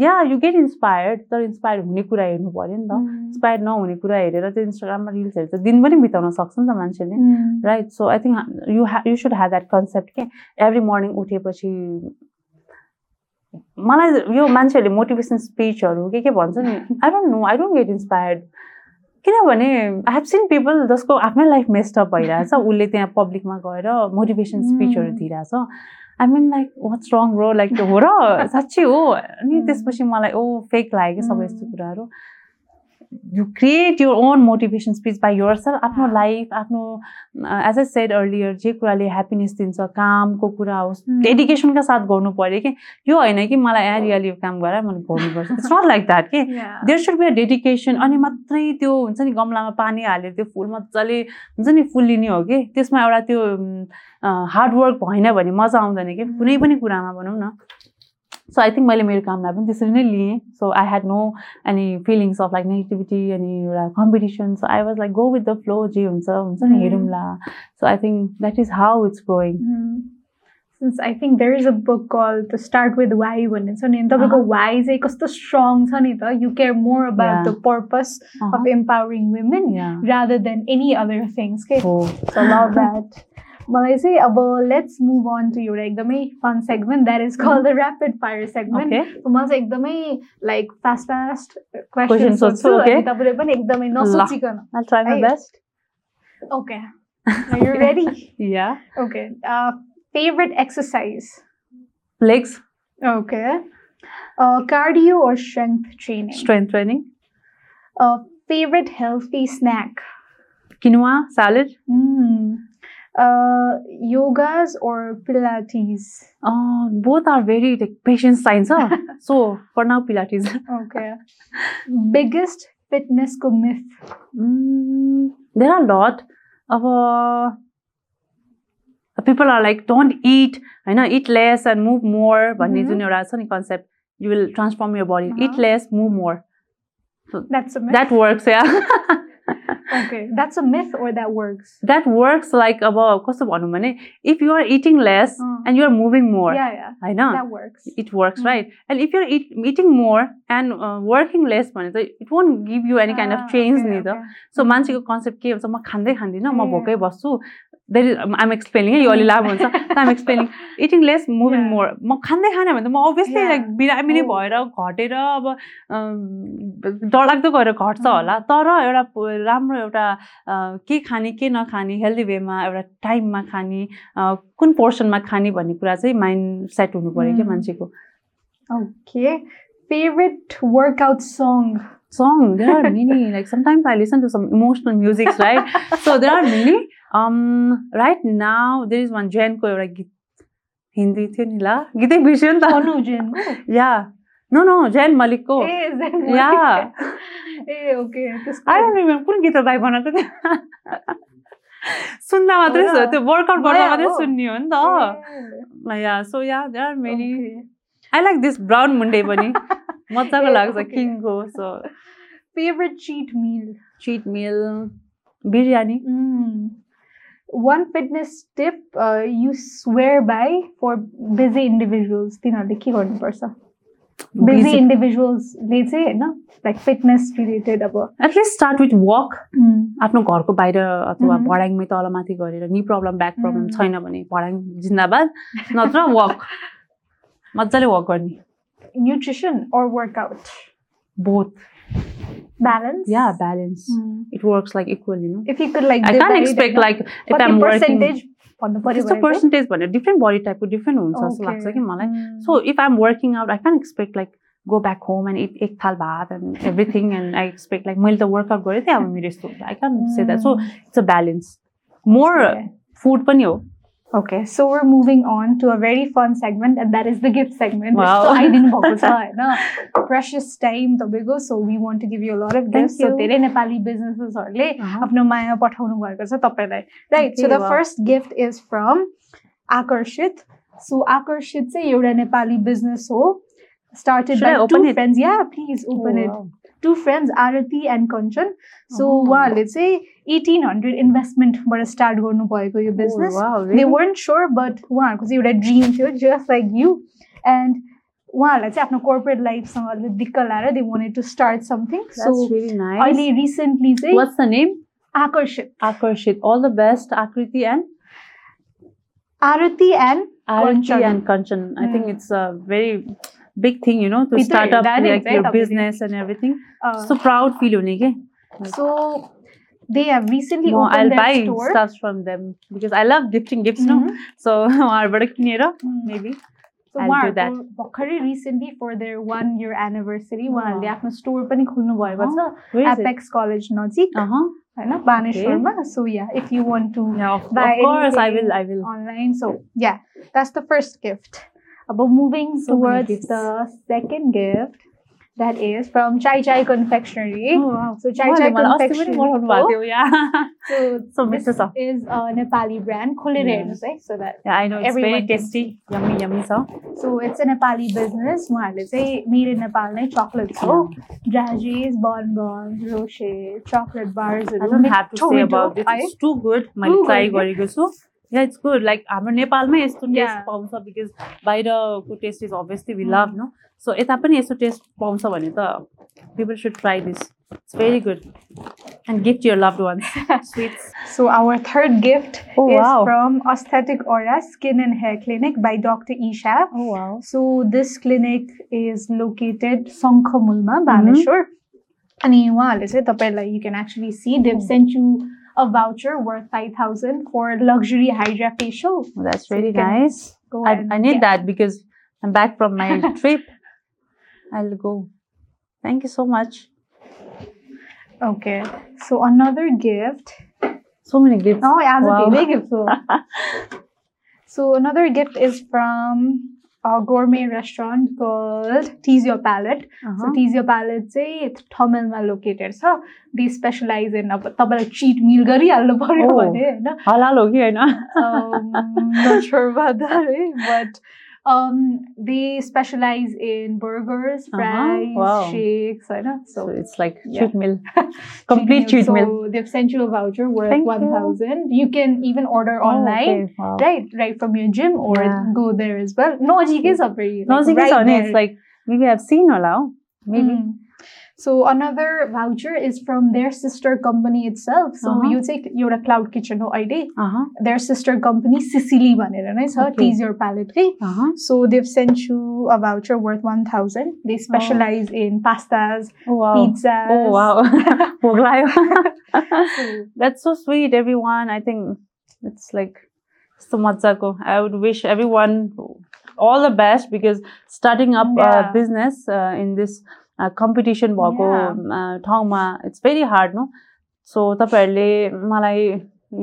yeah you get inspired. तर इन्सपायर हुने कुरा हेर्नु पऱ्यो नि त Mm. इन्सपायर नहुने कुरा हेरेर त्यो इन्स्टाग्राममा रिल्स हेरेर दिन पनि बिताउन सक्छ नि त मान्छेले. Right so I think you you should have that concept के एभ्री मर्निङ उठेपछि मलाई यो मान्छेहरूले मोटिभेसन स्पिचहरू के के भन्छ नि I don't know I don't get inspired किनभने आई हेभ सिन पिपल जसको आफ्नै लाइफ मेस्टअप भइरहेछ उसले त्यहाँ पब्लिकमा गएर मोटिभेसन स्पिचहरू Mm. दिइरहेछ I mean like what's wrong row like हो र साँच्ची हो अनि Mm. त्यसपछि मलाई ओ फेक लाग्यो कि सबै यस्तो Mm. कुराहरू you create your own motivation speech by yourself आफ्नो. लाइफ आफ्नो एज अ सेड अर्लियर जे कुराले ह्याप्पिनेस दिन्छ कामको कुरा होस्. डेडिकेसनका साथ गर्नु पऱ्यो कि। यो होइन कि मलाई यहाँ रियली यो काम गरेर मैले गर्नुपर्छ। इट्स नट लाइक द्याट कि. There should be a dedication अनि मात्रै त्यो हुन्छ नि गमलामा पानी हालेर त्यो फुल मजाले हुन्छ नि फुल्लिने हो कि। त्यसमा एउटा त्यो हार्डवर्क भएन भने मजा आउँदैन कि। कुनै पनि कुरामा भनौँ न। आई थिङ्क मैले मेरो कामलाई पनि त्यसरी नै लिएँ so I had no any feelings of like negativity अनि एउटा competition so I was like go with the flow जे हुन्छ हुन्छ नि Mm. हेरौँला so I think that is how it's growing Mm. Since I think there is a book called To Start With Why भन्ने छ नि तपाईँको Uh-huh. why चाहिँ कस्तो strong छ नि त you care more about Yeah. the purpose of empowering women rather than any other things के हो So love that. मलाई चाहिँ अब लेट्स मुभ अन टु एउटा एकदमै fun segment that is call the rapid fire segment okay मलाई चाहिँ एकदमै like fast fast Question question सोध्छु, सोध्छु okay. अनि तपाईँले पनि एकदमै नसोचिकन I try my Hey. Best okay you ready yeah okay favourite exercise legs okay cardio or strength training strength training uh, favorite healthy snack quinoa salad mm. uh, yogas or Pilates? Oh, both are very like patient science. Huh? so for now, Pilates. okay. Biggest fitness myth? Mm, there are a lot of uh, people are like, don't eat, I know, eat less and move more. But mm-hmm. concept, you will transform your body. Uh-huh. Eat less, move more. So That's a myth. That works, yeah. okay. That's a myth or that works. that works like अब कस्तो भनौँ भने if you are eating less Uh. and you are moving more Yeah, yeah. होइन That works. it works Mm. right and if you're eat, eating more and uh, working less भने चाहिँ it won't give you any kind of Ah, change okay, नि त. So Mm. मान्छेको concept के हुन्छ म खाँदै खाँदिनँ म. भोकै बस्छु देट इज आइम एक्सप्लेनिङ है यो अलि लामो हुन्छ I'm explaining eating less moving. More म खाँदै खाने भने त म अभियसली. लाइक बिरामी नै. भएर घटेर अब अम, डरलाग्दो गएर घट्छ Mm. होला तर एउटा राम्रो एउटा के खाने के नखाने हेल्दी वेमा एउटा टाइममा खाने कुन पोर्सनमा खाने भन्ने कुरा चाहिँ माइन्ड सेट हुनु पऱ्यो क्या Mm. मान्छेको Okay. Favorite workout song. Song there are many like sometimes i listen to some emotional music right so there are many um right now there is one Jen को एउटा गीत हिन्दी थियो नि ला गीतै बिर्स्यो नि त Jin. Yeah no no Zayn मलिकको Eh? Eh, okay. त्यसको- आई डोन्ट रिमेम्बर कुन गीत दाइ बनाएको थियो सुन्दा मात्रै? त्यो वर्कआउट गर्दा मात्रै? सुन्ने हो नि त Eh, yeah so yeah there are many. I like this brown Munde पनि मजाको लाग्छ. किङको so Favorite cheat meal. Cheat meal biryani fitness tip uh, you swear by for busy individuals. तिनीहरूले के गर्नुपर्छ busy individuals ले चाहिँ होइन लाइक फिटनेस रिलेटेड अब at least start with walk. आफ्नो घरको बाहिर अथवा. भडाङमै तलमाथि गरेर नि प्रब्लम ब्याक प्रब्लम. छैन भने भडाङ जिन्दाबाद नत्र वक मजाले वक गर्ने nutrition or workout both balance yeah balance Mm. Works like equal you know if you could like I can expect होइन? लाइक इफ कति आइम वर्किङ percentage त्यस्तो पर्सेन्टेज भनेर different body टाइपको डिफ्रेन्ट हुन्छ जस्तो Okay. लाग्छ कि मलाई Mm. So if I'm working out I can expect like go back home and eat egg thal bhat and everything and I expect like मैले त workout गरेँ थिएँ अब मेरो यस्तो I can't say that so it's a balance more Okay. food पनि हो Okay, so we're moving on to a very fun segment, and that is the gift segment. Wow. So I didn't focus on precious time तपाईँको so we want to give you a lot of Thank gifts. So you. धेरै Nepali businesses-हरूले Uh-huh. आफ्नो माया पठाउनु भएको छ तपाईँलाई right so Okay, the wow. First gift is from Akarshit so Akarshit चाहिँ एउटा Nepali business हो started Should I by open to it? Friends yeah please open it Oh, wow. Two friends Arati and Kanchan so Oh. उहाँहरूले चाहिँ eighteen hundred इन्भेस्टमेन्टबाट start गर्नुभएको यो business Oh, wow, they really? weren't sure but उहाँहरूको चाहिँ एउटा dream थियो just like you and उहाँहरूलाई चाहिँ आफ्नो कोर्पोरेट लाइफसँग अलिक दिक्क लाएर they wanted to start something That's so really nice. अहिले रिसेन्टली चाहिँ What's the name? आकर्षित Akarshit. All the best, Akriti and Arati and Arati Kanchan. and Kanchan. I think Mm. it's a very big thing, you know, to It's a- start up that is like right your up there. business and everything. uh, So proud feel हुने के. so They have recently म opened I'll their buy store stuff from them because I love gifting gifts, no? Mhm. So उहाँहरूबाट किनेर Mm. maybe. So I'll do उहाँहरूको that. भर्खरै recently for their one year anniversary Oh. उहाँहरूले आफ्नो store पनि खोल्नु भएको छ Where is it? Apex college नजिक Uh-huh. होइन बानेश्वरमा so yeah if you want to Yeah, of, Buy of course I anything will. I will. online. So yeah, Oh. पठाउनु भएको थियो, yeah. So, So this मिठो छ. is a Nepali brand. खोलेर. हेर्नुहोस् है, so that Yeah, I know it's Everyone very can tasty. Yummy, yummy छ. so it's a Nepali business. उहाँहरूले चाहिँ मेरे नेपाल नै चकलेट्स हो dragees bonbon rocher chocolate I बार्सहरू don't have to say about this. It's too good. मैले try? गरेको छु या इट्स गुड लाइक हाम्रो नेपालमै यस्तो टेस्ट Yeah. पाउँछ बिकज बाहिरको taste is obviously we Mm. Love no so यता पनि यस्तो टेस्ट पाउँछ भने त people should try this it's very good and gift your loved one sweets So our third gift Oh, is wow. from Aesthetic Aura Skin and Hair Clinic by Dr. Isha. Oh wow. So this clinic is located Songkhamulma, Baneshwar. अनि उहाँहरूले चाहिँ तपाईँलाई you can actually see they've sent you a voucher worth 5000 for luxury Hydra facial. That's really can nice. Go I, I need that because I'm back from my trip. I'll go. Thank you so much. Okay. So another gift. So many gifts. Oh, as Wow. baby gift. So. so another gift is from a gourmet restaurant called Tease Your Palate. Uh-huh. So Tease Your Palate चाहिँ थमेलमा located छ they specialise in अब तपाईँलाई chit मिल गरिहाल्नु पर्यो Oh. भने होइन halal हो कि होइन um, Um, they specialize in burgers, uh-huh. fries, uh-huh. wow. shakes, I know. So, so it's like yeah. cheat meal, complete cheat meal. So they've sent you a voucher worth Thank one thousand. You. you. can even order online, oh, okay. wow. right? Right from your gym or yeah. go there as well. No, jikis are very you. no, are there. It's like maybe I've seen or maybe. Mm. So another voucher is from their sister company itself. So Uh-huh. you take your cloud kitchen हो अहिले uh-huh their sister company Sicily भनेर नै छ Okay. Tease Your Palate है uh-huh So they've sent you a voucher worth 1000. They specialize in pastas, oh wow pizzas. oh wow भोक लाग्यो So, that's so sweet everyone I think it's like so मजाको I would wish everyone all the best because starting up a Yeah. business uh, in this uh, competition भएको Yeah. uh, ठाउँमा it's very hard no so तपाईँहरूले मलाई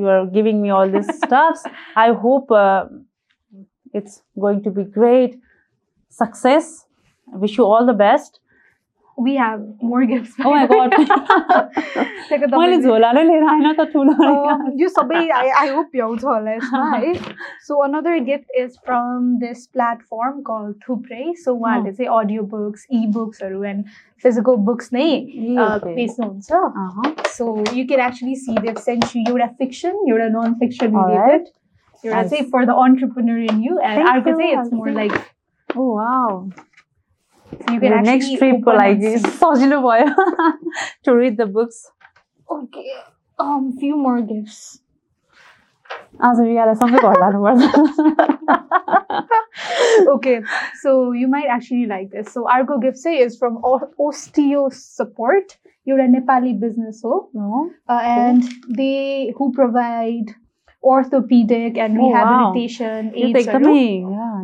you are giving me all this stuffs I hope uh, it's going to be great success wish you all the best we have more gifts. oh my god Take a मैले double- झोला नै लिएर आइन त ठुलो Um, यो सबै I, I hope भ्याउँछ होला यसमा है So another gift is from this platform called Thupray. So उहाँहरूले चाहिँ audio books, e-booksहरू and physical books नै uh, okay. बेच्नुहुन्छ Uh-huh. So you can actually see they've sent you एउटा fiction, एउटा non-fiction Alright. related. एउटा Nice. चाहिँ for the entrepreneur in you and Thank अर्को चाहिँ you, it's more Alfie. like Oh wow. So you can The actually next trip को open लागि and see. सजिलो भयो to read the books. Okay. Um, few more gifts. आज रियालाई सँगै घर लानुपर्छ okay, so you might actually like this. So Argo Gift say is from O- Osteo Support. You're a Nepali business, so No. uh, orthopedic and rehabilitation. Oh, wow. aids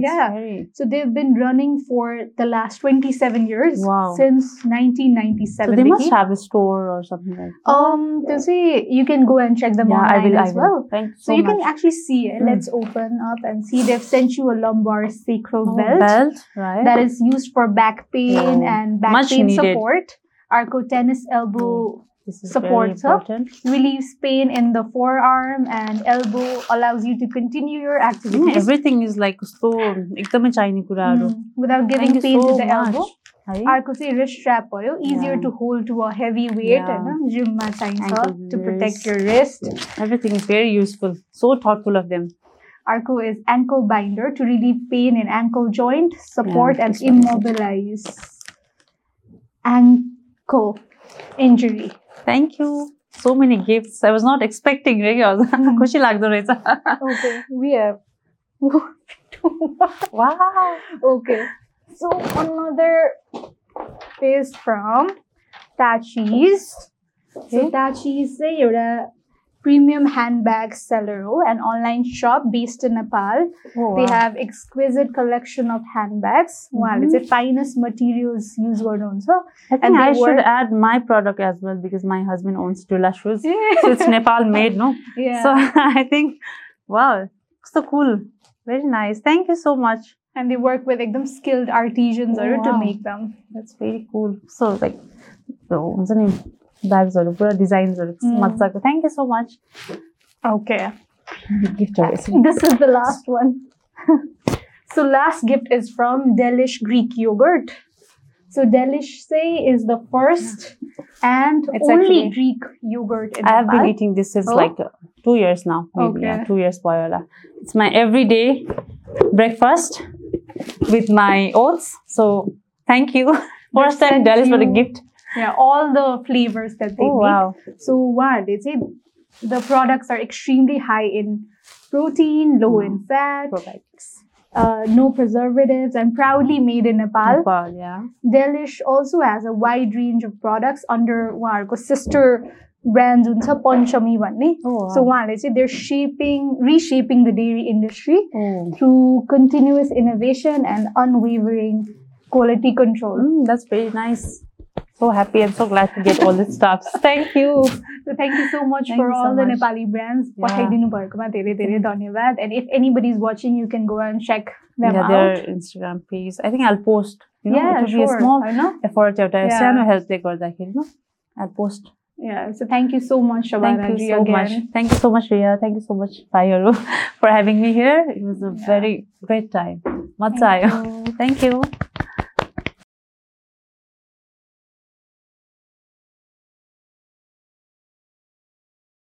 yeah, yeah. So they've been running for the last 27 years wow. since 1997. So they must have a store or something like that. Um, yeah. see, you can go and check them yeah, online I will, as I will. well. Thanks so, so you much. can actually see it. Mm. Let's open up and see. They've sent you a lumbar sacral oh, belt, belt right. that is used for back pain and back Much pain needed. support. Arcotennis elbow hmm this is support, very sir. important. relieves pain in the forearm and elbow, allows you to continue your Yeah, activities everything is like कस्तो एकदमै चाहिने कुराहरू mm, without giving Thank you pain so to the much. elbow. है अर्को चाहिँ wrist strap भयो easier Yeah. to hold to a heavy weight Yeah. होइन जिममा चाहिन्छ Ankle to protect brace. your wrist everything is very useful so thoughtful of them Arco is ankle binder to relieve pain in ankle joint, support Yeah, and this one. immobilize ankle injury. Thank you so many gifts i was not expecting really Mm. खुसी लाग्दो रहेछ Okay, we have. wow okay, so another is from Tachi's. So Okay. Tachi's चाहिँ एउटा premium handbag seller, an online shop based in Nepal. Oh, they have exquisite collection of handbags. Mm-hmm. Wow, it's the finest materials use word also. I think and I should add my product as well because my husband owns Tula shoes. Yeah. So it's Nepal made, no? Yeah. So I think, wow, so cool. Very nice. Thank you so much. And they work with like, them skilled artisans oh, wow. to make them. That's very cool. So like, so, ब्याग्सहरू पुरा डिजाइन्सहरू Mm. मजाको thank you so much Okay. गिफ्टहरू This is the last one. so last gift is from Delish Greek yogurt. So Delish say is the first and It's only actually- Greek yogurt in I have been Nepal. eating this since Oh. like uh, two years now. Maybe yeah, Okay. two years भयो होला. It's my everyday breakfast with my oats. So thank you. First time sent Dallas for the you- gift. Yeah, all the flavors that they Oh make. wow. So what they say the products are extremely high in protein, low in fat, Probiotics. uh, no preservatives, and proudly made in Nepal. Nepal, yeah. Delish also has a wide range of products under उहाँहरूको sister brands हुन्छ पञ्चमी भन्ने Oh, wow. so उहाँहरूले चाहिँ they're shaping reshaping the dairy industry Oh. through continuous innovation and unwavering quality control. Mm, that's very nice. so happy and so glad to get all the stuff. Thank you. So thank you so much thank for all so the much. Nepali brands. Yeah. And if anybody's watching, you can go and check them yeah, out. their Instagram page. I think I'll post. You know, yeah, it will sure. be a small effort. Yeah. help they got that. I'll post. Yeah, so thank you so much, Shabana. Thank you so again. much. Thank you so much, Ria. Thank you so much, Payaru, for having me here. It was a yeah. very great time. Matsai. Thank you. Thank you.